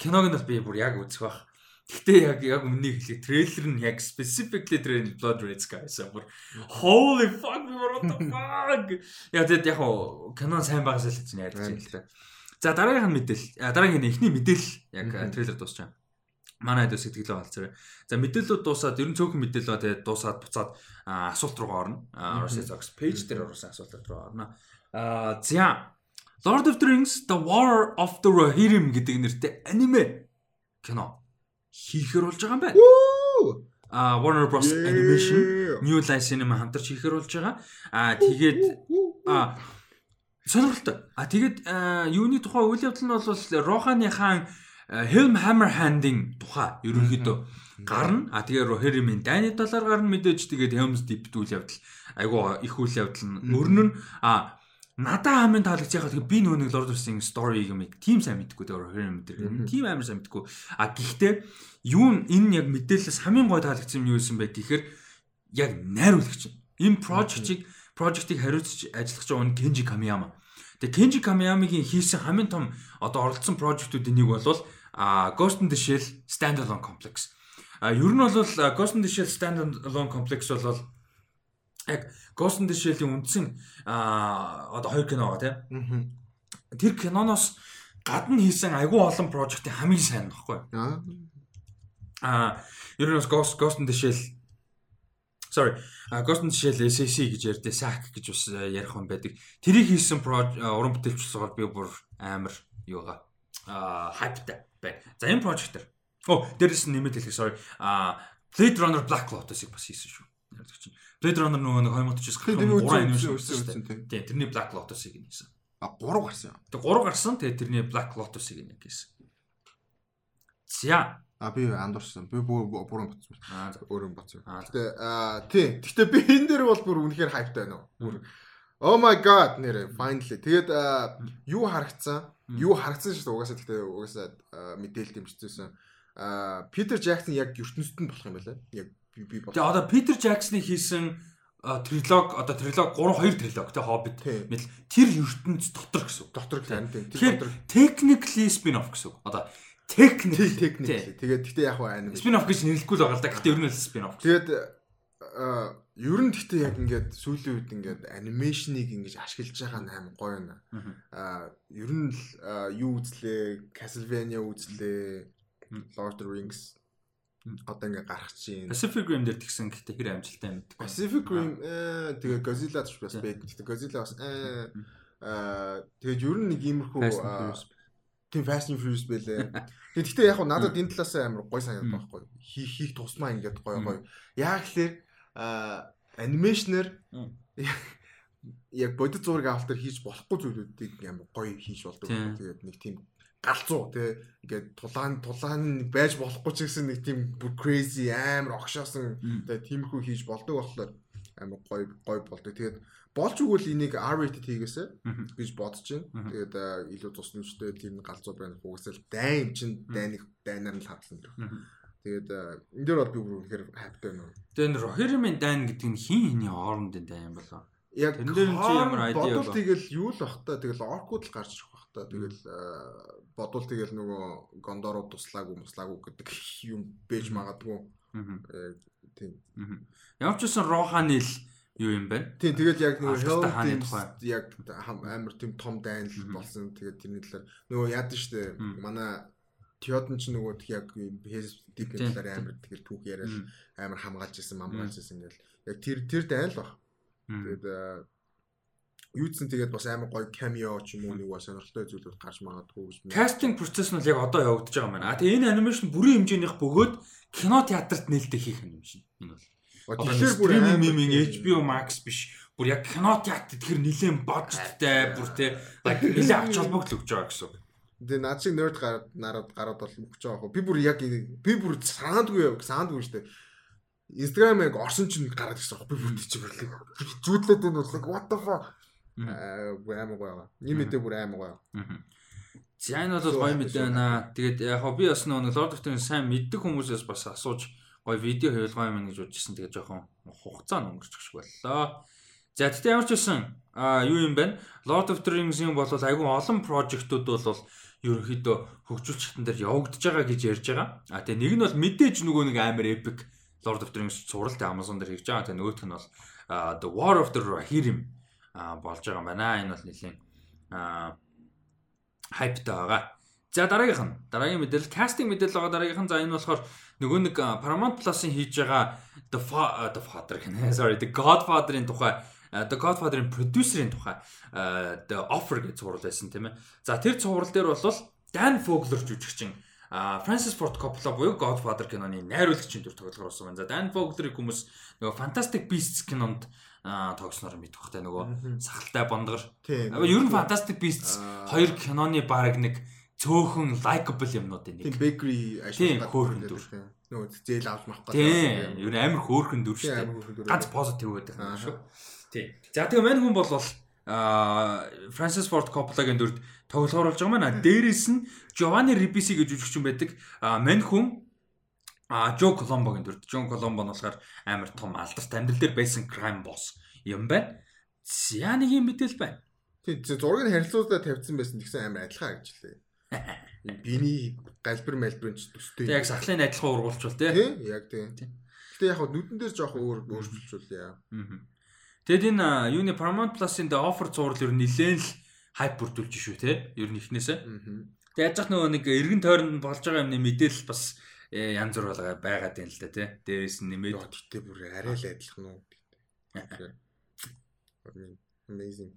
киног нь бол би бүр яг үзэх бах. Гэхдээ яг яг өмнөний хэлээ трейлер нь яг specifically трейлер Blood Red Sky байсан. Бүр holy fuck we were what the fuck. Яг тэгэд яг кино сайн байгаас л гэж ярьж байна. За дараагийн мэдээлэл. Дараагийн эхний мэдээлэл яг трейлер дуусчаа. Манай дэс сэтгэлээ болцоо. За мэдээлэлүүд дуусаад ер нь цөөхөн мэдээлэл ба тэгээд дуусаад буцаад асуулт руугаа орно. RSS Ox page дээр орсон асуулт руу орно. А за Lord of the Rings The War of the Rohirrim гэдэг нэртэй аниме кино хийхээр болж байгаа юм байна. А Warner Bros. Animation New Line Cinema хамтарч хийхээр болж байгаа. А тэгээд а сонирхолтой. А тэгээд юуны тухай үйл явдал нь бол Роханы хаан а, Helm Hammerhand-ийн тухай ерөнхийдөө гарна. А тэгээ Rohirrim-ийн дайны талаар гарна мэдээж. Тэгээд Helm's Deep үйл явдал. Айгуу их үйл явдал нь өрнөн а надаа хамгийн таалагдчихад тэгээ би нөгөө нэг the Rings story юм тийм сайн мэдгүй тэгээ Rohirrim дээр тийм амар сайн мэдгүй. А гэхдээ юу энэ яг мэдээлэлээс хамгийн гой таалагдсан юм юу юм бэ гэхээр яг найруулагч. Энэ project-ийг project-ийг хариуцж ажиллах байгаа нь Kenji Kamiyama. Тэгээ Kenji Kamiyama-гийн хийсэн хамгийн том одоо оролцсон project-уудын нэг бол а Ghost in the Shell Standalone Complex. А ер нь бол Ghost in the Shell Standalone Complex бол яг Ghost in the Shell-ийн үндсэн одоо хоёр кино байгаа тийм. Тэр киноноос гадна хийсэн айгүй олон project-ийн хамгийн сайн нөхгүй. Аа. А ер нь бас Ghost Ghost in the Shell Sorry. Ghost in the Shell SAC гэж ярьдээ SAC гэж бас ярих хүн байдаг. Тэрийг хийсэн уран бүтээлчлэлээр би бүр амар юугаа а хайптай байна. За энэ дээр. Оо, дээрээс нь нэмээд хэлэх sorry. А Blade Runner Black Lotus-ыг бас хийсэн шүү. Ярьдаг чинь. Blade Runner нөгөө нэг 2049 Тийм, гарсан тийм, 3 үзсэн, animation үзсэн, үзсэн. үзсэн, тийм. Тийм, тэрний Black Lotus-ыг нь хийсэн. А 3 гарсан юм. Тэгээ 3 гарсан. Тэгээ тэрний Black Lotus-ыг нь хийсэн. За. А би андуурсан. Би бүр бүрэн ботсон. Аа. Өөрөө за. Гэтэ аа тий. Гэтэ би энэ дээр бол бүр үнэхээр хайптай байна уу. Бүр Oh my god нэрэ finally. Тэгээд юу харагдсан? Юу харагдсан шүү дээ. Угаасаа гэтэ угаасаа аа, мэдээлэл дэмжижсэн. Аа Питер Жаксон яг ертөнцид нь болох юм байна. Яг би бол. Тэгээ одоо Питер Жаксны хийсэн трилог одоо трилог 3 2 трилог те Тийм. мэдл тэр ертөнц дотор гэсэн. доктор тань тийм. Тэгэхээр technically spin-off гэсэн. Одоо technically техник. Тэгээд гэтэ яг аним. spin-off гэж нэрлэхгүй л байгаа л да. Гэхдээ ер нь spin-off. Тэгээд ер нь гэхдээ яг ингээд сүүлийн үед ингээд анимашныг ингэж ашиглаж байгаа нь аим гоё. Мгм. Аа ер нь л юу үзлээ? Castlevania үзлээ. Lord of the Rings. Одоо ингээд гарах чинь. Pacific Rim дээр тэгсэн гэхдээ хэр амжилттай юм бэ? Pacific Rim ээ тэгээ Godzilla ч бас байг. Тэгээ Godzilla бас аа Мм. аа тэгээд ер нь нэг иймэрхүү тийм Fast and Furious байлээ. Гэхдээ яг надад энэ талаас амар гой санагдаад байхгүй. Хийх хийх тусмаа ингээд гой гой. Яг л анимашнер яг бодит зураг авалтаар хийж болохгүй зүйлүүдийг амар гоё хийж болдог. Тэгээд нэг тийм галзуу тий ингээд тулаан тулаан байж болохгүй ч гэсэн нэг тийм бүр crazy амар огшоосон тэгээд тиймэрхүү хийж болдог болохоор амар гоё гоё болдог. Тэгээд болж өгвөл энийг R-rated хийгээсэ гэж бодож байна. Тэгээд илүү тусламжтай тийм галзуу байна. Угсаал дайм чин дайныг дайнаар нь. Мгм. Тэгээд энэ дээр бол би бүр үнэхээр хайптай байна. Тэгээ энэ Rohirrim-ийн дайн гэдэг нь хин хиний хоорондын дайн болоо. Яг Тэн дээр чи ямар бодвол ба? тэгэл юу л бах та тэгэл оркууд л гарч ирэх та тэгэл аа, бодвол тэгэл нөгөө гондороо туслаагүй муслаагүй гэдэг юм бэж магадгүй. Э, тийм. Ямар ч үсэн Роханы л юу юм бэ? тийм тэгэл яг нөгөө. Teams яг амар тийм том дайн л болсон тэгээд тэрний талаар нөгөө яад нь штэ манай Тиодон ч нөгөө яг Тийм, талаар амар тэгэл түүх яриад амар хамгаалж исэн, мамгаалж исэн ингээл. Яг тэр тэр дайл баг. Мм. Тэгээд э, юудсан тэгээд бас амар гоё cameo ч юм уу нэг бас сонирхолтой зүйлүүд гарч магадгүй гэж. би- Кастинг процесс нь яг одоо явагдаж байгаа юм байна. А тэгээ энэ анимашн бүрийн хэмжээнийх бөгөөд кино театрт нээлттэй хийх анимашн. Энэ бол. Тэгэхээр бүр тийм- HBO Max биш. Бүр яг кино театр тэгэхээр нэлээд бодтой бүр like нэлээд авч холбогдол өгч байгаа гэсэн. Тэгээ наад шиг нерд гараад нараад гараад бол мөхч байгаа хөө. Би бүр яг би бүр саандгүй саандгүй шүү дээ. Instagram яг орсон чинь гараад ирсэн. Би бүр тийч бүрлээ. Зүүдлээд энэ бол what the fuck. Аа бүр амар гоё байгаа. Ийм мэдээ бүр амар гоё. За энэ бол гоё мэдээ байна. Тэгээд яг би бас нөгөө Lord of the Rings сайн мэддэг хүмүүсээс бас асууж гоё видео хийлгаа юм гэж бодчихсон. Тэгээд жоохон хугацаа өнгөрчих шиг боллоо. За тэгтээ ямар ч байсан а юу юм бэ? Lord of the Rings-ийн бол айгүй олон прожектууд бол ерөнхийдөө хөгжүүлч хатан дээр явагдаж байгаа гэж ярьж байгаа. А тэгээ нэг нь бол мэдээж нөгөө нэг амар epic Lord of the Rings зуралтай Amazon дээр хийж байгаа. Тэгээ нөгөөх нь бол The War of the Rohirrim болж байгаа юм байна. Энэ бол нэлийн хайптай байгаа. За дараагийнх нь дараагийн мэдээлэл кастинг мэдээлэл байгаа дараагийнх нь за энэ болохоор нөгөө нэг Paramount Plus-ын хийж байгаа The The Father гэнэ. Sorry, The Godfather-ын тухай The Godfather-ын продюсерийн тухай The Offer гэж зурвал байсан тийм ээ. За тэр зурвал дээр бол Dan Fogler жүжигчин Francis Ford Coppola буюу Godfather киноны найруулагчийн дүр тоглохоор болсон байна. За Dan Fogler-ийг хүмүүс нөгөө Fantastic Beasts кинонд тогсноор мэдэх бахтай нөгөө сахалтай бондгор. Ер нь Fantastic Beasts хоёр киноны баг нэг цөөхөн likable юмнуудын Тийм нэг. bakery Тийм, ажилладаг. хөөрхөн гэдэг дүр. Нөгөө зээл авч мах Тийм, ер нь амар хөөрхөн дүр шүү дээ. хөөрхөн. Ганц positive байдаг юм шүү. Тийм. За тэгээ мань хүн бол аа Francis Ford Coppola-гийн дүрд тоглохоор болж байгаа маань дээрээс нь Giovanni Ribisi гэж жүжигчин байдаг. Мань хүн А Жо Коломбогийн дүрд Жон Коломбо нь болохоор амар том алдарт амьдрал дээр байсан crime boss юм байна. За нэг юм мэдээл байна. Тийм зургийг харилцуулаад тавьсан байсан тэгсэн амар адилхан гэж лээ. Биний галбир малбир ч төстэй. Тэг яг сахлын адилхан ургуулчвал тий. Яг тийм. Гэтэ яг нүдэн дээр жоох өөр өөрчлөлтүүлээ. Мгм. Тэгэд энэ юуны Paramount Plus-ын The Offer зураг ер нь нилээн л хайп бүрдүүлж шүү те. Ер нь ихнээсээ. Тэг яаж зах нөгөө нэг эргэн тойронд болж байгаа юмны мэдээлэл бас янз бүр байгаа байгаад байна л да те. Дээрээс нь нэмээд тэгтээ бүр арай л адилхан уу. Amazing.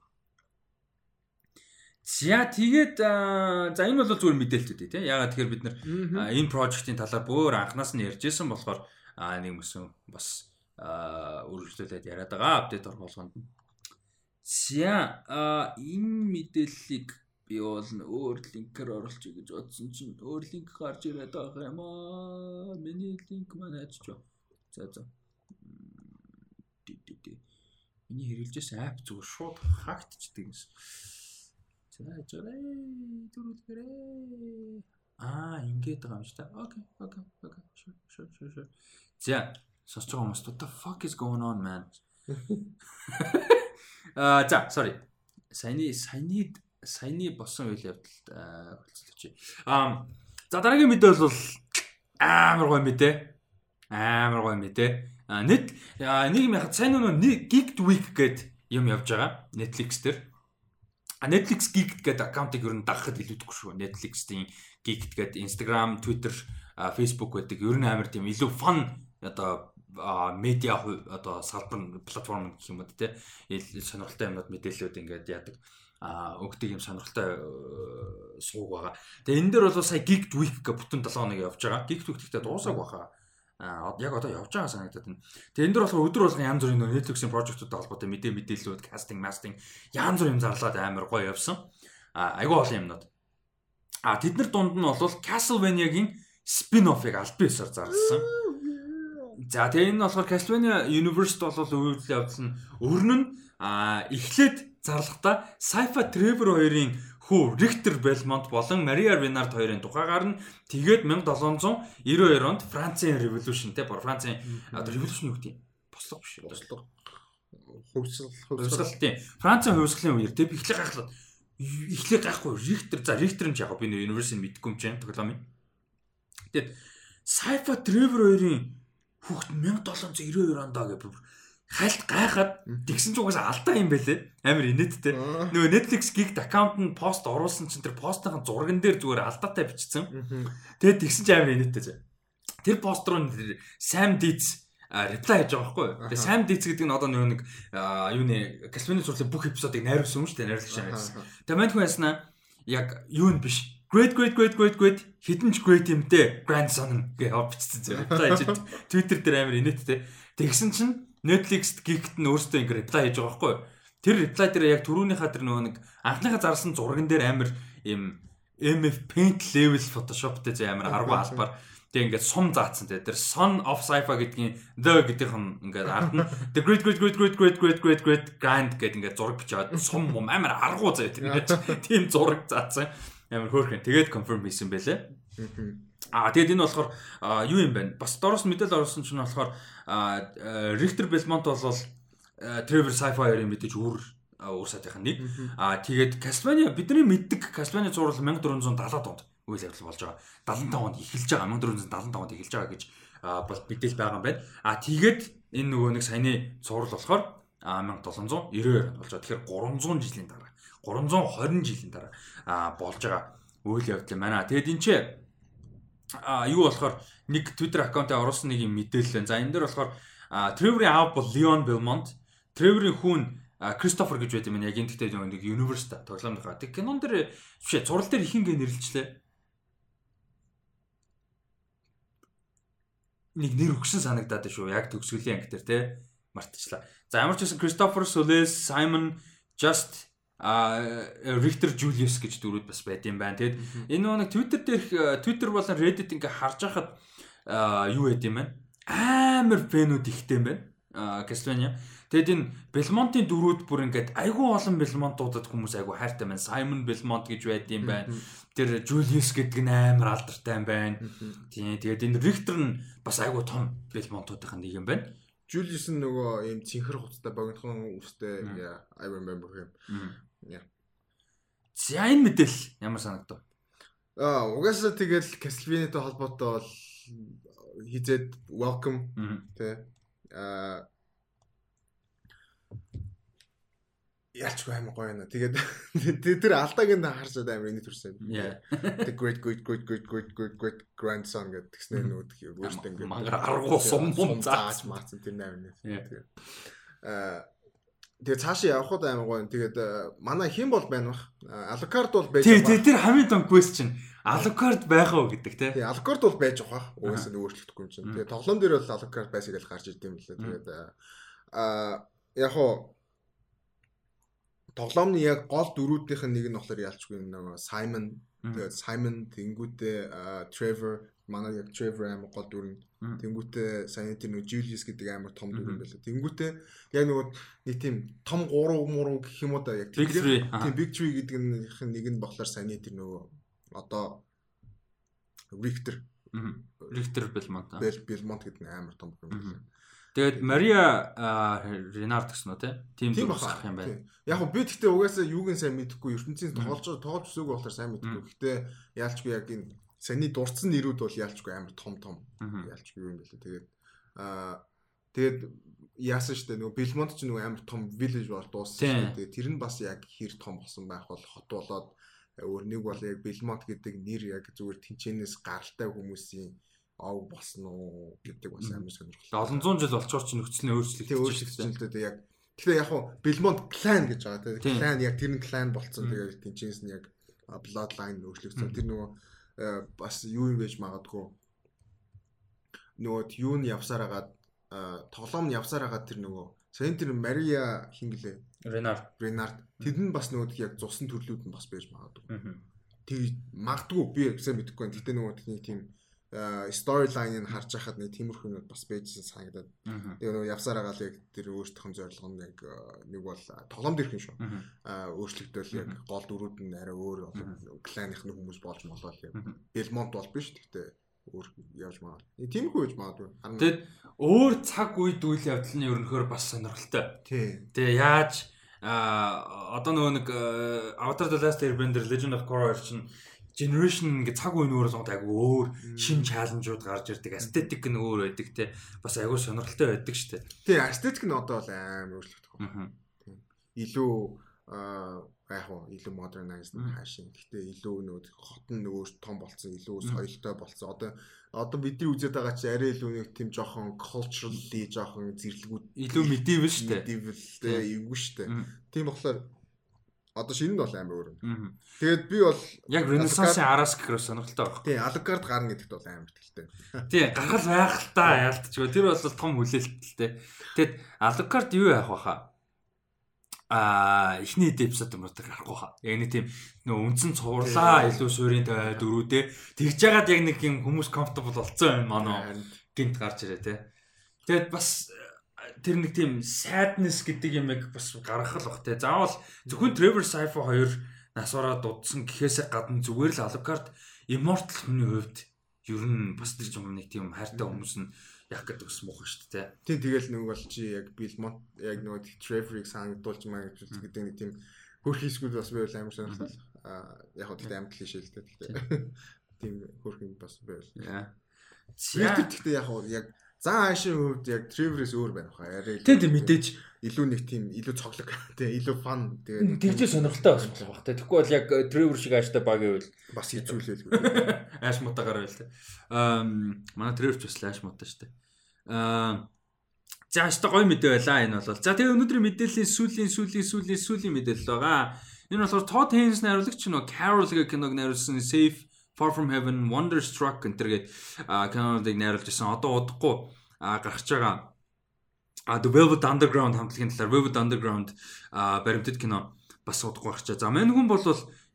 За тэгээд за энэ бол зүгээр мэдээлэлтүүд тий. Ягаад тэгэхээр бид нар энэ прожектын талаар бүр анханаас нь ярьжсэн болохоор нэг мөсөн бас үргэлжлүүлээд яриад байгаа апдейт оргуулганд. За а, энэ мэдээллийг би бол өөр линкээр оруулчих гэж бодсон чинь өөр линк гарч ирээд байгаа юм аа. Миний линк маань ачиж. За за. М, ди, ди, ди. Миний хэрэглэжсэн апп зүгээр шууд хактчдаг юмс. За жаарай дөрүүлгэрээ. Аа, ингэж байгаа юм шүү дээ. Окей, окей, окей. Sure, sure, sure, sure. За, сонсож байгаа хүмүүс what the fuck is going on man? Аа, за, sorry. Саяны саяны саяны босон үйл явдалд хөлцөлч. Аа, за дараагийн мэдээ бол амар гоё мэдээ. Амар гоё мэдээ. Аа, нэг юм яхад сайн нөгөө Geeked Week гэдэг юм явж байгаа. Netflix дээр. А Netflix Geeked гэдэг аккаунтыг ер нь дагахад илүүдэхгүй шүү. Netflix-ийн Geeked гэдэг Instagram, Twitter, Facebook байдаг. Ер нь амар тийм илүү fun одоо медиа одоо салбар платформ гэх юм уу те. Ил- Сонирхолтой юмнууд мэдээлэлүүд ингээд яадаг өгдөг юм сонирхолтой э, сууг байгаа. Тэгээ энэ дээр бол сая Geeked Week гэх бүтэн 7 хоног явж байгаа. Geeked Week гэхдээ дуусаагүй баха. А яг одоо явж байгаа санагдаад байна. Тэгээ энэ дээр болохоор өдөр болгон янз бүрийн Netflix-ийн прожектуудтай холбоотой мэдээ мэдээллүүд, кастинг, мастинг янз бүрийн юм зарлаад амар гоё явсан. А айгүй олон юмнууд. А тэд нар дунд нь бол Castlevania-гийн спин-оффыг аль биесээр зарласан. За тэгээ энэ болохоор Castlevania Universe бол үйл явдал нь өрн нь а эхлээд зарлахдаа Sci-Fi Trevor хоёрын хүү Richter Belmont болон Maria Renard хоёрын тухайгаар нь тэгээд 1792 онд Францын Revolution те бор Францын Revolution юу гэдэг юм? Бослого биш. Бослого. Хөвсгөл Хувьсгал тийм. Францын хувьсгалын үеэр тэг эхлэх гайхлаа. Эхлэх гайхгүй Richter за Richter нь яг би нэр Universe-ийг мэдгүй юм чинь тоглоом юм. Тэгээд Sci-Fi Trevor хоёрын хүүхэд 1792 онд аа гэх хальт гайхаад тэгсэн ч угаасаа алдаа юм байлээ. Амар инээдтэй. Нөгөө Netflix Geeked аккаунт нь пост оруулсан чинь тэр постын зурган дээр зүгээр алдаатай бичсэн. Тэгээд тэгсэн чинь амар инээдтэй зэ. Тэр пост руу Sam а reply хийж байгаа байхгүй юу. Тэгээ Sam Dietz гэдэг нь одоо нэг а, юуны Castlevania сурлын бүх эпизодыг найруулсан юм шүү дээ. Найруулагч юм байсан. Тэгээ мань хүн яснаа яг юу нь биш. Great great great great great хідэн ч great юмтэй grandson гэж бичсэн зэ. Reply хийж Twitter дээр амар инээдтэй. Тэгсэн чинь Netflix Geeked нь өөртөө ингэ reply хийж байгаа байхгүй юу. Тэр reply дээр яг түрүүнийхаа тэр нөгөө нэг анхныхаа зарсан зурган дээр амар им MF Paint level Photoshopтэй зэ амар аргу албаар. Тэг ингээд сум заацсан те тэр Son of Sci-Fi гэдгийн the гэдийнх нь ингээд ард нь the great great great great great great great great grand гэдэг ингээд зураг бичээд сум мум амар аргу зэ. Тэр тийм зураг заацсан. Амар хөөрхөн. Тэгээд confirm хийсэн байлээ А тэгээд энэ болохоор юу юм бэ? Бас доороос нь мэдээлэл оруулсан чинь болохоор а, Richter Belmont бол а, Trevor Sci-Fi-ийн мэдээж үр а, үр сатынх нь нэг. А тэгээд Castlevania бидний мэддэг Castlevania зурвал 1470 онд үйл явдал болж байгаа. 75 онд эхэлж байгаа. 1475 онд эхэлж байгаа гэж бол мэдээлэл байгаа юм байна. А тэгээд энэ нөгөө нэг саяны зурвал болохоор а, 1792 онд болж байгаа. Тэгэхээр 300 жилийн дараа 320 жилийн дараа а, болж байгаа үйл явдал юм байна. Тэгээд энэ чинь а юу болохоор нэг Twitter аккаунтаа оруулсан нэг юм мэдээлэл байна. За энэ дээр болохоор Trevor-ийн аав бол Leon Belmont, Trevor-ийн хүүн Christopher гэж байт юм. Яг энэ тэгтээ нэг universe та тоглоомдохоо. Тэг кинон дээр бишээ зурал дээр ихэнгээ нэрлэлчлээ. Нэг нэр өгсөн санагдаад шүү. Яг төгсгөлийн анги дээр те мартчихлаа. За ямар ч байсан Christopher Soles, Simon Just а Richter Julius гэж дөрүүд бас байт юм байна. Тэгэд энэ нэг Twitter дээр Twitter болон Reddit ингээ харж байхад а, юу байт юм бэ? Амар фэнүүд ихтэй юм байна. Castlevania. Тэгэд энэ Belmont-ийн дөрүүд бүр ингээд айгүй олон Belmont-уудад хүмүүс айгүй хайртай байна. Simon Belmont гэж байт юм байна. Тэр Julius гэдэг нь амар алдартай юм байна. Тийм тэгээд энэ Richter нь бас айгүй том Belmont-уудын нэг юм байна. Julius нөгөө ийм цэнхэр хуцтай богинохон үстэй yeah I remember him. За энэ мэдээлэл ямар санагдав? Аа угаасаа тэгэл Castlevania-тай холбоотой бол хизээд welcome тэ аа ялчгүй амар гоё байна. Тэгээд тэ- тэр алдааг нь харсаад амар ингэ төрсөн. Yeah. The great great great great great great great grandson гэдэг тэгснээр нөгөө өөртөө ингэ Мангар аргуу сум мум зааж маацсан тэр. Тэгээд аа тэгээд цаашаа явхад амар гоё. Тэгээд аа, манай хэн бол байна бах? Алукард бол байж байгаа. тий, тэр хамгийн том question. Alucard байх уу гэдэг те. Тэгээ Алукард бол байж байгаа. Угаасаа нь өөрчлөгдөхгүй юм чинь. Тэгээ тоглоом дээр бол Алукард байсаг л гарч ирд юм лээ. Тэгээд аа яг хоо тоглоомны яг гол дөрүүдийнх нь нэг нь болохоор ялчгүй нөгөө Simon тэгээд Simon тэнгүүтээ Trevor манай яг Trevor амар гол дүр нь Мгм. тэнгүүтээ сайн тэр нөгөө Julius гэдэг амар том дүр юм байлаа. Тэнгүүтээ яг нөгөө нэг тийм том гурав муруу гэх юм уу да яг. Тийм Big Tree гэдэг нь нэг нь болохоор сайн тэр нөгөө одоо Richter Richter Belmont. Belmont гэдэг нь амар том юм байна. Тэгээд Maria Renard гэсэн үү Тийм дурсах баха. юм байна. Яг би тэгтээ угаасаа юуг нь сайн мэдэхгүй ертөнцийн тоглож тоглож өсөөг болохоор сайн мэдэхгүй. Гэхдээ яалчгүй яг энэ саний дурдсан нэрүүд бол яалчгүй амар том том яалчгүй юм байлаа. Тэгээд аа тэгээд яасан штэ нөгөө Belmont ч нөгөө амар том village бол дууссан. Тэгээд тэр нь бас яг хэр том болсон байх бол хот болоод өөр нэг бол яг Belmont гэдэг нэр яг зүгээр тэнчэнээс гаралтай хүмүүсийн ов болсон уу гэдэг бас амар сонирхолтой. Олон зуун жил болчоор ч нөхцөл нь өөрчлөгдөж Тэгээ өөрчлөгдсөн л дээ яг Тэгэхээр яг хуу Belmont clan гэж байгаа Тийм. clan яг тэр нь clan болцсон Мм. тэгээ тэнчэнс нь яг bloodline өөрчлөгдсөн тэр нөгөө бас юу юм байж магадгүй. Нөгөө юу нь явсаар агаад а, тоглоом нь явсаар агаад тэр нөгөө сайн тэр Maria хинглээ? Renard. Renard. Тэр нь бас нөгөө яг цусан төрлүүд нь бас байж магадгүй. Тэг магадгүй би гэсэн мэдэхгүй байна. Гэтээ нөгөө тийм storyline нь харж байхад нэг тиймэрхүү нь бас байжсэн санагдаад. Тэгээ нөгөө явсаар агаал яг тэр өөртөөх нь зорилго нь яг э, нэг бол а, тоглоом дэрхэн шүү. Мгм. Аа өөрчлөгдөөл яг гол дөрүүд нь арай өөр кланых нь хүмүүс болж молоо яг. Belmont бол биш гэхдээ өөр явж маа. Тийм хүү гэж магадгүй. Тэгэд өөр цаг үед үйл явдал нь ерөнхөр бас сонирхолтой. тий. Тэгээ яаж а одоо нөгөө нэг э, Avatar The Last Airbender Legend of Korra чинь generation ингээ цаг үеийн өөр зогт айгу өөр шин чаленжууд гарч ирдэг. Aesthetic нь өөр байдаг те. Бас айгу сонирхолтой байдаг дээ. Тий, aesthetic нь одоо бол амар өөрчлөгдөх. Аа. Илүү яг уу илүү modernized хаашин. Гэхдээ илүү нөө хот нь нөгөө том болцсон, илүү соёлтой болцсон. Одоо одоо бидний үзээд байгаа чи арай илүү нэг тийм жоохон culturally жоохон зэрлэгүүд илүү medieval шүү дээ. medieval дээ эвгүй шүү дээ. Тийм болохоор одоо шинэнд бол амар өөр. Аа. Тэгээд би бол Яг Renaissance-ын араас гэхэрэг сонирхолтой байна. тий Алгард гарна гэдэгт бол амар тэлтэй. Тий, гаргал байх л та яалтчгүй. Тэр бол том хүлээлттэй. Тэгэд Alucard юу яах вэ хаа? а эхний эпизод юм уу гарахгүй хаа. Яг нэг тийм нөө үндсэн цуурлаа илүү суурийн дөрүүдээ тэгж жагаад яг нэг юм хүмүүс comfortable болцсон юм манай гинт гарч ирээ те. Тэгээд бас тэр нэг тийм sadness гэдэг юмыг бас гаргах л бах те. Заавал зөвхөн Trevor Saifa хоёр насвараа дудсан гэхээсээ гадна зүгээр л Alucard immortal хүний хувьд ер нь бас тэр юм нэг тийм хайртай хүмүүс нь яг гэдэг ус муухай шүү дээ. Тийм тэгэл нэг бол чи яг Билмонт яг нөгөө Trevor-ыг санагдуулж маа гэж гэдэг нэг тийм хөрх хийсгүүд бас байвал амар сонирхол. Аа яг хөө тэгтээ амар клишэ л дээ тэгтээ. Тийм хөрх юм бас байвал. Яа. Свитер тэгтээ яг яг зан аашийн хувьд яг Trevor-ээс өөр байна хаа. Арай Тийм тийм мэдээж илүү нэг тийм илүү цоглог тийм илүү фан тэгээд тэгжээ сонирхолтой бас болох бах. Тэгэхгүй бол яг Trevor шиг ааштай баг гэвэл бас хэцүүлээл. ааш мутагаар байл те. Аа манай Trevor ч бас ааш мутаа штэ. Аа За ааштай гоё мэдээ байлаа энэ бол. За тэгээ өнөөдрийн мэдээллийн сүүлийн сүүлийн сүүлийн сүүлийн мэдээлэл байгаа. Энэ болохоор Todd Haynes найруулагч нөө Carol гэх киног найруулсан Safe Far From Heaven Wonderstruck гэнтэргээд киноныг найруулж исэн. Одоо удахгүй гарч байгаа The Velvet Underground хамтлагийн талаар Velvet Underground баримтат кино бас удахгүй гарчаа. За мань хүн бол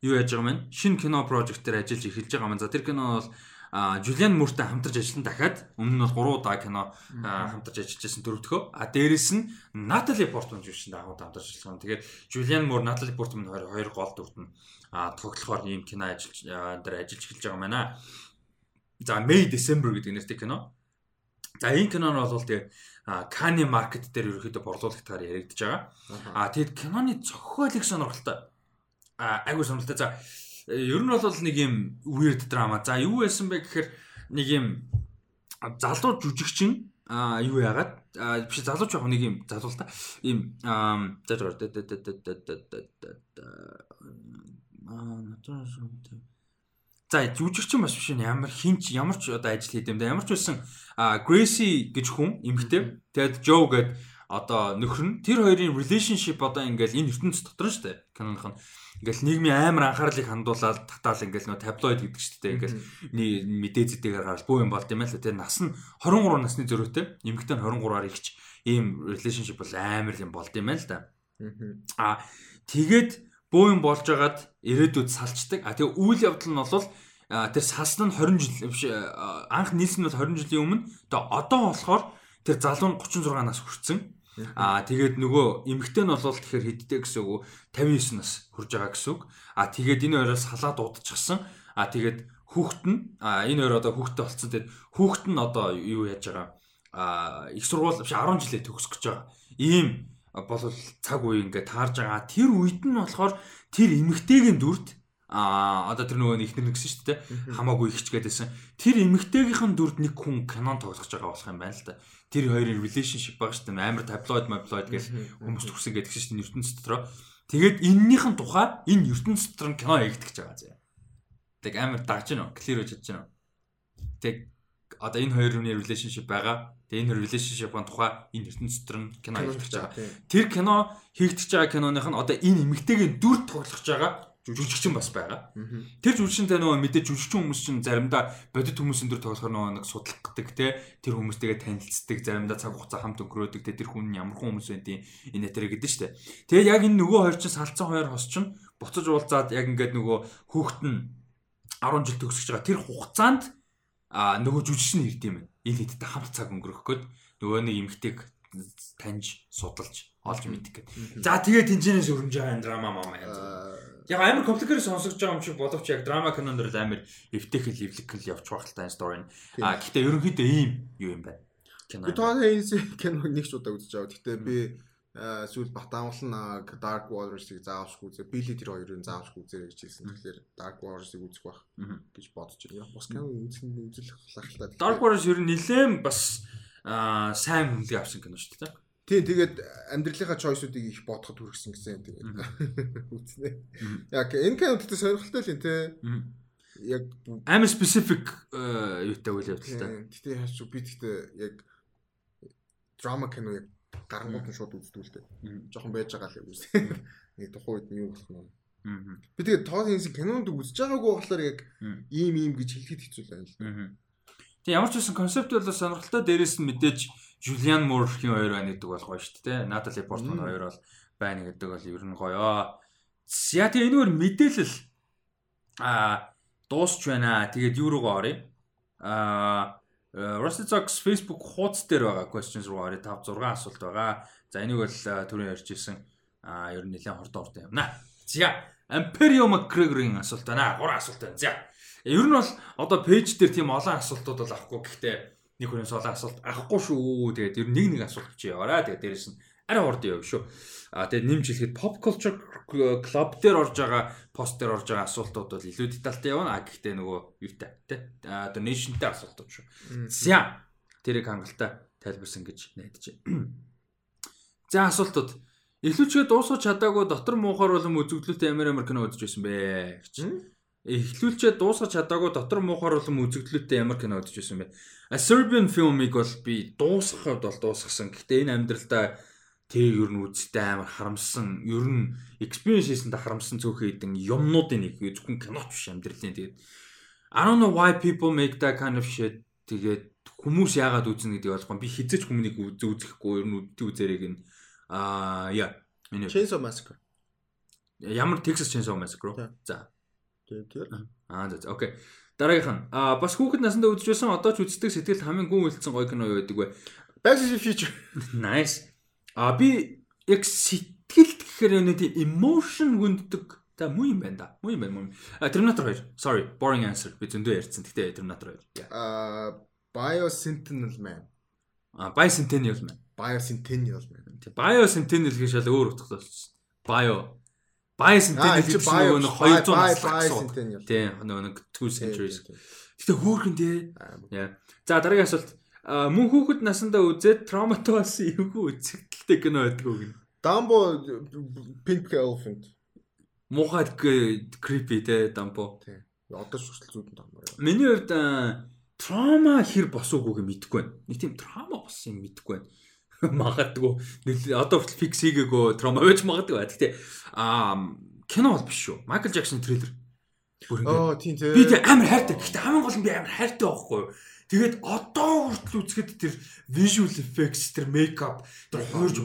юу яаж байгаа мэн? Шинэ кино дээр ажиллаж эхэлж байгаа маань. За тэр кино бол Жулиан Муртай хамтарч ажилласан дахиад өмнө нь бол 3 удаа кино хамтарч ажиллаж байсан дөрөвдөхөө. А дээрэс нь Натали Портман жүжигчтэй хамт хамтарч ажилласан. Тэгээд Жулиан Мур, Натали Портман хоёр хоёр гол дүрт нь тоглохоор ийм кино ажиллаж дээр ажиллаж эхэлж байгаа маа. За May December гэдэг нэртэй кино. За энэ кино нь бол тэгээ Кани маркет дээр ерөөхдөө борлуулагтаар яригдж байгаа. А тэгэд киноны зохиолыг сонирхолтой. А айгуу сонирхолтой. За ер нь бол нэг юм weird драма. За юу байсан бэ гэхээр нэг юм залуу жүжигчин а юу яагаад биш залууч яг нэг юм залуу л та ийм за за За жүжигчин бас биш ямар хинч ямар ч одоо ажил хийдэм да ямар ч байсан Грэси гэж хүн эмэгтэй. Тэгээд Жо гэд одоо нөхөр нь тэр хоёрын relationship одоо ингээл энэ ертөнц дотор нь шүү дээ. Каноных нь ингээл нийгмийн амар анхаарлыг хандуулаад татаал ингээл нөө таблоид гэдэг шүү дээ. Ингээл мэдээ зэтэйгээр гараад буу юм болд юм л тэ нас нь 23 насны зөрүүтэй. Эмэгтэй нь 23-аар ихч ийм relationship бол амар юм болд юм байна л да. Аа тэгээд буу юм болж байгаад ирээдүйд салцдаг. А тэгээ үйл явдал нь бол тэр салсан нь 20 жил биш анх нийлсэн нь бол 20 жилийн өмнө тэгээ одоо болохоор тэр залуу нь 36 нас хүрсэн. Аа тэгээд нөгөө эмэгтэй нь бол тэгэхээр хэдтэй гэсэн үг 59 нас хүрж байгаа гэсэн үг. Аа тэгээд энэ хоёроос салаад удчихсан. Аа тэгээд хүүхэд нь аа энэ хоёр одоо хүүхэдтэй болцсон. Тэгээд хүүхэд нь одоо юу яаж байгаа аа их сургууль биш 10 жилээ төгсөх гэж байгаа. Ийм бол цаг үе ингээд таарж байгаа. Тэр үед нь болохоор тэр эмэгтэйгийн дүрд а одоо тэр нөгөө ихнэр нэгсэн шүү дээ хамаагүй ихч гэдээсэн тэр эмэгтэйгийнхэн дүрд нэг хүн канон тоглож байгаа болох юм байна л да. Тэр хоёрын relationship байгаа шүү дээ. Амар таблоид маблоид гэж хүмүүс төгсөн гэдэг шүү дээ ертөнц дотроо тэгээд эннийхэн тухай энэ ертөнц дотор нь кино хийгдэж байгаа зэ тэг амар дагж гинөө clear хийж чадж гинөө тэг одоо энэ хоёрын relationship байгаа. Тэг энэ relationship-ын тухай энэ ертөнц дотор нь кино хийгдэж байгаа. тэр кино хийгдэж байгаа киноных нь одоо энэ эмэгтэйгийн дүр тоглож байгаа жүжигчин бас байгаа. Тэр жүжигчтэй нөгөө мэдээ жүжигчин хүмүүс чинь заримдаа бодит хүмүүсийн дөр тоглохоор нөгөө нэг судалгадаг те тэр хүмүүстэйгээ танилцдаг заримдаа цаг хугацаа хамт өнгөрөөдөг те тэр хүн ямар хүн хүмүүс байдیں۔ Энэ тэр гэдэг штэ. Тэгээд яг энэ нөгөө хоёр чинь салцсан хоёр хос чинь буцаж уулзаад яг ингээд нөгөө хүүхэд нь 10 жил төгсөж байгаа тэр хугацаанд а нөгөө жүжигчин ирд юм. Энэ хэдтэй хамт цаг өнгөрөх гээд нөгөө нэг эмгтэйг таньж судалж олж мэдэх гээд. За тэгээд тэнцэнээс өрнж байгаа драма маа яа. Яг амар компликэр сонсогдож байгаа юм шиг боловч яг драма кинонд л амар эвтэхэл эвлэгэл явж тань стори нь. А гэхдээ ерөнхийдөө ийм юу юм байна. Кино. Би тоо энэ кино нэг ч удаа үзэж байгаа. Гэхдээ би сүүл Батамлан Dark Waters-ыг заавшгүй үзээ. Billy тэр хоёрын заавшгүй үзээрэй гэж хэлсэн. Тэгэхээр Dark Waters-ыг үзэх байх гэж бодож байна. Бас кино үзэх үзэл хахалтай. Dark Waters ер нь нилээн бас аа сайн хүнлэг авсан кино шүү дээ. Тийм тэгээд амьдралынхаа choice-уудыг их бодоход хүргэсэн гэсэн тэгээд үзнэ. Яг энэ кино гэдэг сонирхолтой л юм те. Яг амар specific юутай үйл явдалтай. Гэтэ яаж ч би гэхдээ яг драма кино яг гарангууд нь шууд үздэг л дээ. Жохон байж байгаа л яг үз. Нэг тухайн үед нь юу болох нь. Би тэгээд Todd Haynes кинонд үзэж байгаагүй болохоор яг ийм ийм гэж хэлэхэд хэцүү байна л. Тэг ямар ч байсан концепт бол сонирхолтой дээрээс нь мэдээж Julian Moore-ийн хоёр байна гэдэг бол гоё шүү дээ. Natalie Portman хоёр бол байна гэдэг бол ер нь гоё. За тэг энэгээр мэдээлэл а дуусч байна. Тэгээд юу руугаа оръё. А Rusty Zox Facebook хуудас дээр байгаа questions руу орё 5 6 асуулт байгаа. За энийг бол түрүү ярьжсэн а ер нь нэлээд хордоо хордоо юмна. За Imperium McGregor-ийн асуулт байна. 3 асуулт байна. За ер нь бол одоо пэйж дээр тийм олон асуултууд бол авахгүй гэхдээ нэг хүнээс олон асуулт авахгүй шүү. Тэгээд ер нь нэг нэг асуулт чи яваараа. Тэгээд дээрэс нь арай хордоо яв шүү. А тэгээд нэмж хэлэхэд pop culture club дээр орж байгаа пост дээр орж байгаа асуултууд бол илүү детальтай явна. А гэхдээ нөгөө юутай тий donationтай асуултууд шүү. За тэрийг хангалттай тайлбарсан гэж найдаж байна. За асуултууд Эхлүүлчгээ дуусгаж чадаагүй дотор муухаар болон үзэгдлүүтэй амар амар кино үзэж байсан бэ гэж. Эхлүүлчээ дуусгаж чадаагүй дотор муухаар болон үзэгдлүүтэй ямар кино үзэж байсан бэ? A Serbian film-ыг бол би дуусгахад бол дуусгасан. Гэхдээ энэ амьдралдаа Тэг ер нь үзтээ амар харамсан. Ер нь experience хийсэндээ харамсан цөөхөн хэдэн юмнуудын нэг зөвхөн киноч биш амьдралын. Тэгээд I don't know why people make that kind of shit. Тэгээд хүмүүс яагаад үзнэ гэдэг болохгүй. Би хизэж хүмүүнийг үзэхгүй ер нь үдти үзэрэг нь аа яа. Chainsaw Massacre. Ямар Texas Chainsaw Massacre? За. Тэгээд аа за окей. Дараагийнх нь аа бас хүүхэд насндаа үзчихсэн одоо ч үздэг сэтгэл хамгийн гүн үлдсэн гоё кино юу гэдэг вэ? Back to the Future. Nice. А би яг сэтгэлд гэхээр нэг тийм emotion хүнддэг За муу юм байна да. Муу юм байна муу. А Terminator 2. Sorry, boring answer. Би зөндөө ярьсан. Гэтэ Terminator 2. Аа Biosentinel Man. А Bicentennial Man. Biocentennial Man. Тэг Biocentennial гэж шал өөр утгатай болчихсон. Bio. Bicentennial гэж нөгөө нэг 200 наслах. Тийм нөгөө нэг 2 centuries. Гэтэ хөөхөн тий. За дараагийн асуулт. Мөн хүүхэд насандаа үзээд травматай болсон эвгүй үзэгдэлтэй кино байдгүй гин. Dumbo Pink Elephant. Мухад creepy те Dumbo. Тийм. Одоо ч хүртэл зүйдэн Dumbo. Миний хувьд траума хэр босоогүй мэдэхгүй байна. Нэг тийм траума болсон юм мэдэхгүй байна. Магадгүй одоо хүртэл фикс хийгээгүй траума байж магадгүй. Гэхдээ аа кино бол биш шүү. Майкл Джексон трейлер. Оо тийм тийм. Би тийм амар хайртай. Гэхдээ хамгийн гол нь би амар хайртай байхгүй юу? Тэгээд одоо хүртэл үзэхэд тэр visual effects, тэр makeup, тэр хуурж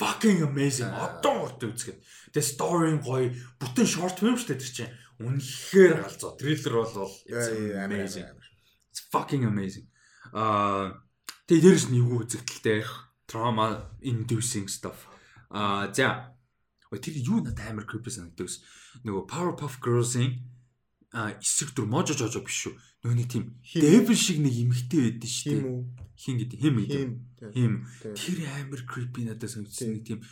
fucking amazing. Одоо хүртэл үзэхэд. Тэгээ story гоё, бүтэн short film шүү дээ тэр чинь. Үнэхээр галзуу. Трейлер бол amazing. It's fucking amazing. Аа тэгээ дээрэс нь юу үзэгдэлтэй drama inducing stuff. Аа за. Тэр юу надад амар creepy санагддаг. Нөгөө Powerpuff Girls-ийн а эсрэг дүр можо жожо биш шүү. Нөгөө нэг тийм devil шиг нэг эмхтэй байдсан шүү дээ. Хин гэдэг хим гэдэг. Хим. Тэр амар creepy надад санагдсан нэг тийм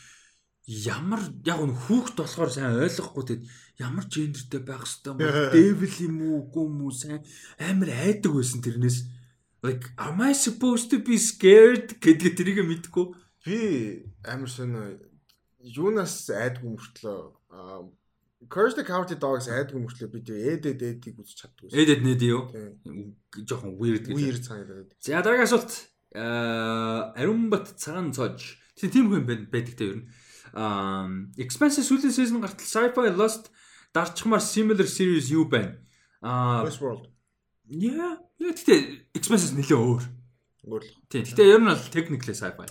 ямар яг нь хүүхд болохоор сайн ойлгохгүй тэгэд ямар гендертэй байх хэвээр devil юм уу үгүй юм уу сайн амар айдаг байсан тэрнээс like am I supposed to be scared гэдэг тэрийг мэдгүй би амар сонио юунаас айдгүй мөртлөө Curse the Cowardly Dogs айдгүй мөртлөө би тэр эдэд эдийг үзэж чаддгүй. Эдэд нэд юу? Жохон weird гэж. Weird санагдаад. За дараагийн асуулт. Аа ариун бат цагаан цож. Тийм тийм хүн байдаг те ер нь. Аа Expanse сүүлийн season гартал Sci-Fi Lost дарчмаар similar series юу байна? Аа Westworld. Яа гэтээ Expanse нэлээ өөр. Өөр л. Тийм. Гэтээ ер нь бол technically sci-fi.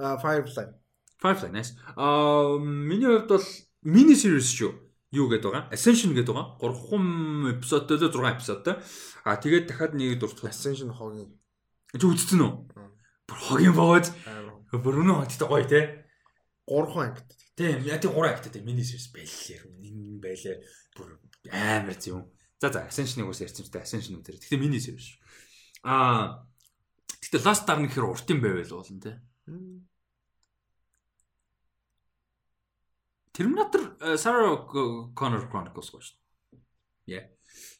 Аа Firefly. Firefly nice. Аа миний хувьд бол mini series шүү юу гэдэг байгаа? Ascension гэдэг байгаа. 3 эпизодтой л 6 эпизодтой. А тэгээд дахиад нэг дуртах. Ascension хогийн. Чи үзсэн үү? Бүр хогийн богод. Бүр өнөө хоттой гоё те. 3 ангит. Тийм, яа тийм 3 ангиттай мини series байлээ. Нин байлээ. Бүр амар зү. За за Ascension-ыг ус ярьсан ч та Ascension үзэрэй. Гэтэ мини series. Аа Гэтэ Last Star нэг хэр урт юм байвал болно те. Terminator э, Sarah Connor Chronicles гоё шүү. Яа.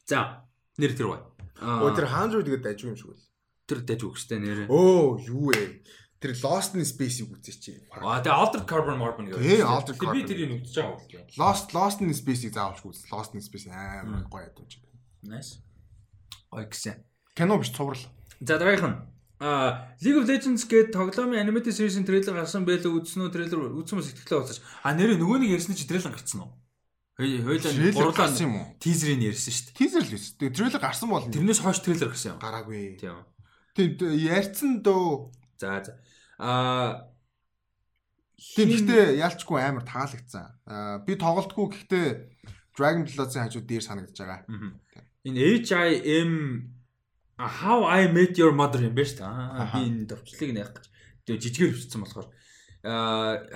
За, нэр тэр бай. Өө тэр хаан руу тэгээд дажгүй юм шиг үл. тэр дэж үгстэй нэрээ. Өө юу вэ? Тэр Lost in Space-ийг үзээч. Аа тэгээ Altered Carbon Carbon гэдэг. Тий, Altered Би Carbon. тэрийг үзэж байгаа бол. Lost Lost in Space-ийг заавалчгүй үз. Lost in Space амар гоё ядууч. Nice. Ой гэсэн. Кино биш цуврал. За дараагийнх нь а League of Legends гээд тоглоомын animated series-ийн трейлер гарсан байлаа үзсэн үү? Трейлер үзсэн мэс сэтгэлээ уусаж. А нэрээ нөгөө нэг ярьсан чи трейлер гарцсан уу? Гарсан гурлаа юм уу? тизерийг ярьсан шүү дээ. Тизер л биш. Тэгээ трейлер гарсан бол Тэрнээс хойш трейлер гарсан юм. гараагүй. Тийм. Тийм ярьсан дөө. За за. А Тийм гэхдээ ялчгүй амар таалагдсан. Аа би тоглолтгүй гэхдээ Dragon Blood-ын хажууд дээр санагдаж байгаа. энэ HIM How I Met Your Mother юм байна шүү дээ. Аа би энэ товчлыг нэх гэж. Жижигээр бичсэн болохоор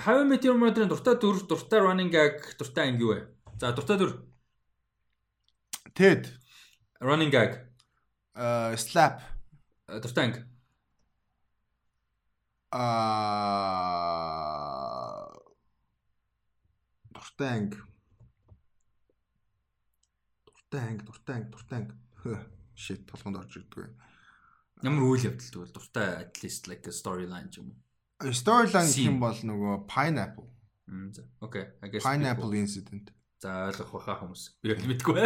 How I Met Your Mother-ын дуртай дүр, дуртай running gag, дуртай анги юу вэ? За дуртай дүр Ted running gag, аа Slap дуртай анги. Аа дуртай анги. Дуртай анги, дуртай анги, дуртай анги. Shit толгонд орж ирдгүй. Ямар үйл явдал тэгвэл дуртай at least like a storyline юм уу. Storyline гэх юм бол нөгөө Pineapple. За. Окей. I guess. Pineapple incident. За ойлгох баха хүмүүс. Би мэдгүй.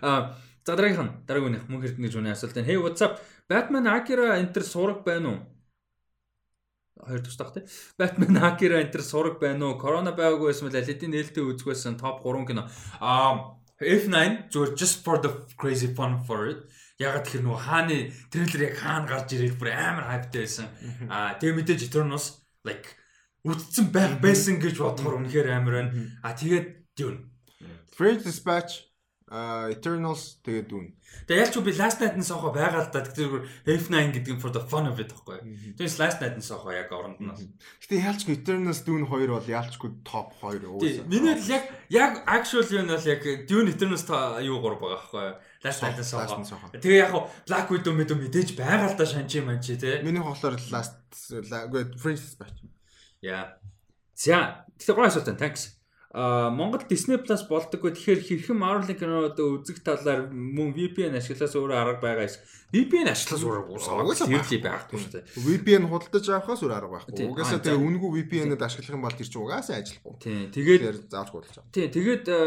Аа за дараагийнх нь дараагийнх мөн хэрэг гэж үнэ асуулт байна. Hey what's up? Batman Akira Enter сураг байна уу? Хоёр тусдах тий. Batman Akira Enter сураг байна уу? Корона байгаагүй байсан бол алидийн нээлттэй үзэх байсан топ 3 кино. Аа F9 зүгээр just for the crazy fun for it. Ягаад тэгэхээр нөгөө хааны трейлер яг хаана гарч ирээд бүр амар хайптай байсан. Аа тэгээ мэдээж Eternals like үтцэн байх байсан гэж бодохоор үнэхээр амар байна. А тэгээд Dune. French Dispatch, uh, Eternals тэгээд дүүн. Тэгээ ялч би Last Night-ын сохо байгаа л да. Тэгэхээр F9 гэдэг нь for the fun of it байхгүй. Тэгээс Last Night-ын сохо яг оронд нь. Гэтэ яалчгүй Eternals дүүн хоёр бол яалчгүй топ 2 Тий, Миний л яг яг actually нь бол яг Dune Eternals юу гур байгаа байхгүй. Last Night-ын сохо. Тэгээ яг Black Widow мэд мэдээж байгаа л да шанчи манчи те. Миний хоолоор last French Dispatch. Яа. За, тэгэхээр гоо асуулт байна. Thanks. А Монгол Disney Plus болдоггүй тэгэхээр хэрхэн Marvel киноноо үзэх талаар мөн VPN ашиглаас өөрөө арга байгаа эс. VPN ашиглаас өөрөө Уусаа үсээ байхгүй шүү дээ. VPN худалдаж авахаас өөр арга байхгүй. Угаасаа Аа, тэгээ за. үнэгүй VPN-д ашиглах юм бол тэр чинь угаасаа ажиллахгүй. Тий, тэгээд зааж худалдаж авах. Тий, тэгээд э,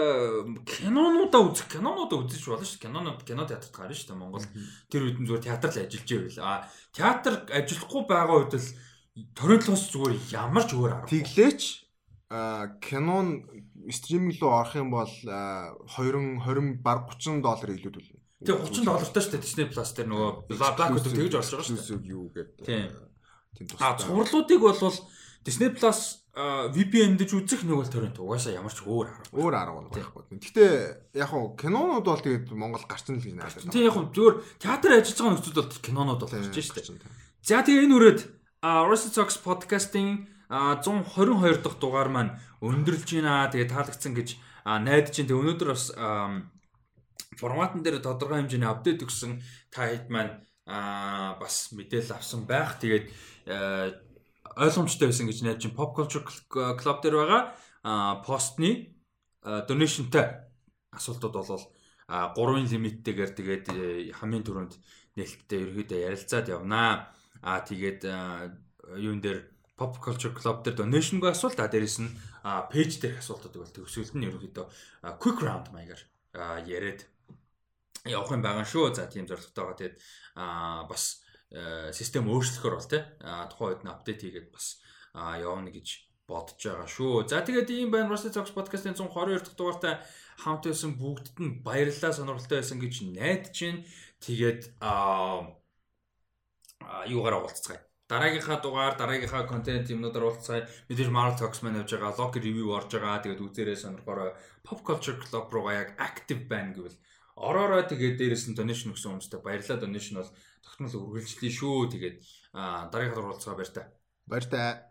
кинонуудаа үзэх, кинонуудаа үзэж болно шүү дээ. Кинонууд кино театрт гарна шүү дээ Монгол. Тэр үед нь зүгээр театр л ажиллаж байвал. А театр ажиллахгүй байгаа үед л ториодлоос зүгээр ямар ч өөр арга. Тэглээч кинон стриминг рүү орох юм бол а, 20 20 баг 30 доллар илүү төлнө. Тий, 30 доллартай шүү дээ Disney Plus дээр нөгөө Black Widow тэгж орж байгаа шүү дээ. Юу гэдэг. Тийм. Тийм А цувралуудыг бол Disney Plus VPN дэж үзэх нэг бол торрент угаасаа ямар ч өөр арга. өөр арга байхгүй. Гэхдээ яг хуу кинонууд бол тэгээд Монгол гарчин л гэж найдаж Тий, яг нь зүгээр театр ажиллаж байгаа нөхцөл бол кинонууд бол гарч шүү дээ. шүү дээ. За тэгээ энэ үрээд Rusty Talks podcast-ийн 122 дахь дугаар маань өндөрлж байна. Тэгээ таалагдсан гэж найдаж байна. Тэгээ өнөөдөр бас форматн дээр тодорхой хэмжээний апдейт өгсөн та хэд маань бас мэдээлэл авсан байх. Тэгээд ойлгомжтой байсан гэж найдаж байна. Pop Culture Club дээр байгаа постны donationтай асуултууд болвол а 3-ын лимиттэйгээр тэгээд хамгийн түрүүнд нээлттэй ерөөдөө ярилцаад явнаа. А тэгээд юун дээр Pop Culture Club дээр donation-гүй асуулт а дээрэс нь пэйж дээр асуултууд бол төгсгөлд нь ерөөдөө а, quick round маягаар яриад явах юм байгаа шүү. За тийм зорилготойгоо тэгээд бас э, систем өөрчлөхөр бол а, тухайн үед нь апдейт хийгээд бас явна гэж бодож байгаа шүү. За тэгээд ийм байна Rusty Talks podcast-ийн 122 дахь дугаартай хамт байсан бүгдд нь баярлалаа сонирхолтой байсан гэж найдаж байна. Тэгээд а а, юугаар уулзцгаая. Дараагийнхаа дугаар, дараагийнхаа контент юмнуудаар уулзцгаая. Мэдээж Marvel Talks маань явж байгаа, Loki review орж байгаа. Тэгээд үзээрэй сонирхороо Pop Culture Club руугаа яг active байна гэвэл ороороо тэгээд дээрэс нь donation өгсөн хүмүүстээ баярлалаа. Donation бол тогтмол үргэлжлэе шүү. Тэгээд дараагийнхаа дугаар уулзгаа баяр та. Баяр таа.